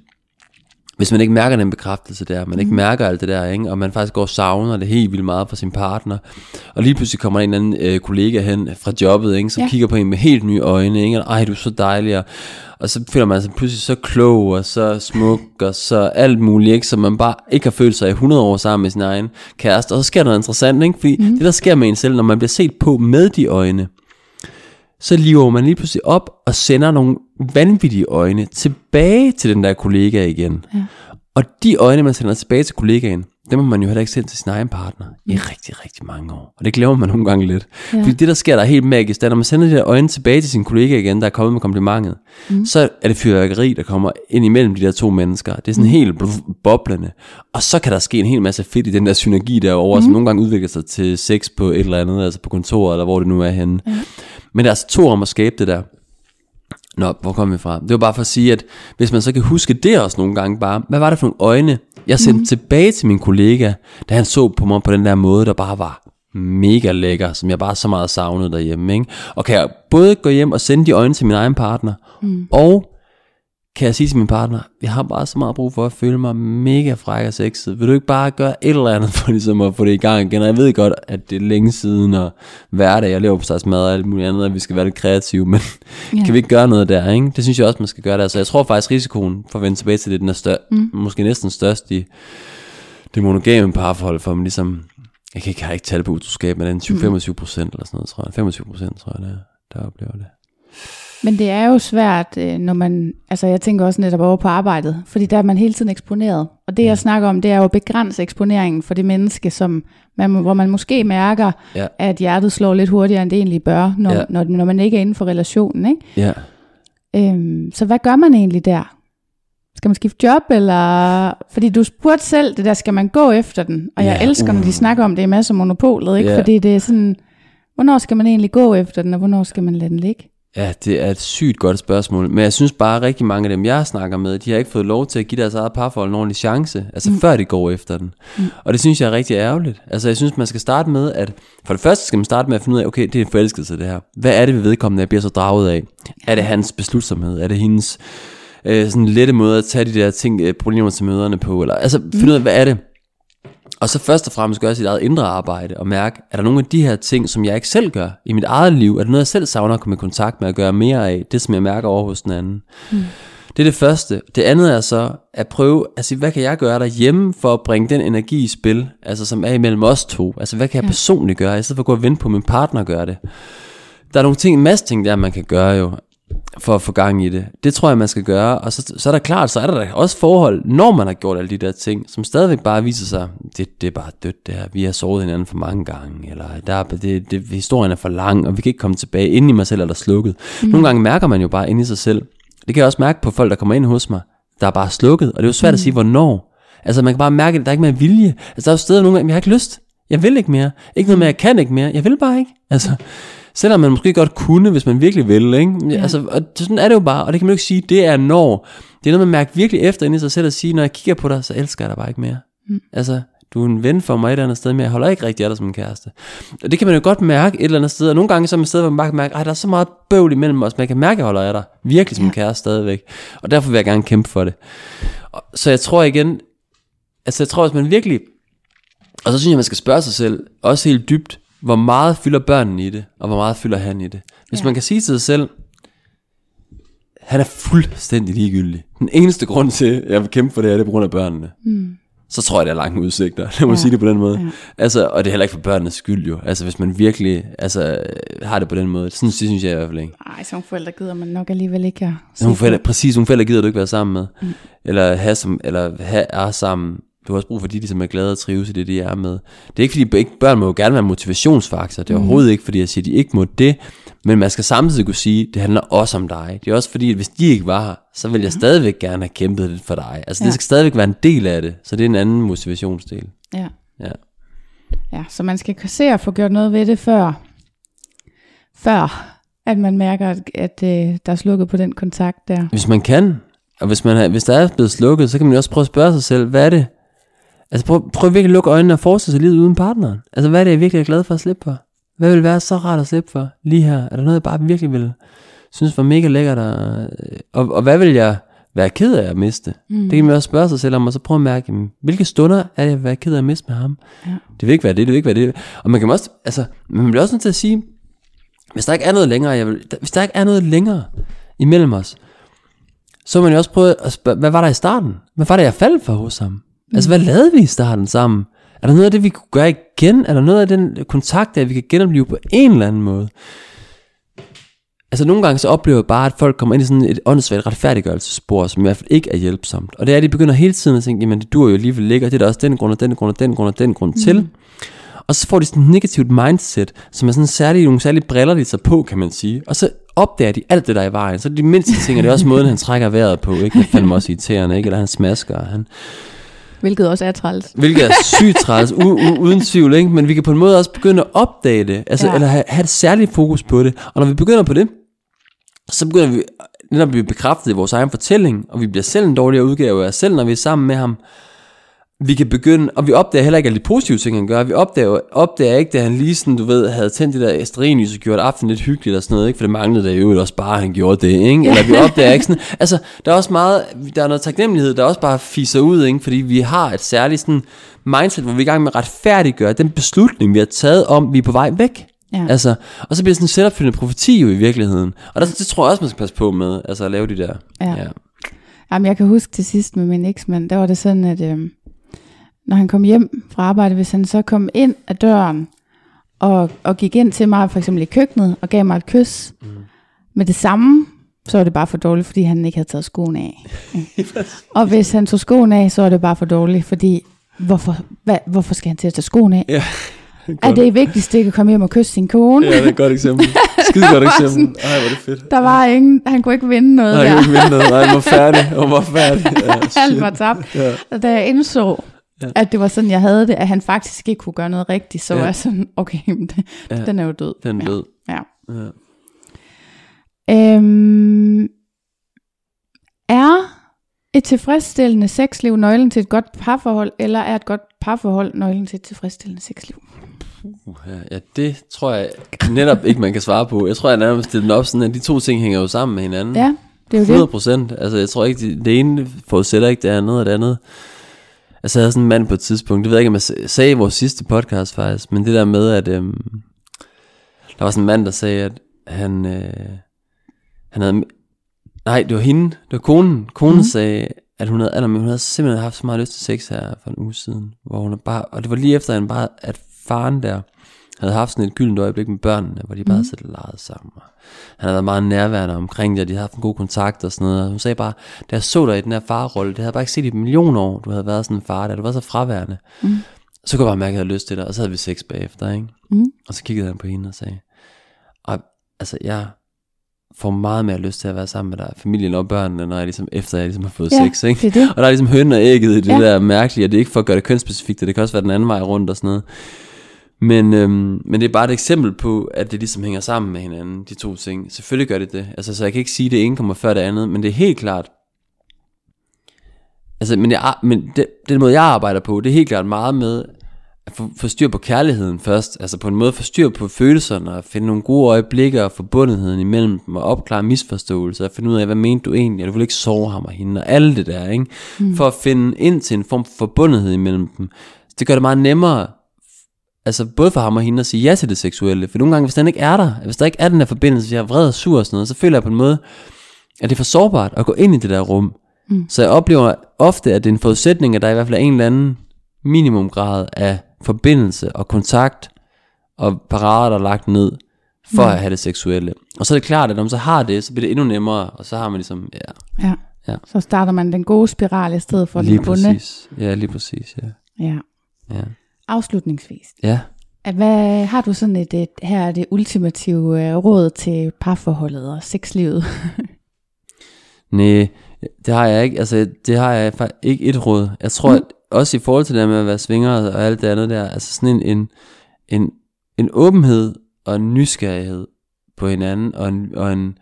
hvis man ikke mærker den bekræftelse der, man ikke Mm. mærker alt det der, ikke? og man faktisk går og savner det helt vildt meget fra sin partner, og lige pludselig kommer en eller anden øh, kollega hen fra jobbet, ikke? som Ja. ja. kigger på en med helt nye øjne, ikke? og ej, du er så dejlig, og, og så føler man sig pludselig så klog, og så smuk, og så alt muligt, ikke? så man bare ikke har følt sig i 100 år sammen med sin egen kæreste, og så sker der noget interessant, ikke? fordi mm. det der sker med en selv, når man bliver set på med de øjne, så liver man lige pludselig op og sender nogle vanvittige øjne tilbage til den der kollega igen. Ja. Og de øjne, man sender tilbage til kollegaen, dem har man jo heller ikke sendt til sin egen partner i rigtig, rigtig mange år. Og det glemmer man nogle gange lidt. Ja. Fordi det, der sker, der er helt magisk, det er, når man sender de der øjne tilbage til sin kollega igen, der er kommet med komplimentet, mm. så er det fyrværkeri, der kommer ind imellem de der to mennesker. Det er sådan mm. helt bl- boblende. Og så kan der ske en hel masse fedt i den der synergi derovre, mm. som nogle gange udvikler sig til sex på et eller andet, altså på kontoret, eller hvor det nu er henne. Ja. Men det er altså to om at skabe det der. Nå, hvor kom vi fra? Det var bare for at sige, at hvis man så kan huske det også nogle gange bare, hvad var det for nogle øjne, jeg sendte mm. tilbage til min kollega, da han så på mig på den der måde, der bare var mega lækker, som jeg bare så meget savnede derhjemme. Ikke? Og kan jeg både gå hjem og sende de øjne til min egen partner, mm. og kan jeg sige til min partner, jeg har bare så meget brug for at føle mig mega fræk og sexet. Vil du ikke bare gøre et eller andet for ligesom at få det i gang igen? Og jeg ved godt, at det er længe siden, og hverdag, jeg lever på slags mad og alt muligt andet, og vi skal være lidt kreative, men ja. kan vi ikke gøre noget der, ikke? Det synes jeg også, man skal gøre der. Så jeg tror faktisk, risikoen for at vende tilbage til det, den er stør- mm. måske næsten størst i det monogame parforhold, for man ligesom, jeg kan ikke, jeg har ikke tal på utroskab, men det er en 20-25 procent eller sådan noget, tror jeg. 25 procent, tror jeg, det er, der oplever det. Men det er jo svært, øh, når man, altså jeg tænker også netop over på arbejdet, fordi der er man hele tiden eksponeret. Og det jeg snakker om, det er jo at begrænse eksponeringen for det menneske, som man, hvor man måske mærker, Ja. at hjertet slår lidt hurtigere, end det egentlig bør, når, Ja. når, når man ikke er inden for relationen. Ikke? Ja. Øhm, så hvad gør man egentlig der? Skal man skifte job, eller... Fordi du spurgte selv, det der, skal man gå efter den? Og jeg Ja, elsker, når de uh. snakker om det i masser af monopolet, ikke? Ja. Fordi det er sådan, hvornår skal man egentlig gå efter den, og hvornår skal man lade den ligge? Ja, det er et sygt godt spørgsmål. Men jeg synes bare, at rigtig mange af dem, jeg snakker med, de har ikke fået lov til at give deres eget parforhold en ordentlig chance. Altså mm. før de går efter den. Mm. Og det synes jeg er rigtig ærgerligt. Altså jeg synes, man skal starte med, at for det første skal man starte med at finde ud af, okay, det er en forelskelse det her. Hvad er det ved vedkommende, jeg bliver så draget af? Er det hans beslutsomhed? Er det hendes øh, sådan lette måde at tage de der ting, øh, problemer til møderne på? Eller, altså finde ud af, hvad er det? Og så først og fremmest gøre sit eget indre arbejde og mærke, er der nogle af de her ting, som jeg ikke selv gør i mit eget liv? Er det noget, jeg selv savner at komme i kontakt med at gøre mere af? Det, som jeg mærker over hos den anden. Mm. Det er det første. Det andet er så at prøve at sige, hvad kan jeg gøre derhjemme for at bringe den energi i spil, altså som er imellem os to? Altså hvad kan jeg Ja. personligt gøre, i stedet for at gå og vente på, at min partner gør det? Der er nogle ting, en masse ting der, man kan gøre jo, for at få gang i det. Det tror jeg, man skal gøre. Og så, så er der klart, så er der også forhold, når man har gjort alle de der ting, som stadigvæk bare viser sig, det, det er bare dødt det her. Vi har såret hinanden for mange gange, eller der er, det, det, historien er for lang, og vi kan ikke komme tilbage. Inde i mig selv er der slukket. Mm. Nogle gange mærker man jo bare inde i sig selv. Det kan jeg også mærke på folk, der kommer ind hos mig, der er bare slukket, og det er jo svært mm. at sige, hvornår. Altså man kan bare mærke, at der er ikke mere vilje. Altså der er jo steder nogle gange, jeg har ikke lyst. Jeg vil ikke mere. Ikke noget med, jeg kan ikke mere. Jeg vil bare ikke. Altså, selvom man måske godt kunne, hvis man virkelig ville. Ikke? Ja. Altså, og sådan er det jo bare, og det kan man jo ikke sige, det er når. Det er noget, man mærker virkelig efter ind i sig selv at sige, når jeg kigger på dig, så elsker jeg dig bare ikke mere. Mm. Altså, du er en ven for mig et eller andet sted, men jeg holder ikke rigtig af dig som en kæreste. Og det kan man jo godt mærke et eller andet sted, og nogle gange så er man et sted, hvor man bare kan mærke, at der er så meget bøvl imellem os, jeg kan mærke, at jeg holder af dig. Virkelig som en kæreste stadigvæk. Og derfor vil jeg gerne kæmpe for det. Og, så jeg tror igen, altså jeg tror, hvis man virkelig, og så synes jeg, man skal spørge sig selv, også helt dybt, hvor meget fylder børnene i det, og hvor meget fylder han i det. Hvis Ja. ja. man kan sige til sig selv, han er fuldstændig ligegyldig. Den eneste grund til, at jeg vil kæmpe for det her, det er på grund af børnene. Mm. Så tror jeg, det er lange udsigter. Lad mig Ja. ja. sige det på den måde. Ja. Ja. Altså, og det er heller ikke for børnenes skyld jo. Altså, hvis man virkelig altså, har det på den måde. Sådan det synes jeg i hvert fald ikke. Nej, som forældre gider man nok alligevel ikke at se Nogle forældre, præcis, nogle forældre gider du ikke være sammen med. Mm. Eller have, som, eller have er sammen Du har også brug for, de ligesom er glade og trives i det, de er med. Det er ikke fordi, ikke, børn må jo gerne være en motivationsfaktor. Det er Mm. overhovedet ikke, fordi jeg siger, at de ikke må det. Men man skal samtidig kunne sige, at det handler også om dig. Det er også fordi, at hvis de ikke var her, så vil jeg stadigvæk gerne have kæmpet lidt for dig. Altså Ja. det skal stadigvæk være en del af det. Så det er en anden motivationsdel. Ja. Ja. ja, så man skal se at få gjort noget ved det før, før at man mærker, at, at øh, der er slukket på den kontakt der. Hvis man kan, og hvis, man har, hvis der er blevet slukket, så kan man jo også prøve at spørge sig selv, hvad er det? Altså prøv, prøv virkelig at lukke øjnene og forestille sig livet uden partneren. Altså hvad er det, jeg virkelig er glad for at slippe for? Hvad vil være så rart at slippe for lige her? Er der noget, jeg bare virkelig vil synes var mega lækkert? Og, og, og hvad vil jeg være ked af at miste? Mm. Det kan man også spørge sig selv om, og så prøve at mærke, jamen, hvilke stunder er det, jeg vil være ked af at miste med ham? Ja. Det vil ikke være det, det vil ikke være det. Og man kan også, altså, man bliver også nødt til at sige, hvis der ikke er noget længere, jeg vil, hvis der ikke er noget længere imellem os, så må man jo også prøve at spørge, hvad var der i starten? Hvad var det, jeg faldt for hos ham? Mm. Altså, hvad lavede vi i starten sammen? Er der noget af det, vi kunne gøre igen? Er der noget af den kontakt, der vi kan genopleve på en eller anden måde? Altså nogle gange så oplever jeg bare, at folk kommer ind i sådan et åndssvagt retfærdiggørelsesspor, som i hvert fald ikke er hjælpsomt. Og det er, at de begynder hele tiden at tænke, jamen det dur jo alligevel ikke, og det er der også den grund, og den grund, og den grund, og den grund til. Og så får de sådan et negativt mindset, som er sådan særlige, nogle særlige briller, de tager på, kan man sige. Og så opdager de alt det, der er i vejen. Så de mindste ting, og det er også måden, han trækker vejret på, ikke? Det fandt mig også irriterende, ikke? Eller han smasker, han... Hvilket også er træls. Hvilket er sygt træls, u- u- uden tvivl, ikke? Men vi kan på en måde også begynde at opdage det, altså, Ja. eller have, have et særligt fokus på det. Og når vi begynder på det, så begynder vi netop at blive bekræftet i vores egen fortælling, og vi bliver selv en dårligere udgave af os selv, når vi er sammen med ham. Vi kan begynde, og vi opdager heller ikke alle de positive ting, han gør. Vi opdager, opdager ikke, da han lige sådan, du ved, havde tændt det der esterinlys og gjort aftenen lidt hyggeligt og sådan noget, ikke? For det manglede der jo også bare, at han gjorde det, ikke? Eller vi opdager ikke sådan, altså, der er også meget, der er noget taknemmelighed, der også bare fiser ud, ikke? Fordi vi har et særligt sådan mindset, hvor vi er i gang med at retfærdiggøre den beslutning, vi har taget om, vi er på vej væk. Ja. Altså, og så bliver det sådan en selvopfyldende profeti jo i virkeligheden. Og der, det tror jeg også, man skal passe på med, altså at lave de der. Ja. Jamen, jeg kan huske til sidst med min eksmand, der var det sådan, at øhm, når han kom hjem fra arbejde, hvis han så kom ind ad døren, og, og gik ind til mig, for eksempel i køkkenet, og gav mig et kys, mm. med det samme, så var det bare for dårligt, fordi han ikke havde taget skoene af. og hvis han tog skoene af, så var det bare for dårligt, fordi hvorfor, hvad, hvorfor skal han til at tage skoene af? Ja. Er det vigtigste ikke at komme hjem og kysse sin kone? Ja, det er et godt eksempel. Skide godt eksempel. Ej, hvor er det fedt. Der var ingen, han kunne ikke vinde noget Nej, der. jeg kan ikke vinde noget. Nej, jeg var færdig. Jeg var færdig. Ja, Alt var tabt. Ja. Og da jeg indså, Ja. at det var sådan, jeg havde det, at han faktisk ikke kunne gøre noget rigtigt, så Ja. var jeg sådan, okay, men det, Ja. den er jo død. Den er ja. død. Ja. Ja. Øhm, er et tilfredsstillende sexliv nøglen til et godt parforhold, eller er et godt parforhold nøglen til et tilfredsstillende sexliv? Uh, ja, det tror jeg netop ikke, man kan svare på. Jeg tror, jeg nærmest stiller den op sådan, at de to ting hænger jo sammen med hinanden. Ja, det er jo 100 det. procent. Altså, jeg tror ikke, det, det ene forudsætter ikke det andet, og det andet. Altså, jeg havde sådan en mand på et tidspunkt, det ved jeg ikke, om jeg sagde i vores sidste podcast faktisk, men det der med, at øhm, der var sådan en mand, der sagde, at han, øh, han havde, nej, det var hende, det var konen, konen mm. Sagde, at hun havde, eller, hun havde simpelthen haft så meget lyst til sex her for en uge siden, hvor hun bare, og det var lige efter, at, han bare, at faren der, havde haft sådan et gyldent øjeblik med børnene, hvor de bare mm. havde leget sammen. Og han havde været meget nærværende omkring det, og de havde haft en god kontakt og sådan noget. Og hun sagde bare, da jeg så dig i den her farrolle, det havde jeg bare ikke set i et million år, du havde været sådan en far der, du var så fraværende. Mm. Så kunne jeg bare mærke, at jeg havde lyst til dig, og så havde vi sex bagefter, ikke? Mm. Og så kiggede han på hende og sagde, og, altså jeg får meget mere lyst til at være sammen med dig, familien og børnene, når jeg ligesom, efter jeg ligesom har fået Ja, sex, ikke? det det. Og der er ligesom hønnen og ægget i det Ja. der mærkelige, og det er ikke for at gøre det kønsspecifikt, og det kan også være den anden vej rundt og sådan noget. Men, øhm, men det er bare et eksempel på, at det ligesom hænger sammen med hinanden, de to ting. Selvfølgelig gør det det. Altså, så jeg kan ikke sige, at det ene kommer før det andet, men det er helt klart, altså, men, jeg, men det, den måde, jeg arbejder på, det er helt klart meget med at få, få styr på kærligheden først. Altså på en måde få styr på følelserne, og finde nogle gode øjeblikke og forbundetheden imellem dem, og opklare misforståelser, og finde ud af, hvad mente du egentlig, og du vil ikke sove ham og hende, og alt det der, ikke? Mm. For at finde ind til en form for forbundethed imellem dem. Så det gør det meget nemmere, altså både for ham og hende at sige ja til det seksuelle, for nogle gange, hvis den ikke er der, hvis der ikke er den der forbindelse, hvis jeg er vred og sur og sådan noget, så føler jeg på en måde, at det er for sårbart at gå ind i det der rum. Mm. Så jeg oplever ofte, at det er en forudsætning, at der i hvert fald er en eller anden minimumgrad af forbindelse og kontakt og parader, der er lagt ned for mm. at have det seksuelle. Og så er det klart, at når man så har det, så bliver det endnu nemmere, og så har man ligesom, ja, Ja. Ja. Så starter man den gode spiral i stedet for lige den onde. præcis. Ja, lige præcis, ja. Ja. Ja. Afslutningsvis. ja. At hvad, har du sådan et, et her er det ultimative øh, råd til parforholdet og sexlivet? Nej, det har jeg ikke. Altså, det har jeg faktisk ikke et råd. Jeg tror, mm. at også i forhold til det med at være svinger og alt det andet der, altså sådan en, en, en, en åbenhed og en nysgerrighed på hinanden, og en, og en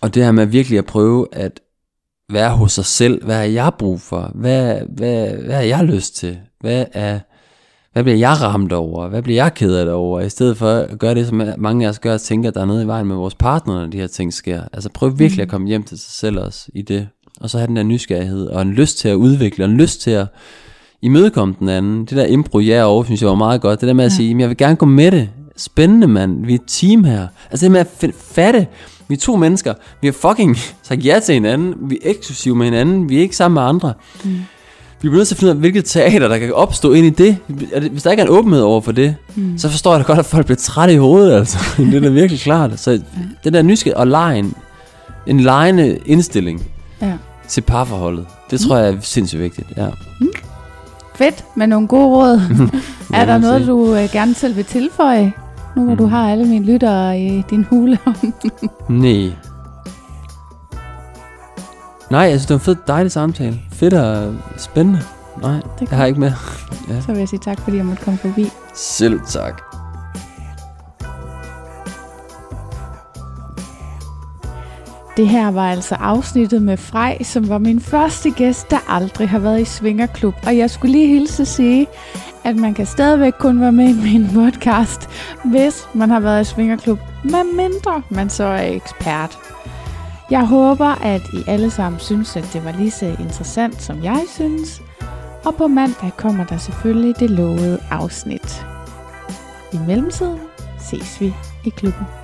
og det her med virkelig at prøve at være hos sig selv. Hvad har jeg brug for? Hvad, hvad, hvad har jeg lyst til? Hvad er, hvad bliver jeg ramt over? Hvad bliver jeg ked af det over? I stedet for at gøre det, som mange af os gør, at tænke, at der er noget i vejen med vores partner, når de her ting sker. Altså prøv virkelig at komme hjem til sig selv også i det. Og så have den der nysgerrighed, og en lyst til at udvikle, og en lyst til at imødekomme den anden. Det der impro, ja over, synes jeg var meget godt. Det der med at sige, jamen, jeg vil gerne gå med det. Spændende, mand. Vi er et team her. Altså det med at fatte, vi er to mennesker. Vi har fucking sagt ja til hinanden. Vi er eksklusive med hinanden. Vi er ikke sammen med andre. Mm. Vi bliver nødt til at finde ud af, hvilket teater, der kan opstå ind i det. Hvis der ikke er en åbenhed over for det, mm. så forstår jeg da godt, at folk bliver trætte i hovedet. Altså. det er da virkelig klart. Så det der nysgerrighed og lejen, en lejende indstilling Ja. til parforholdet, det tror jeg er sindssygt vigtigt. Ja. Fedt, med nogle gode råd. er der noget, du øh, gerne selv vil tilføje? Nu hvor du Mm. har alle mine lyttere i din hule. Nej. Nej, synes, det var en fed, dejlig samtale. Fedt og spændende. Nej, kan jeg har ikke mere. så vil jeg sige tak, fordi jeg måtte komme forbi. Selv tak. Det her var altså afsnittet med Frej, som var min første gæst, der aldrig har været i Svingerklub. Og jeg skulle lige hilse sige, at man kan stadigvæk kun være med i min podcast, hvis man har været i Svingerklub, med mindre man så er ekspert. Jeg håber, at I alle sammen synes, at det var lige så interessant, som jeg synes. Og på mandag kommer der selvfølgelig det lovede afsnit. I mellemtiden ses vi i klubben.